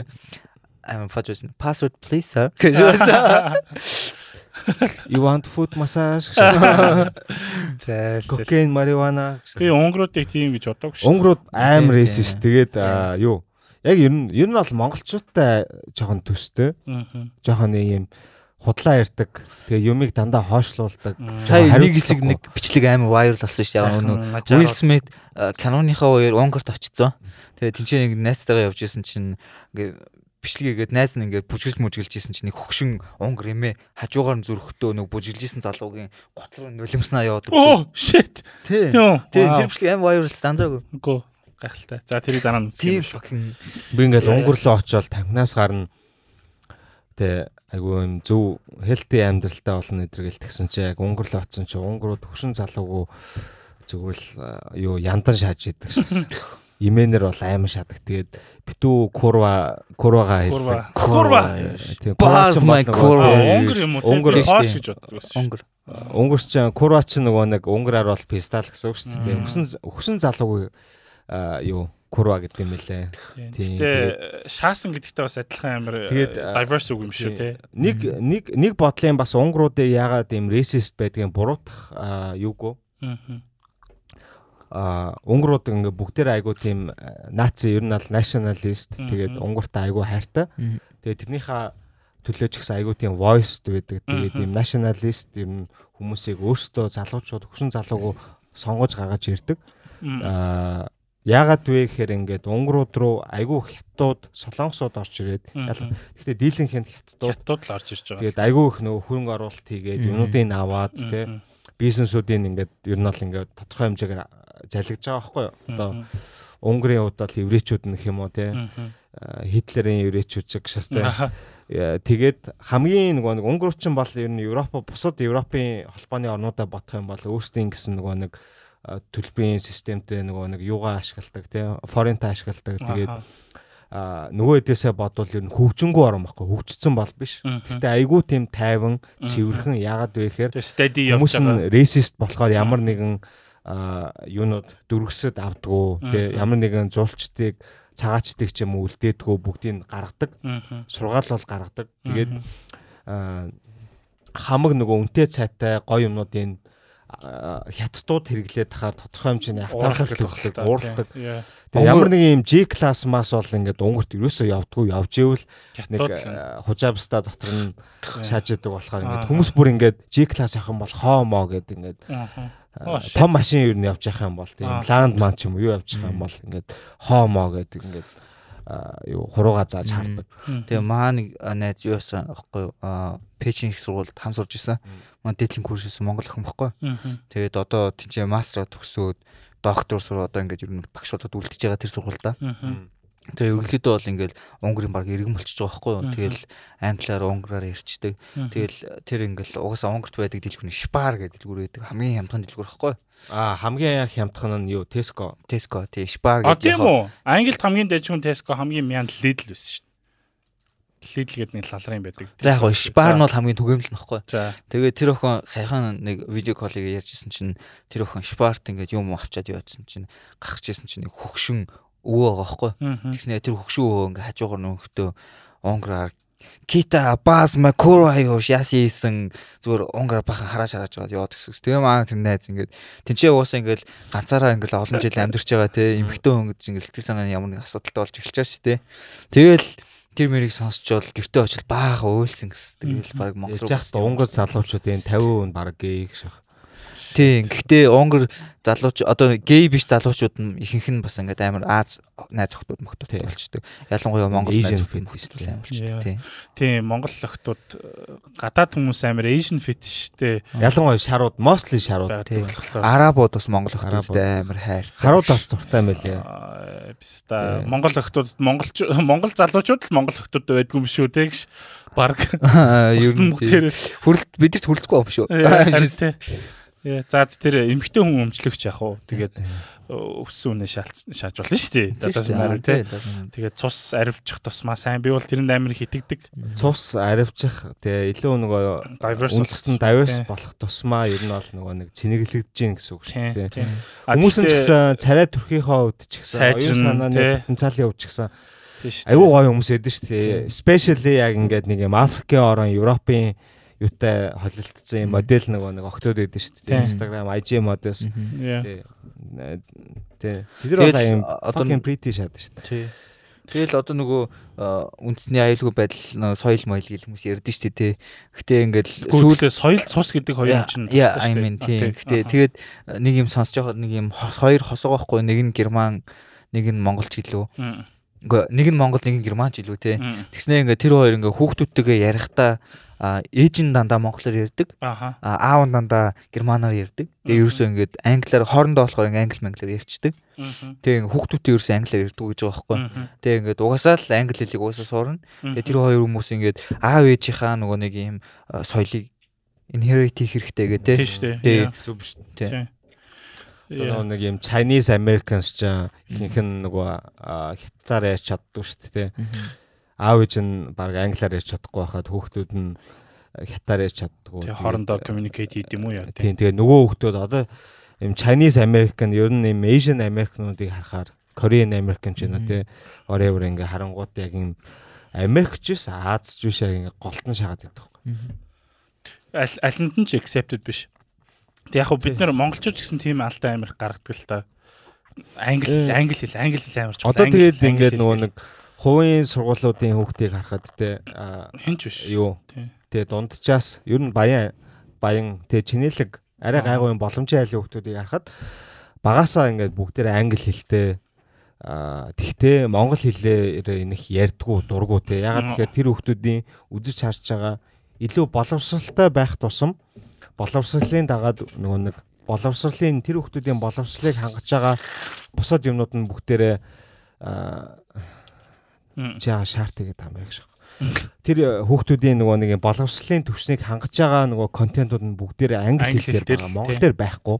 амар фажсэн. Password please sir. гэж байсан. You want foot massage? Зайл. Cocaine, marijuana. Би унгруудыг тийм гэж бодоагүй шүү. Унгрууд амар рейсэн ш. Тэгээд юу? Яг ер нь ер нь бол монголчуудтай жоохон төстэй. Жоохон ийм худлаа ярьдаг. Тэгээ юмыг дандаа хоошлуулдаг. Сая нэг хэсэг нэг бичлэг амар viral болсон шүү дээ. Өнөө Will Smith Canon-ийнхаа үеэр Унгарт очсон. Тэгээ тэнцээ нэг найзтайгаа явж исэн чинь ингээ бичлэгээгээд найз нь ингээ бүжгэлж мүжгэлж исэн чинь нэг хөгшин унгар эмээ хажуугаар нь зүрхтөө нэг бүжгэлж исэн залуугийн гот руу нулимснаа яваад Оо shit. Тий. Тэгээ тэр бичлэг амар viral стандараг. Гөө гайхалтай. За тэрийг дараа нь Тийм үзье. fucking Би ингээл руу очиод тамхинаас гарна. Тэ айгуу юм зөв healthy амьдралтай болно эдэргээл тэгсэн чи яг унгар руу очсон чи унгрууд хөшин залуугүй зүгээр л а, юу яндан шааж идэг шээ. Имэнэр бол айман шадаг. Тэгээд битүү курва курвага Курва. хэлдэг. Курва. Курва бол нөгөө kurwa. тийм Унгар юм уу? Шүү хоош гэж боддог байсан. унгар. Унгар ч курва ч нөгөө нэг унгараар бол пистал гэсэн үг шүү дээ. Мм. Хөсөн хөсөн залуугүй юу курва гэдэг юм лээ. Тийм. Тийм, Гэтэ шаасан гэдэгтэй бас адилхан амар э, diverse үг юм шүү те. Нэг нэг нэг бодлын бас унгруудыг яагаад ийм racist байдгийг буруутгах а, юугүй Аа. а унгрууд ингээ бүгдээр айгу тийм а, наци ер нь бол nationalist тэгээд унгуртай айгу хайртай. Тэгээд тэрнийхээ төлөө ч гэсэн айгу тийм voice байдаг. Тэгээд Мгм. ийм nationalist ер нь хүмүүсийг өөрсдөө залуучууд хөшин залуугүй сонгож гаргаж ирдэг. Аа яагаад вэ гэхээр ингээд унгрууд руу айгүй хятадууд солонгосууд орж ирээд гэхдээ дийлэнх нь хятадууд Хятад л орж ирж байгаа. тэгээд айгүй их нөгөө хөрөнгө оруулалт хийгээд юмнуудыг аваад тий бизнесүүдийн ингээд ер нь бол ингээд тодорхой хэмжээгээр залгиж байгаа байхгүй юу? Одоо. Унгарын хувьд бол еврейчүүд нөх юм уу тий Хитлерийн еврейчүүд тий Аха. Яа, тэгээд хамгийн нөгөө нэг унгурчин бол ер нь Европ бусад Европын холбооны орнуудаа бодох юм бол өөрсдийн гэсэн нөгөө нэг төлбөрийн системтэй нөгөө нэг юугаа ашигладаг тий форинта ашигладаг. Тэгээд а, нөгөө хэдээсээ бодвол ер нь хөгжингүү орон баггүй хөгжсөн бол биш. Мгм. гэтээ айгүй тийм тайван цэвэрхэн яагаад вэ гэхээр хүмүүс нь racist болохоор ямар нэгэн а, юунууд дүргсэд авдггүй тий ямар нэгэн зулчдыг цагаачдыг ч юм уу үлдээдгүү бүгдийг гаргадаг. Мгм. сургаал бол гаргадаг. Тэгээд хамаг нөгөө үнэтэй цайтай гоё юмнуудын хятадууд хэрэглээд тахаар тодорхой хэмжээний байх төгсдөг уурладаг. Тэгээ ямар нэг юм G class мас бол ингээд унгарт ерөөсөө явдггүй явж ивэл нэг хужаабста дотор нь шааж идэг болохоор ингээд хүмүүс бүр ингээд G class явах юм бол хоомоо гэдэг ингээд том машин ер нь явж явах юм бол тийм ланд ман ч юм уу юу явж явах юм бол ингээд хоомоо гэдэг ингээд юу хурууга зааж хардаг. Тэгээ маа нэг найз юу байсан аахгүй юу? Аа пэйжийн их сургуульд хам сурж исэн. Маа дээдлийн курс хийсэн Монгол охин баггүй. Тэгээд одоо тийч мастера төгсөөд доктор сур одоо ингэж ер нь багш болоод үлдчихэж байгаа тэр сургуультай. Мгм. Тэгээ ерөнхийдөө бол ингээл Унгарын баг иргэн болчихж байгаа байхгүй юу? Тэгэл англиар унгараар ярьчдаг. Тэгэл тэр ингээл угаасаа Унгарт байдаг дэлгүүрний Шпар гэдэг дэлгүүр байдаг. Хамгийн хямдхан дэлгүүр байхгүй юу? Аа хамгийн анх хямдхан нь юу Tesco. Tesco тий Шпар А гэдэг. тийм үү? Англид хамгийн дайжгүй Tesco хамгийн мянд Lidl байсан шүү дээ. Lidl гэдэг нэг лалрын байдаг. За яг Шпар нь бол хамгийн түгээмэл нөхгүй. За. Тэгээ тэр охин саяхан нэг видео коллыг ярьжсэн чинь тэр охин Шпарт ингээд юм авчаад яваадсэн чинь гаргаж ирсэн чинь хөгшин өвөө байгаа байхгүй. Мгм. Тэгснэ тэр хөгшин өвөө ингээд хажуугаар нөхтөө онграар Кита баз ма кура юу ясийсэн зүгээр унгар бахан хараач хараач жаад яваад гэсэн. Тэгээ маа тэр найз ингээд тэнцээ уусаа ингээд ганцаараа ингээд олон жил амьдарч байгаа те эмхтэн хүн гэж ингээд сэтгэл санааны ямар нэг асуудалтай болж эхэлж байгаа шүү те. Тэгэл тэр мэрийг сонсчвол гэртээ очил баах уйлсан гэсэн. Тэгэл баг Монгол Ялж яах вэ? Унгар залуучуудын 50% нь баг гей гэх шах. Тийм. Гэхдээ Унгар залууч одоо гей биш залуучууд нь ихэнх нь бас ингээд амар Аз найз охтууд мөхтөд Тийм. болчдөг. Ялангуяа Монгол найз охтууд болчдөг. Тийм. Тийм Монгол охтууд э, гадаад хүмүүс амар Asian fetishтэй Ялангуяа шарууд, mostly шарууд. Тийм. Арабууд бас Монгол охтуудтай амар хайртай. Харууд бас дуртай байлээ. Бис та Тийм. Монгол охтууд Монгол Монгол залуучууд л Монгол охтуудтай байдгүй юм шүү те гэж баг ер нь тийм. хурл бидэрт хүрлцэхгүй юм шүү. харин тий. Яа, За тэр эмгтэй хүн өмчлөгч яах вэ? Тэгээд өссөн үнэ шаалц шааж болно шүү дээ. Дадаас маар тий. Тэгээд цус аривчих тусмаа сайн би бол тэрэнд амар их итгэдэг. Цус аривчих тэгээ илүү нөгөө үндэстэн давис болох тусмаа ер нь бол нөгөө нэг цэнэглэгдэж гин гэсэн үг шүү дээ. Хүмүүс ч гэсэн царай төрхийнхөө хувьд ч гэсэн оюун санааны ч гэсэн Айгуу гоё хүмүүс эдэн шүү дээ. Especially яг ингээд нэг юм Африкийн орон, Европын юутай холилдсон юм модель нөгөө нэг огтуд байдаг шүү дээ. Instagram, IG models. Тий. Тий. Тэр бол юм одоо pretty шат шүү дээ. Тий. Тэгэл одоо нөгөө үндэсний аюулгүй байдал соёл моёл гэх хүмүүс ярьдэн шүү дээ. Гэтэ ингээд сүүлдээ соёл цус гэдэг хоёр юм чинь тустай шүү дээ. Гэтэ тэгээд нэг юм сонсож байхад нэг юм хоёр хосоо байхгүй нэг нь герман нэг нь монголч гэлөө. Үгүй нэг нь монгол нэг нь германч гэлөө те. Тэгснээ ингээд тэр хоёр ингээд хүүхдүүдтэйгээ ярихдаа ээж нь дандаа монголоор ярьдаг. Аа аав нь дандаа германаар ярьдаг. Тэгээ ерөөсөө ингээд англиар хоорондоо болохоор ингээд англи манглиар ярьцдаг. Тэгээ хүүхдүүдтэй ерөөсөө англиар ярьдаг гэж байгаа байхгүй. Тэгээ ингээд угаасаа л англи хэлийг угаасаа суурна. Тэгээ тэр хоёр хүмүүс ингээд аав ээжийнхаа нөгөө нэг юм соёлыг inherit хийх хэрэгтэй гэдэг тий. Зөв биш. Тий. Одоо нэг юм Chinese Americans ч ихэнх нь нөгөө хятадаар ярьж чаддаг шүү дээ аав ээж нь баг англиар ярьж чадахгүй байхад хүүхдүүд нь хятаар ярьж чаддгүй. Тэгээ хоорондоо communicate хийд юм уу яа. Тийм тэгээ нөгөө хүүхдүүд одоо юм Chinese American ер нь юм Asian American-уудыг харахаар Korean American ч юм уу тий whatever ингээ харангууд яг юм Америкч биш Азч биш ингээ голтон шагаад байдаг байхгүй. Алинд нь ч accepted биш. Тэг яг бид нар монголчууд гэсэн тийм алтай Америк гаргадаг л та. Англи англи хэл англи хэл амарч. Одоо тэгээд ингээд нөгөө нэг хувийн сургуулиудын хүүхдийг харахад те хинч биш. Юу. Тэ дунджаас ер нь баян баян тэ чинэлэг арай гайгүй боломжийн айлын хүүхдүүдийг харахад багасаа ингээд бүгдээр англи хэлтэй а тэгтээ монгол хэлээр энэх ярьдгүү дургуу те ягаад тэгэхээр тэр хүүхдүүдийн үзэж харж байгаа илүү боловсралтай байх тусам боловсролын дагаад нөгөө нэг боловсролын тэр хүүхдүүдийн боловсролыг хангаж байгаа бусад юмнууд нь бүгдээрээ жаа шаарддаг гэдэг юм байх шиг. Тэр хүүхдүүдийн нөгөө нэг боловсролын төвшнийг хангаж байгаа нөгөө контентууд нь бүгдээр англи хэлээр байгаа. Монгол дээр байхгүй.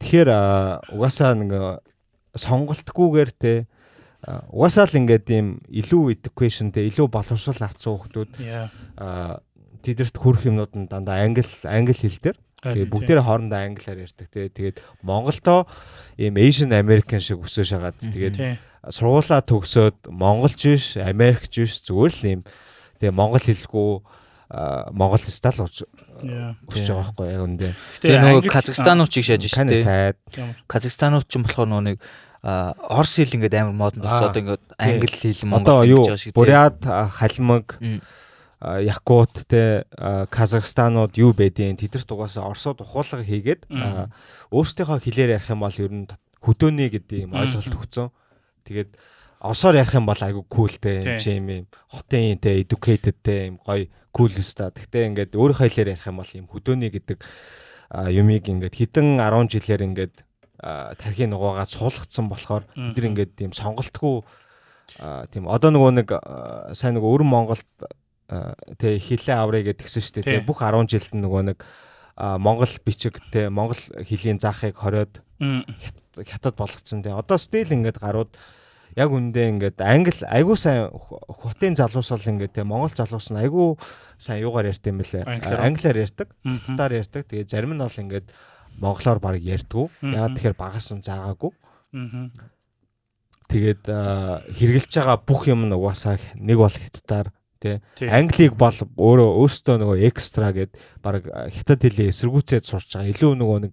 Тэгэхээр угаасаа нэг сонголтгүйгээр те угаасаа л ингээд ийм илүү education те илүү боловсрол авсан хүүхдүүд тэдэрт хүрэх юмнууд нь дандаа англи англи хэл дээр Тэгээ бүгдээр хоорондоо англиар ярьдаг тий. Тэгээд Монголдоо ийм Asian American шиг өсөж хагаад тэгээд сургуулаа төгсөөд монголч биш, Америкч биш зүгээр л ийм тэгээ монгол хэлгүй монгол стал уж өсөж байгаа байхгүй яг үндэ. Тэгээ нөгөө Казахстанууч шиг шааж штэ. Казахстанууч ч болохоор нөгөө нэг орс хэл ингээд амар модонд орцоод ингээд англи хэл монгол хэл гэж байгаа шиг. Бурят халимаг Якут те Казахстанууд юу байдیں۔ Тэдэрт угаасаа Оросод ухуулга хийгээд өөрсдийнхөө хэлээр ярих юм бол ер нь хөдөөний гэдэг юм ойлголт өгцөн. Тэгээд осоор ярих юм бол айгүй култэй юм чи юм хотын те educated те юм гоё кул өста. Гэхдээ ингээд өөрийнхөө хэлээр ярих юм бол юм хөдөөний гэдэг юмыг ингээд хитэн 10 жилээр ингээд тархийн нугаагаа суулгацсан болохоор бид нар ингээд тийм сонголтгүй тийм одоо нөгөө нэг сайн нөгөө өрн Монголд тэг хилээ аврыг гэдгсэн шүү дээ. Бүх 10 жилд нөгөө нэг Монгол бичиг тэг Монгол хэлний заахыг хориод хятад болгоцсон тэг. Одоо стил ингээд гарууд яг үндэ ингээд англи айгуу сайн хотын залуус бол ингээд тэг Монгол залуус нь айгуу сайн юугаар ярьд юм бэлээ. Англиар ярьдаг, хятадаар ярьдаг. Тэгээ зарим нь бол ингээд монголоор баг ярьдгүү. Ягаад тэгэхээр багаас нь заагаагүй. Тэгээд хэрглэж байгаа бүх юм нь угаасаа нэг бол хятадаар Тэ. Англиг бол өөрөө өөртөө нөгөө экстра гэд баг хятад хэлээ эсэргүүцээд сурч байгаа. Илүү нөгөө нэг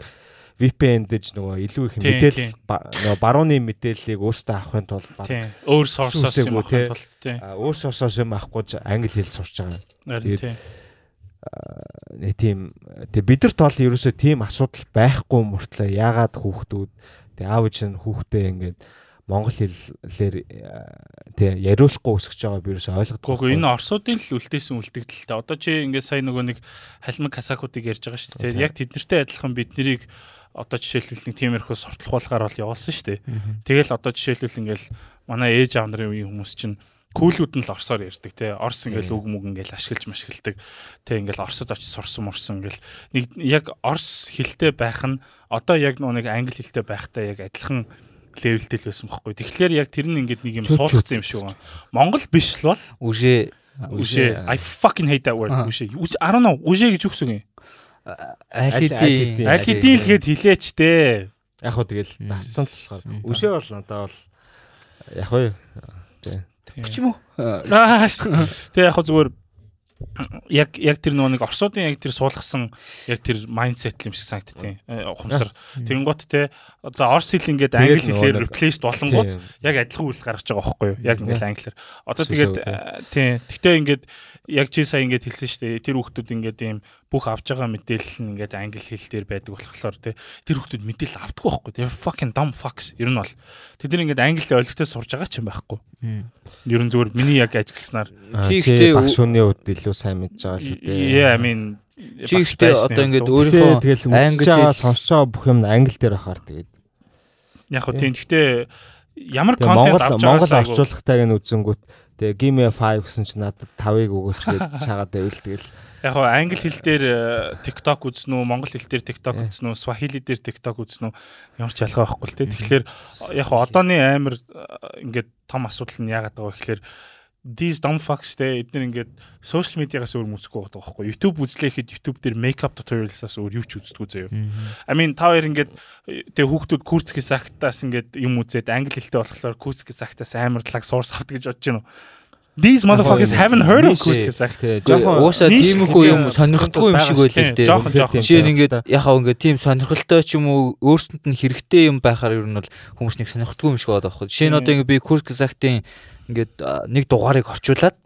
VPN дэж нөгөө илүү их мэдээлэл нөгөө барууны мэдээллийг өөртөө авахын тулд өөр сорсоос юм авахын тулд тий. Өөр сорсоос юм авахгүй англи хэл сурч байгаа. Тэгээд нэ тийм тэг бидэрт бол ерөөсөө тийм асуудал байхгүй мөртлөө яагаад хүүхдүүд тэг аав ээж нь хүүхдээ ингээд монгол хэлээр тий яриулахгүй өсөж байгаа би ерөөсөй ойлгохгүй. Гэхдээ энэ орсуудын л үлдээсэн үлдэгдэлтэй. Одоо чи ингээд сая нөгөө нэг халимаг касакуудыг ярьж байгаа шүү дээ. Яг тэднэртэй адилхан биднийг одоо жишээлбэл нэг тиймэрхүү сурталхуулгаар бол явуулсан шүү дээ. Тэгэл одоо жишээлбэл ингээд манай ээж аав нарын үеийн хүмүүс чинь күүлүүд нь л орсоор ярьдаг тий. Орс ингээл үг мүг ингээл ашиглаж машигладаг. Тий ингээл орсод очиж сурсан мурсан ингээл нэг яг орс хэлтэй байх нь одоо яг нэг англи хэлтэй байхтай яг адилхан левелтэй л байсан байхгүй. Тэгэхээр яг тэр нь ингээд нэг юм суулгацсан юм шиг байна. Монгол биш л бол үжээ үжээ I fucking hate that word үжээ. I don't know үжээ гэж үгс үг юм. Аль хэдийн л хэд хилээч дээ. Яг хөө тэгэл насцсан л болохоор. Үжээ бол надаа бол. Яг хөө. Ч юм уу. Тэгээ яг зүгээр яг яг тэр нөгөө нэг орсуудын яг тэр суулгасан яг тэр майндсет юм шиг санагдтiin ухамсар. Тэгэнгუთ те. За орс хэл ингээд англи хэлээр replace болонгууд яг адилхан үйл гаргаж байгаа байхгүй юу? Яг ингээл англиар. Одоо тэгээд тий. тэгтээ ингээд яг чи сая ингээд хэлсэн шүү дээ. Тэр хүүхдүүд ингээд ийм бүх авж байгаа мэдээлэл нь ингээд англи хэл дээр байдаг болохоор те тэр хүүхдүүд мэдээлэл автдаг байхгүй те. Fucking dumb fucks. Ер нь бол тэд нар ингээд англи ойлгохтой сурж байгаа ч юм байхгүй. Ер нь зүгээр миний яг ажилласнаар чи ихтэй багшууны үед илүү сайн мэдж байгаа л үү yeah i mean чи ихтэй одоо ингээд өөрийнхөө англи сонсож байгаа бүх юм англи дээр ахаар тэгээд. Яг хөө тийм гэхдээ ямар контент авч байгаа Монгол орчуулгатайг нь үзэнгүүт Тэгээ give me a 5 гэсэн чинь надад 5-ыг өгөөч гэж шаагаад байвал тэгэл яг хоо англи хэл дээр э, TikTok үзнэ үү, монгол хэл дээр TikTok үзнэ үү, Swahili дээр TikTok үзнэ үү ямар ч ялгаа байхгүй л те. Тэгэхээр яг хоо одооны амар э, ингээд том асуудал нь яагаад байгаа вэ гэхээр these dumb fucks те эдгээр ингээд social media-гаас өөр үзэхгүй байгаа байхгүй YouTube үзлээхэд YouTube дээр makeup tutorials-аас өөр юу ч үздэггүй заяа. I mean та хоёр ингээд тэгээ хүүхдүүд курцгийн сагтаас ингээд юм үзээд англи хэлтэй болохоор курцгийн сагтаас амар талаг source авдаг гэж бодож байна уу? These motherfuckers haven't heard of курцгийн сагт. Уусаа тиймэрхүү юм сонирхолтгүй юм шиг байлээ л дээ. Жишээ нь ингээд яхаа ингээд тийм сонирхолтой ч юм уу өөрсөнд нь хэрэгтэй юм байхаар ер нь бол хүмүүс нэг сонирхолтгүй юм шиг болоод байгаа. Жишээ нь одоо ингээд би курцгийн сагтын ингээд нэг дугаарыг орчуулад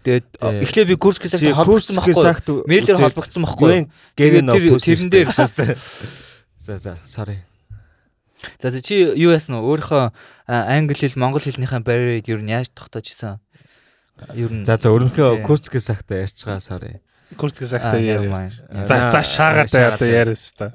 Тэгээд эхлээ би курс гэсэн холбогдсон байхгүй. Мэйлээр холбогдсон байхгүй. Тэгээд тэрэн дээр За за sorry. За чи юу яасан уу? Өөрийнхөө англи хэл, монгол хэлнийхэн барьерыг ер нь яаж тогтоож исэн? Ер нь За за өөрийнхөө курс гэсэн сахта ярьж байгаа sorry. Курс гэсэн сахта яа. За за шаагаад одоо яриас та.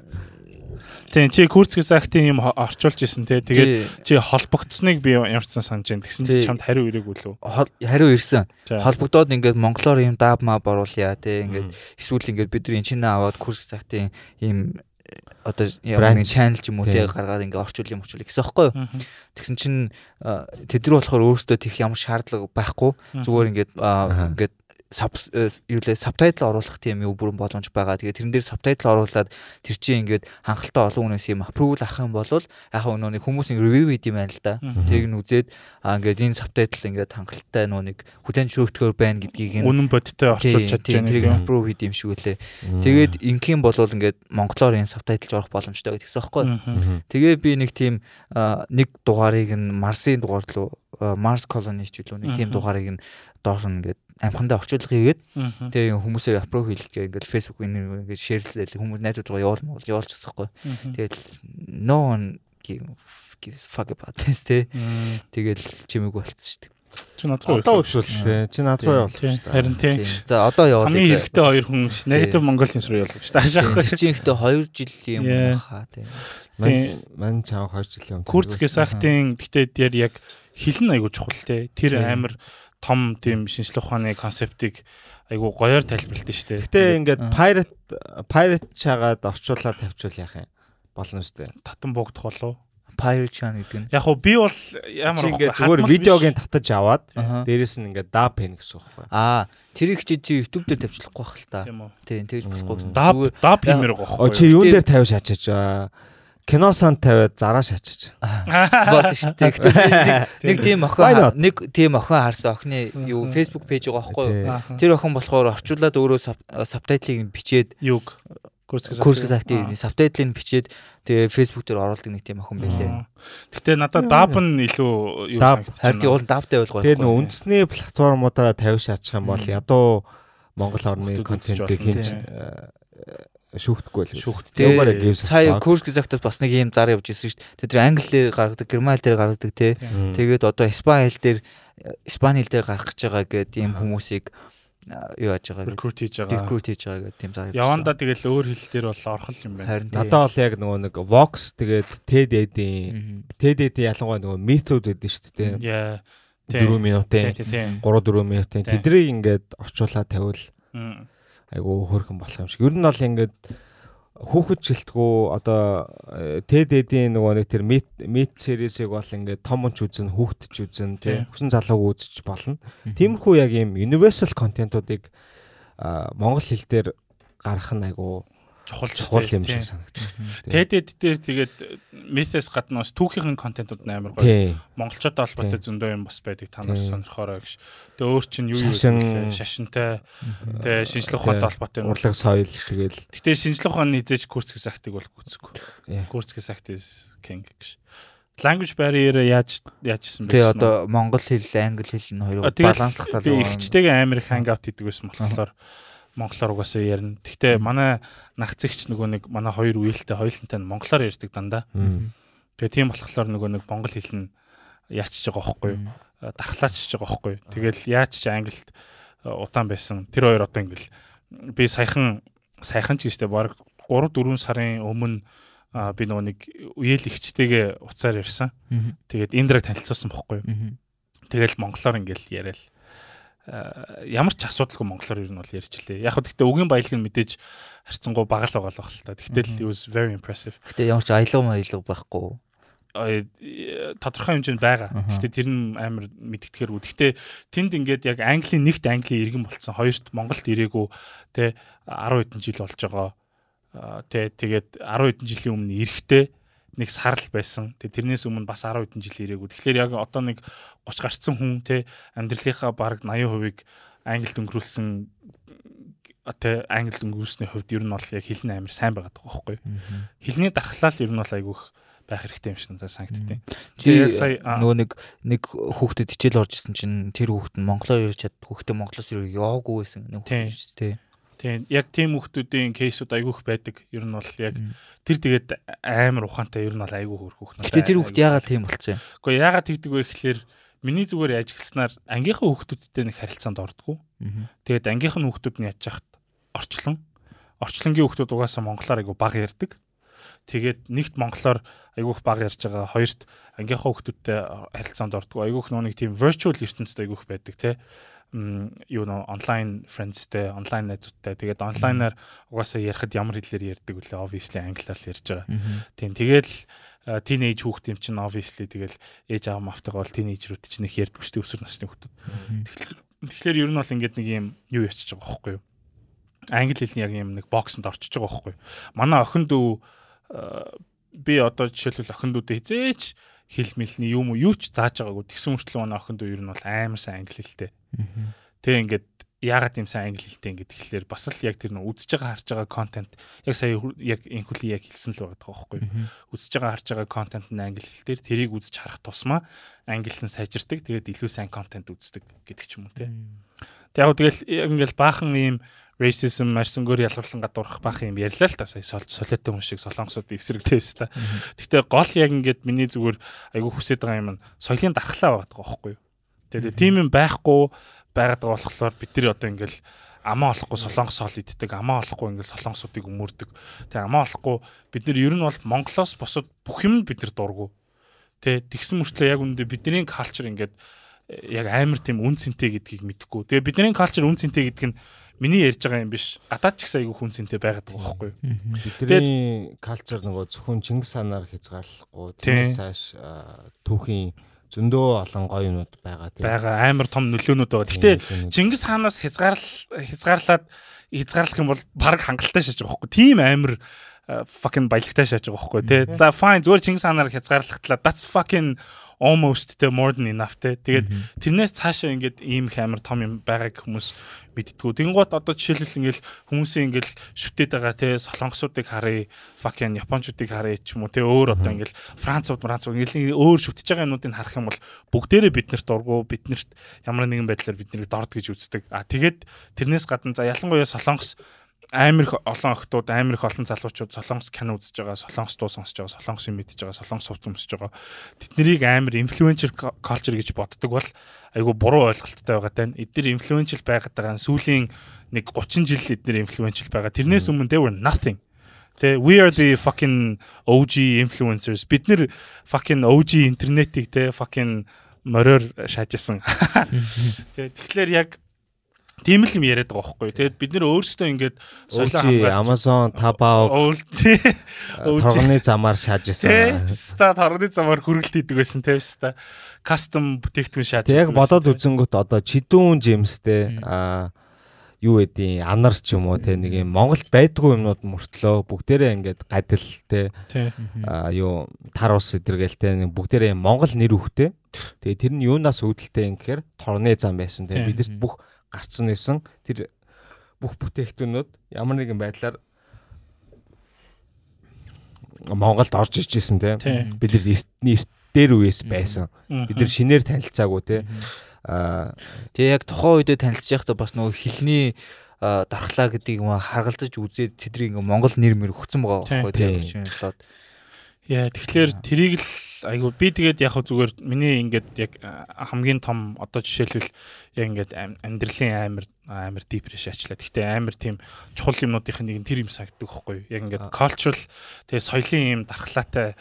Тийм чи Курцгээс актын юм орчуулж исэн те. Тэгээд чи холбогдсныг би ямарчсан санаж байна. Тэгсэн чи чамд хариу ирээгүй лөө. Хариу ирсэн. Холбогдоод ингээд монголоор юм дааб маа боруулъя те. Ингээд эсвэл ингээд бид нар энэ чинь аваад Курцгээс актын юм одоо нэг channel ч юм уу тэг гаргаад ингээ орчуул юм орчуул гэсэн хэвхэв. Тэгсэн чинь тэд нар болохоор өөрсдөө тийх ямар шаардлага байхгүй. Зүгээр ингээд ингээд юу лээ сабтайтл оруулах тийм юу бүрэн боломж байгаа. Тэгээ тэрэн дээр сабтайтл оруулаад тэр чинь ингээд хангалттай олон хүнээс юм approval авах юм бол нөө нэг хүмүүсийн review хийх юм байна л да. Тэрийг нь үзээд аа ингээд энэ сабтайтл ингээд хангалттай нөө нэг хүлэн зөвшөөрөхөөр байна гэдгийг нь үнэн бодиттой орчуулж чадж байна. Тэрийг approve хийх юм шиг үлээ. Тэгээд ингийн бол ингээд монголоор энэ сабтайлж орох боломжтой гэдгийгсэн байхгүй. Тэгээ би нэг тийм нэг дугаарыг нь Марсын дугаар руу Mars Colony ч үлээ нэг тийм дугаарыг нь доор нь ингээд амхандаа орчуулга хийгээд тэгээ хүмүүсээ аппров хийлгээ ингээд фэйсбુક ингээд шеэрлээл хүмүүс найзууд руу явуулна бол явуулж байгаа байхгүй. Тэгээд no one gives fuck about this тэ. Тэгэл чимээг болцсон шүү дээ. Чи над руу одоо өвшүүл тээ. Чи над руу явуул шүү дээ. Харин тийм. За одоо явуул. Хамгийн хэрэгтэй хоёр хүн негатив Монголын руу явуул шүү дээ. Таашаахгүй. Чи ихтэй 2 жил юм баха тийм. Мань чам 2 жил юм. Курцгийн сахтын гэхдээ дээр яг хилэн айгуу чухал те. Тэр амар том тийм шинжлэх ухааны концептыг айгу гоёор тайлбарлалт нь шүү дээ. Гэтэ ингээд pirate pirate чагаад орчуулаад тавьчвал яах юм болно шүү дээ. Татан буугдах болов pirate channel гэдэг нь. Яг уу би бол ямар ингээд зүгээр видеогийн татаж аваад дээрэс нь ингээд dub pen гэсэн үг байхгүй. Аа тэрийг чи чи YouTube дээр тавьчихлахгүй байх л та. Тийм тэгж болохгүй. Dub dub хиймээр байгаа байхгүй. Чи юун дээр тавьж хачиж кино сан тавиад зараа шачиж. Болно шүү дээ. Нэг тийм охин нэг тийм охин харсан охины юу Facebook пэйж байгаа байхгүй юу? Тэр охин болохоор орчуулад өөрөө сабтайтлыг бичээд юг курс актив сабтайтлыг бичээд тэгээ Facebook дээр оруулдаг нэг тийм охин байлээ. Гэтэ надад даб нь илүү юу санагдаж байна. Харин уул дабтай байлгаа. Тэгээ нөө үндэсний платформудаараа тавьж шаачих юм бол ядуу Монгол орны контентыг хийж шүүхтэхгүй л шүүхттэй. Сая курс gesagt бас нэг юм зар явж ирсэн шүү дээ. Тэд англиэр гаргадаг, герман хэл дээр гаргадаг те. Тэгээд одоо испани хэл дээр испани хэл дээр гаргах гэж байгаа гэдэг ийм хүмүүсийг юу яаж байгаа рекрут хийж байгаа. Рекрут хийж байгаа гэдэг тийм зар явж яванда тэгэл өөр хэл дээр бол орхол юм байна. Надад бол яг нөгөө нэг Vox тэгээд TED-ийн TED-ийн ялангуяа нөгөө метод гэдэг шүү дээ. 4 минутын 3 4 минутын. Тэдрийг ингээд орчуулаад тавиул айгу хөөрхөн болох юм шиг. Ер нь бол ингээд хүүхэд жилтгүү одоо TED-ийн нөгөө нэг тэр meet meet series-ийг бол ингээд том ч үзэн хүүхэд ч үзэн тий хүсэн залууг үзэж болно. Тиймэрхүү яг ийм universal контентуудыг монгол хэл дээр гаргах нь айгу чухал чухал юм шиг санагдсан. Тэдэд дээр тэгээд Mythos гадна бас түүхийн контентууд амар гоё. Монголчуудтай холбоотой зөндөө юм бас байдаг та нар сонирхороо гэж. Тэгээ өөр чинь юу юу вэ? Шашинтай. Тэгээ шинжлэх ухаантай холбоотой юм. Урлаг соёл тэгэл. Гэтэ шинжлэх ухааны хизээж Курцгийн сахтыг бол гүцэхгүй. Курцгийн сахт is king гэж. Language barrier яаж яажсэн бэ? Тэгээ одоо монгол хэл, англи хэл нь хоёроо баланслах тал. Би ихчтэйгээ амар их hangout хийдэг байсан болохоор монголоор угаасаа ярина. Гэхдээ манай нагцэгч нөгөө нэг манай хоёр үеэлтэй хоёулантай нь монголоор ярьдаг дандаа. Тэгээ тийм болохоор нөгөө нэг монгол хэл нь яачж байгаа байхгүй юу? Дархлаачж байгаа байхгүй юу? Тэгэл яаж ч англид удаан байсан. Тэр хоёр одоо ингээл би саяхан саяхан ч гэжтэй баг 3 4 сарын өмнө би нөгөө нэг үеэл ихчтэйгээ уцаар ярьсан. Тэгээд Индраг танилцуулсан бохгүй юу? Тэгэл монголоор ингээл яриад Э, ямар ч асуудалгүй монголоор ер нь бол ярьчлээ. Яг хөө гэхдээ үгийн баялаг нь мэдээж харьцангуй бага л байгаа л баг л та. Тэгтэл it was very impressive. Гэтэ ямар ч аялга маялга байхгүй тодорхой хэмжээнд байгаа. Гэхдээ тэр нь амар мэддэгээр үү. Гэхдээ тэнд ингээд яг Английн нэгт Английн иргэн болцсон. Хоёрт Монголд ирээгүй тэ 10 хэдэн жил болж байгаа. Тэ тэгээд 10 хэдэн жилийн өмнө эрэхтэй нэг сарл байсан. Тэг тэрнээс өмнө бас 10 хэдэн жил ирээгүй. Тэгэхээр яг одоо нэг 30 гарцсан хүн те амьдралынхаа бараг 80% англид өнгөрүүлсэн тэ англи өнгөрүүлсний хувьд ер нь бол яг хэл нь амар сайн байгаа байхгүй. Хэлний дархлал ер нь бол айгүйх байх хэрэгтэй юм шиг надад санагдтыг. Тэгээ сая нөгөө нэг нэг хүүхдэд хичээл орж исэн чинь тэр хүүхд нь монголоор ярьж чад хүүхдээ монголоос юу яваагүй байсан нэг хүүхд тий. Тийм яг тийм хүмүүсийн кейсүүд айгүйх байдаг. Ер нь бол яг тэр тэгээд амар ухаантай ер нь бол айгүй хөрх хүүхнүүд. Гэтэ тэр хүүхд яагаад тийм болцсон юм? Гэхдээ яагаад тэгдэг вэ гэхэлэр миний зүгээр ажигласнаар ангийнхаа хүүхдүүдтэй нэг харилцаанд ордгоо. Тэгээд ангийнх нь хүүхдүүд нь яаж яхад орчлон орчлонгийн хүүхдүүд угаасаа монголоор айгүй бага ярьдаг. Тэгээд нэгт монголоор айгүйх бага ярьж байгаа. Хоёрт ангийнхаа хүүхдүүдтэй харилцаанд ордгоо. Айгүйх нөө нэг тийм virtual ертөнцид айгүйх байдаг те юу нөө онлайн friendsтэй, онлайн найзуудтай. Тэгээд онлайнаар угаасаа ярихад ямар хэлээр ярьдаг вүлээ obviously англиар л ярьж байгаа. Тийм тэгэл тинейж хүүхд юм чинь obviously тэгэл ээж аав мафтайгаа бол тинейжрүүд чинь их ярьдаг шүү дээ өсвөр насны хүүхдүүд. Тэгэхээр ер нь бол ингээд нэг юм юу ячиж байгаа байхгүй юу? Англи хэлний яг юм нэг боксонд орчиж байгаа байхгүй юу? Манай охин дүү би одоо жишээлбэл охин дүүдээ хизээч хэл мэлний юм уу юу ч зааж байгаагүй. Тэгсэн мөртлөө манай охин дүү ер нь бол амар сайн англи хэлтэй. Тэгээ ингээд яагаад юм сайн англи хэлтэй ингээд тэгэхээр бас л яг тэр нөө үзэж байгаа харж байгаа контент яг сая яг инхүлийн яг хэлсэн л байгаа байхгүй үзэж байгаа харж байгаа контент нь англи хэлээр тэрийг үзэж харах тусмаа англилэн сайжирдаг тэгээд илүү сайн контент үздэг гэдэг ч юм уу те. Тэг яг тэгэл ингээл баахан ийм racism марсангөр ялгарлан гадуурх баах юм ярьлаа л та. Сая солиотой хүн шиг солонгосууд эсрэгтэй байсан та. Гэхдээ гол яг ингээд миний зүгээр айгүй хүсэж байгаа юм нь соёлын дархлаа байгаа байхгүй юу. Тэгээд тийм юм байхгүй байгаад байгаа болохоор бид нар одоо ингээл амаа олохгүй солонгос хоол иддэг амаа олохгүй ингээл солонгосуудыг өмөрдөг. Тэг амаа олохгүй бид нар ер нь бол Монголоос босод бүх юм бид нар дургу. Тэг тэгсэн мөртлөө яг үүндээ бидний калчер ингээд яг амар тийм үн цэнтэй гэдгийг мэдэхгүй. Тэгээ бидний калчер үн цэнтэй гэдэг нь миний ярьж байгаа юм биш. Гадаад ч гэсэн айгүй хүн цэнтэй байгаад байгаа байхгүй бидний калчер нөгөө зөвхөн Чингис ханаар хязгаарлахгүй тиймээс цааш түүхийн зөндөө олон гоё юмуд байгаа тийм. Байгаа. Амар том нөлөөнүүд байгаа. Гэтэ Чингис хаанаас хязгаарлал хязгаарлаад хязгаарлах юм бол баг хангалттай шааж байгаа байхгүй. Тийм амар fucking баялагтай шааж байгаа байхгүй тий. За fine. Зүгээр Чингис хаанаар хязгаарлахтлаа. That's fucking almost the more than enough те. Тэгээд тэрнээс цаашаа ингээд ийм хэмэр том юм байгааг хүмүүс мэдтгүү. Тэнгуут одоо жишээлбэл ингээл хүмүүсийн ингээл шүтээд байгаа те солонгосуудыг харъя, fucking японочдыг харъя ч юм уу те өөр одоо ингээл францууд, францууд ингээл өөр шүтэж байгаа юмнуудыг харах юм бол бүгдээрээ биднэрт дургу, биднэрт ямар нэгэн байдлаар биднийг дорд гэж үздэг. А тэгээд тэрнээс гадна за ялангуяа солонгос амар их олон охтууд амар их олон залуучууд солонгос кино үзэж байгаа, солонгос дуу сонсож байгаа, солонгос юм мэдж байгаа, солонгос хувц өмсөж байгаа. Тэднийг амар инфлюенсер culture гэж боддог бол айгу буруу ойлголттой байгаа тань. Эдгээр инфлюеншл байгаад байгаа нь сүүлийн нэг 30 жил эдгээр инфлюеншл байгаа. Тэрнээс өмнө they were nothing. Тэ we are the fucking OG influencers. Бид нэр fucking OG интернетийг тэ fucking мороор шаажсан. Тэ тэгэхээр яг тийм л юм яриад байгаа байхгүй. Тэгээд бид нэр өөрсдөө ингээд солио хамгаалж Amazon, Taobao торгоны замаар шааж исэн. Ста торгоны замаар хүргэлт хийдэг байсан тийм ста. Кастом бүтээгдэхүүн шааж. Яг бодоод үзэнгүүт одоо чидүүн жимстэй аа юу гэдгийг анар ч юм уу те нэг юм Монголд байдгүй юмнууд мөртлөө бүгдээрээ ингээд гадил те а юу тар ус эдэргээл те бүгдээрээ Монгол нэр өгтэй. Тэгээ тэр нь юунаас үүдэлтэй юм гэхээр торны зам байсан те бидэрт бүх гарцсан байсан. Тэр бүх бүтээгтүүнүүд ямар нэгэн байдлаар Монголд орж иж исэн те. Бид нар эртний эрт дээр үеэс байсан. Бид нар шинээр танилцаагүй те. Аа тэгээ яг тухайн үедээ танилцж байхдаа бас нөгөө хилний дархлаа гэдгийг юм харгалзаж үзээд тэдний ингээ Монгол нэр мэр өгсөн байгаа байхгүй тийм Яа тэгэхээр тэрийг л айгу би тэгээд яг зүгээр миний ингээд яг хамгийн том одоо жишээлбэл яг ингээд амьдралын амар амар депреш ачлаа. Гэхдээ амар тийм чухал юмнуудын нэг нь тэр юм сагддаг байхгүй. Яг ингээд cultural тэгээ соёлын юм дархлаатай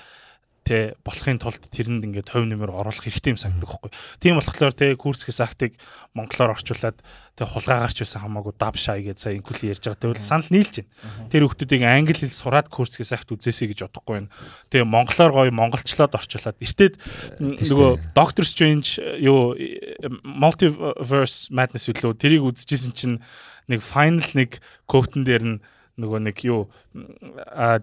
тэ болохын тулд тэрэнд ингээд хувь нэмэр оруулах хэрэгтэй юм санагддаг байхгүй. Тийм болохоор тэ курсгээс актыг монголоор орчуулад тэ хулгаагарч байсан хамаагүй дав шай гэж сая инкули ярьж байгаа. Тэгвэл санал нийлж байна. Тэр хүмүүсийг англи хэл сураад курсгээс акт үзээсэй гэж бодохгүй байна. Тэгээ монголоор гоё монголчлоод орчуулад эртээд нөгөө Doctor Strange юу Multiverse Madness үлээ тэрийг үзчихсэн чинь нэг final нэг quote-н дээр нь нөгөө нэг юу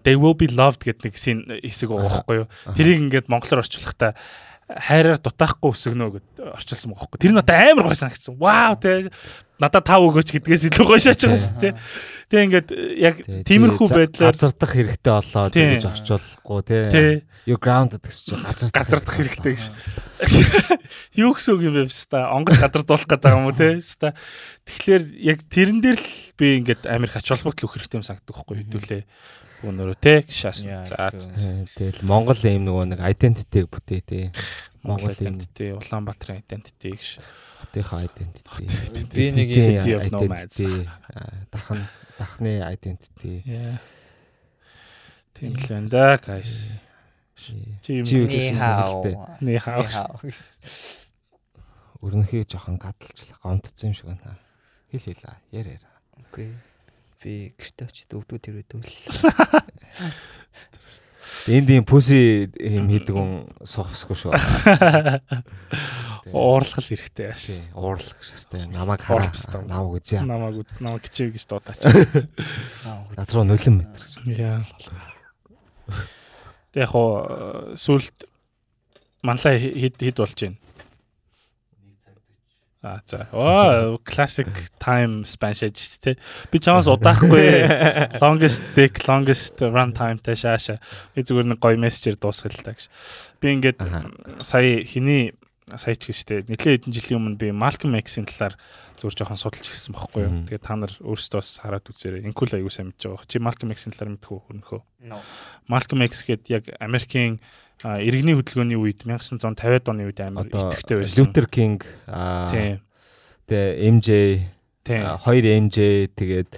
they will be loved гэдэг нэг хэсэг байгаа байхгүй юу. Тэрийг ингээд монголоор орчуулахдаа хайраар дутаахгүй өсгөнө гэд орчуулсан байгаа байхгүй. Тэр нь одоо амар гой санагдсан. Вау те надад тав өгөөч гэдгээс илүү гой шааж байгаа шүү дээ. Тэгээ ингээд яг тиймэрхүү байдлаар газардах хэрэгтэй болоо гэж орчуулахгүй те. You grounded гэсэн чинь газар газардах хэрэгтэй гэж. Юу гэсэн үг юм бэ хэвста? Онгоц гадардуулах гэдэг юм уу те хэвста. Тэгэхээр яг тэрэн дээр л би ингээд Америк ач холбогдол өгөх хэрэгтэй юм санагддаг байхгүй хэдүүлээ. Өнөөрөө те шаас. За тэгэл Монгол юм нөгөө нэг identity-г бүтээ те. Монгол identity, Улаанбаатарын identity гэж. Хотынхаа identity. Би нэг city of nomads. Дархан дархны identity. Тийм л байна да guys. Чи юм хэлсэн. Ни хаа. Өрнөхийг жоохон гадалж гомдсон юм шиг байна. Хэл хэлээ. Яар яар. Окей. Би гэртээ очиж өвдөө тэрвэдүүл. Энд ийм пүси юм хийдэг хүн сохсгүй шүү. Уурлах хэрэгтэй яаш. Уурлах шээ. Намайг хараа. Намайг үзье. Намайг намайг кичээ гэж дуудаач. Газруу нулим метр. Яа. Тэг яг хоо сүлд манлаа хэд хэд болж байна. А за. Оо, classic time span шаж тий. Би чамаас удаахгүй longest take longest run time та шааша. Би зүгээр нэг гоё мессежээр дуусгал л та гэж. Би ингээд сая хиний сая ч гэжтэй нэлээд хэдэн жилийн өмнө би Malcolm X-ийн талаар зүгээр жоохон судалж ирсэн байхгүй юу. Тэгээд та нар өөрсдөө бас хараад үзээрэй. Инкул аягүй сайн мэдж байгаа. Чи Malcolm X-ийн талаар мэдэх үү хөрнөхөө? Malcolm X гээд яг Америкийн иргэний хөдөлгөөний үед 1950-ад оны үед амар идэвхтэй байсан. Luther King аа тэгээ MJ хоёр MJ тэгээд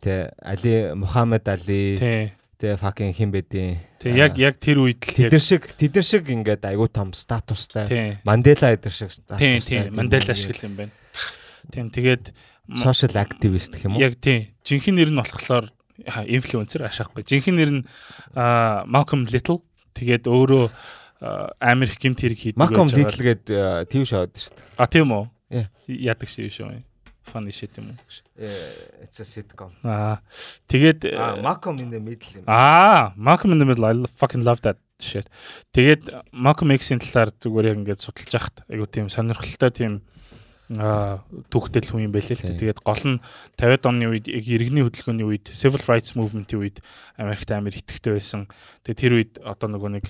тэгээ Али Мухаммед Али Тэгээ fucking хин бэдийн. Тэг яг яг тэр үед л тэдэр шиг тэдэр шиг ингээд айгүй том статустай. Мандела эдэр шиг статустай. Тийм Мандела шиг юм байна. Тийм тэгээд social activist гэх юм уу? Яг тийм. Жинхэнэ нэр нь болохоор инфлюенсер ашаахгүй. Жинхэнэ нэр нь Malcolm Little. Тэгээд өөрөө Америк гимт хэрэг хийдэг байж байгаа. Malcolm Little гээд тийм шавд шүү дээ. А тийм үү? Яадаг шиг шүү funny shit юм уу? It's a sitcom. Аа. Тэгээд Malcolm in the middle юм. Аа, Malcolm in the middle I fucking love that shit. Тэгээд Malcolm X-ийн талаар зүгээр яг ингээд судалж яхад айгу тийм сонирхолтой тийм түүхтэл хүн юм байлээ л дээ. Тэгээд гол нь 50-ад оны үед яг иргэний хөдөлгөөний үед civil rights movement-ийн үед Америкт амар итгэвтэй байсан. Тэгээд тэр үед одоо нөгөө нэг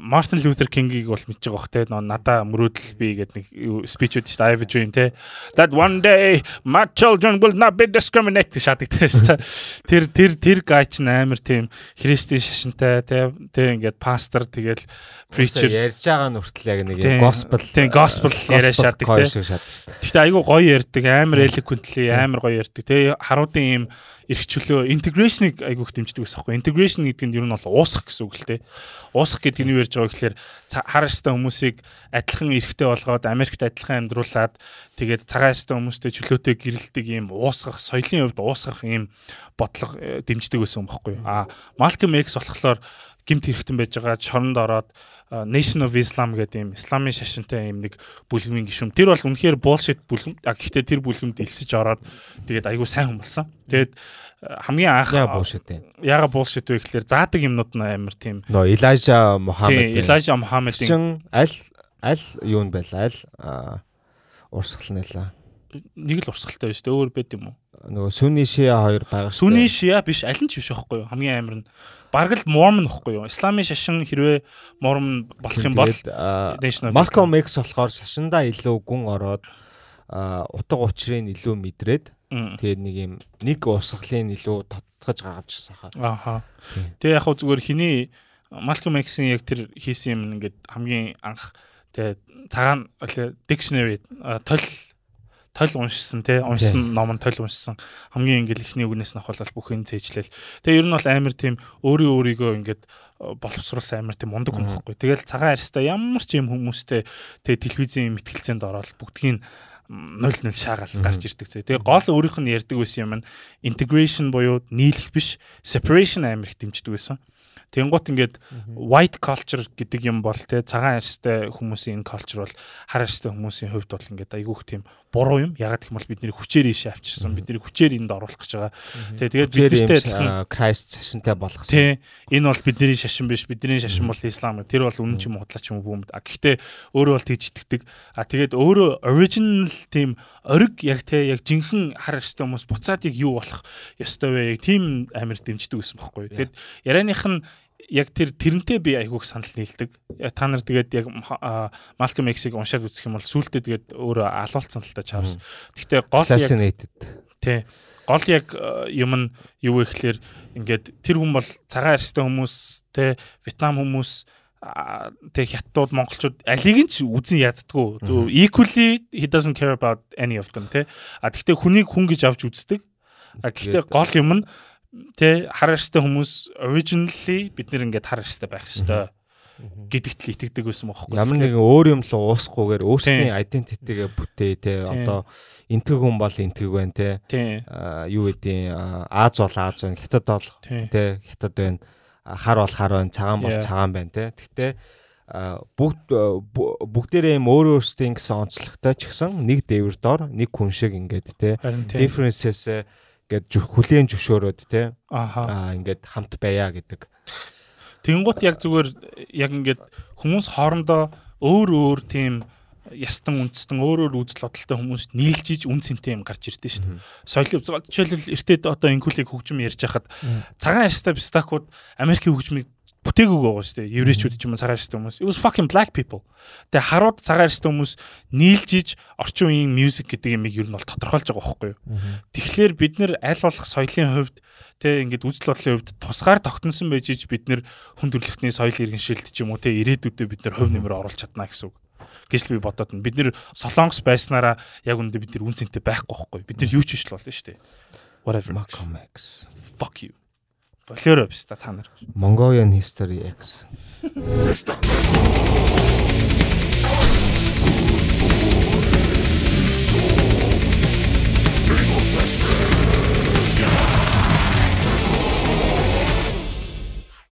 Мартин Лютер Кингийг бол мэдж байгаа бох те надаа мөрөөдөл би гэдэг нэг спич өгдөө шүү дээ. I have a dream те. That one day my children will not be discriminated. Шатдаг тест тэр тэр тэр гайч амар тийм христийн шашинтай те. Те ингээд пастор тэгэл preacher. Ярьж байгаа нь хүртэл яг нэг gospel тийм gospel яриа шатдаг те. гэхдээ айгүй гоё ярьдаг. Амар eloquently амар гоё ярьдаг. Те харуудын ийм эрх чөлөө интеграшныг айгүйх дэмждэг гэсэн юм. Интеграшн гэдэг нь ер нь бол уусах гэсэн үг л те. Уусах гэдэг нь юу ярьж байгаа гэхээр хараарстай хүмүүсийг адилхан эрхтэй болгоод Америкт адилхан амьдруулад тэгээд цагаан арьстай хүмүүстэй чөлөөтэй гэрэлдэг ийм уусгах, соёлын хувьд уусгах ийм бодлого э, дэмждэг байсан юм баггүй. А Malcolm X болохоор гимт хэрэгтэн байж байгаа чоронд ороод Nation of Islam гэдэг юм исламын шашинтай юм нэг бүлгэмийн гишүүн. Тэр бол үнэхээр bullshit бүлгэм. Гэхдээ тэр бүлгэмд элсэж ороод тэгээд айгүй сайн хүн болсон. Тэгээд хамгийн анх яа bullshit юм. Яга bullshit вэ гэхээр заадаг юмнууд нь амар тийм. Нөө Elijah Muhammad. Elijah Muhammad-ийн аль аль юу нь байла аль урсгал нэлээ. Нэг л урсгалтай байж тээ өөр байд юм уу? Нөгөө Сүни Шиа хоёр байгаа шүү. Сүни Шиа биш аль нь ч биш байхгүй юу? Хамгийн амар нь бараг л Mormon ихгүй юу? Исламын шашин хэрвээ Mormon болох юм бол Malcolm X болохоор шашиндаа илүү гүн ороод утга учирыг илүү мэдрээд тэгээд нэг юм нэг усгалын илүү тодтогж гаргажсан хаа. Ааха. Тэгээ яг хөө зүгээр хиний Malcolm X-ийн яг тэр хийсэн юм ингээд хамгийн анх тэгээ цагаан dictionary тол тол уншсан тий. Уншсан ном нь тол уншсан. Хамгийн ингээл ихний үгнээс нь авахлал бүх юм цээжлээл тэгээ ер нь бол амар тийм өөрийн өөрийгөө ингээд боловсруулсан амар тийм мундаг хүн байхгүй. Тэгэл цагаан арьстай ямар ч юм хүмүүстэй тэгээ телевизийн мэтгэлцээнд ороод бүгдгийг 0-0 шаагаал гарч ирдэг зэ. Тэгээ гол өөрийнх нь ярьдаг байсан юм нь integration буюу нийлэх биш separation амар их дэмждэг байсан. Тэнгуут ингээд white culture гэдэг юм бол те цагаан арьстай хүмүүсийн энэ culture бол хар арьстай хүмүүсийн хувьд бол ингээд айгүйх тийм буруу юм. Ягаад гэх юм бол бидний хүчээр ийшээ авчирсан. Бидний хүчээр энд оруулах гэж байгаа. Тэгээ тэгээд бидэртэй адилхан Christ шашинтай болгосон. Тий. Энэ бол бидний шашин биш. Бидний шашин бол ислам. Тэр бол үнэн ч юм уу худлаач юм уу бүүмд. А гэхдээ өөрөө бол тэгж итгэдэг. А тэгээд өөрөө original тийм ориг яг те яг жинхэнэ хар арьстай хүмүүс буцаад яг юу болох ёстой вэ? Яг тийм амир дэмждэг гэсэн бохоггүй. Тэгээд ярианых нь яг тэр тэрнтэй би айгүйх санал нийлдэг. Та нар тэгээд яг Malcolm X-ийг уншаад үзэх юм бол сүултээ тэгээд өөрөө алуулсан л та чавс. Гэхдээ гол яг тий. Гол яг юм нь юу вэ гэхээр ингээд тэр хүн бол цагаан арьстай хүмүүс те Вьетнам хүмүүс тэг хятадууд монголчууд алиг нь ч үзэн яддггүй equally he doesn't care about any of them те а гэхдээ хүнийг хүн гэж авч үздэг. А гэхдээ гол юм нь тэ хар арьстай хүмүүс originally бид нэр ингээд хар арьстай байх ёстой гэдэгт л итгэдэг байсан бохоггүй. Ямар нэгэн өөр юм л уусахгүйгээр өөрсдийн identity-гээ бүтээ тэ одоо энтгэг хүн бол энтгэг байна. Аа юу гэдээ Аз бол Аз байна, Хятад бол тэ. Хятад байна. Хар бол хар байна, цагаан бол цагаан байна тэ. Гэхдээ бүгд бүгдээрээ юм өөр өөрсдийн гэсэн онцлогтой ч гэсэн нэг дээвэр дор нэг хүн шиг ингээд тэ. Differences гээд хүлээн зөвшөөрөөд те аа ингээд хамт байя гэдэг. Тэнгуут яг зүгээр яг ингээд хүмүүс хоорондоо өөр өөр тийм ястан үндэстэн өөр өөр үзэл бодолтой хүмүүст нийлжиж үн цэнтэй юм гарч ирдэ шүү дээ. Соёлын жишээлбэл эртээд одоо инкулийг хөгжим ярьж хахад цагаан арьстай бистакууд Америкийн хөгжмийг бүтээгүй байгаа шүү дээ. Еврейчүүд ч юм уу цагаан арьстай хүмүүс. It was fucking black people. Тэгээ харууд цагаан арьстай хүмүүс нийлжиж орчин үеийн music гэдэг юмыг ер нь бол тодорхойлж байгаа байхгүй юу. Тэгэхээр бид нэр аль болох соёлын хувьд тэ ингээд үзэл бодлын хувьд тусгаар тогтносон байж ич бид нэр хүн төрөлхтний соёл иргэншилт ч юм уу тэ ирээдүйдээ бид нэр хувь нэмэр оруулах чадна гэсэн үг гэж би бодоод байна. Бид нэр солонгос байснараа яг үндэ бид нэр үнцэнтэй байхгүй байхгүй. Бид нэр юу ч биш л болно шүү дээ. Whatever. Malcolm X. Fuck you. Болоорой биш та та нар. Mongolian History X.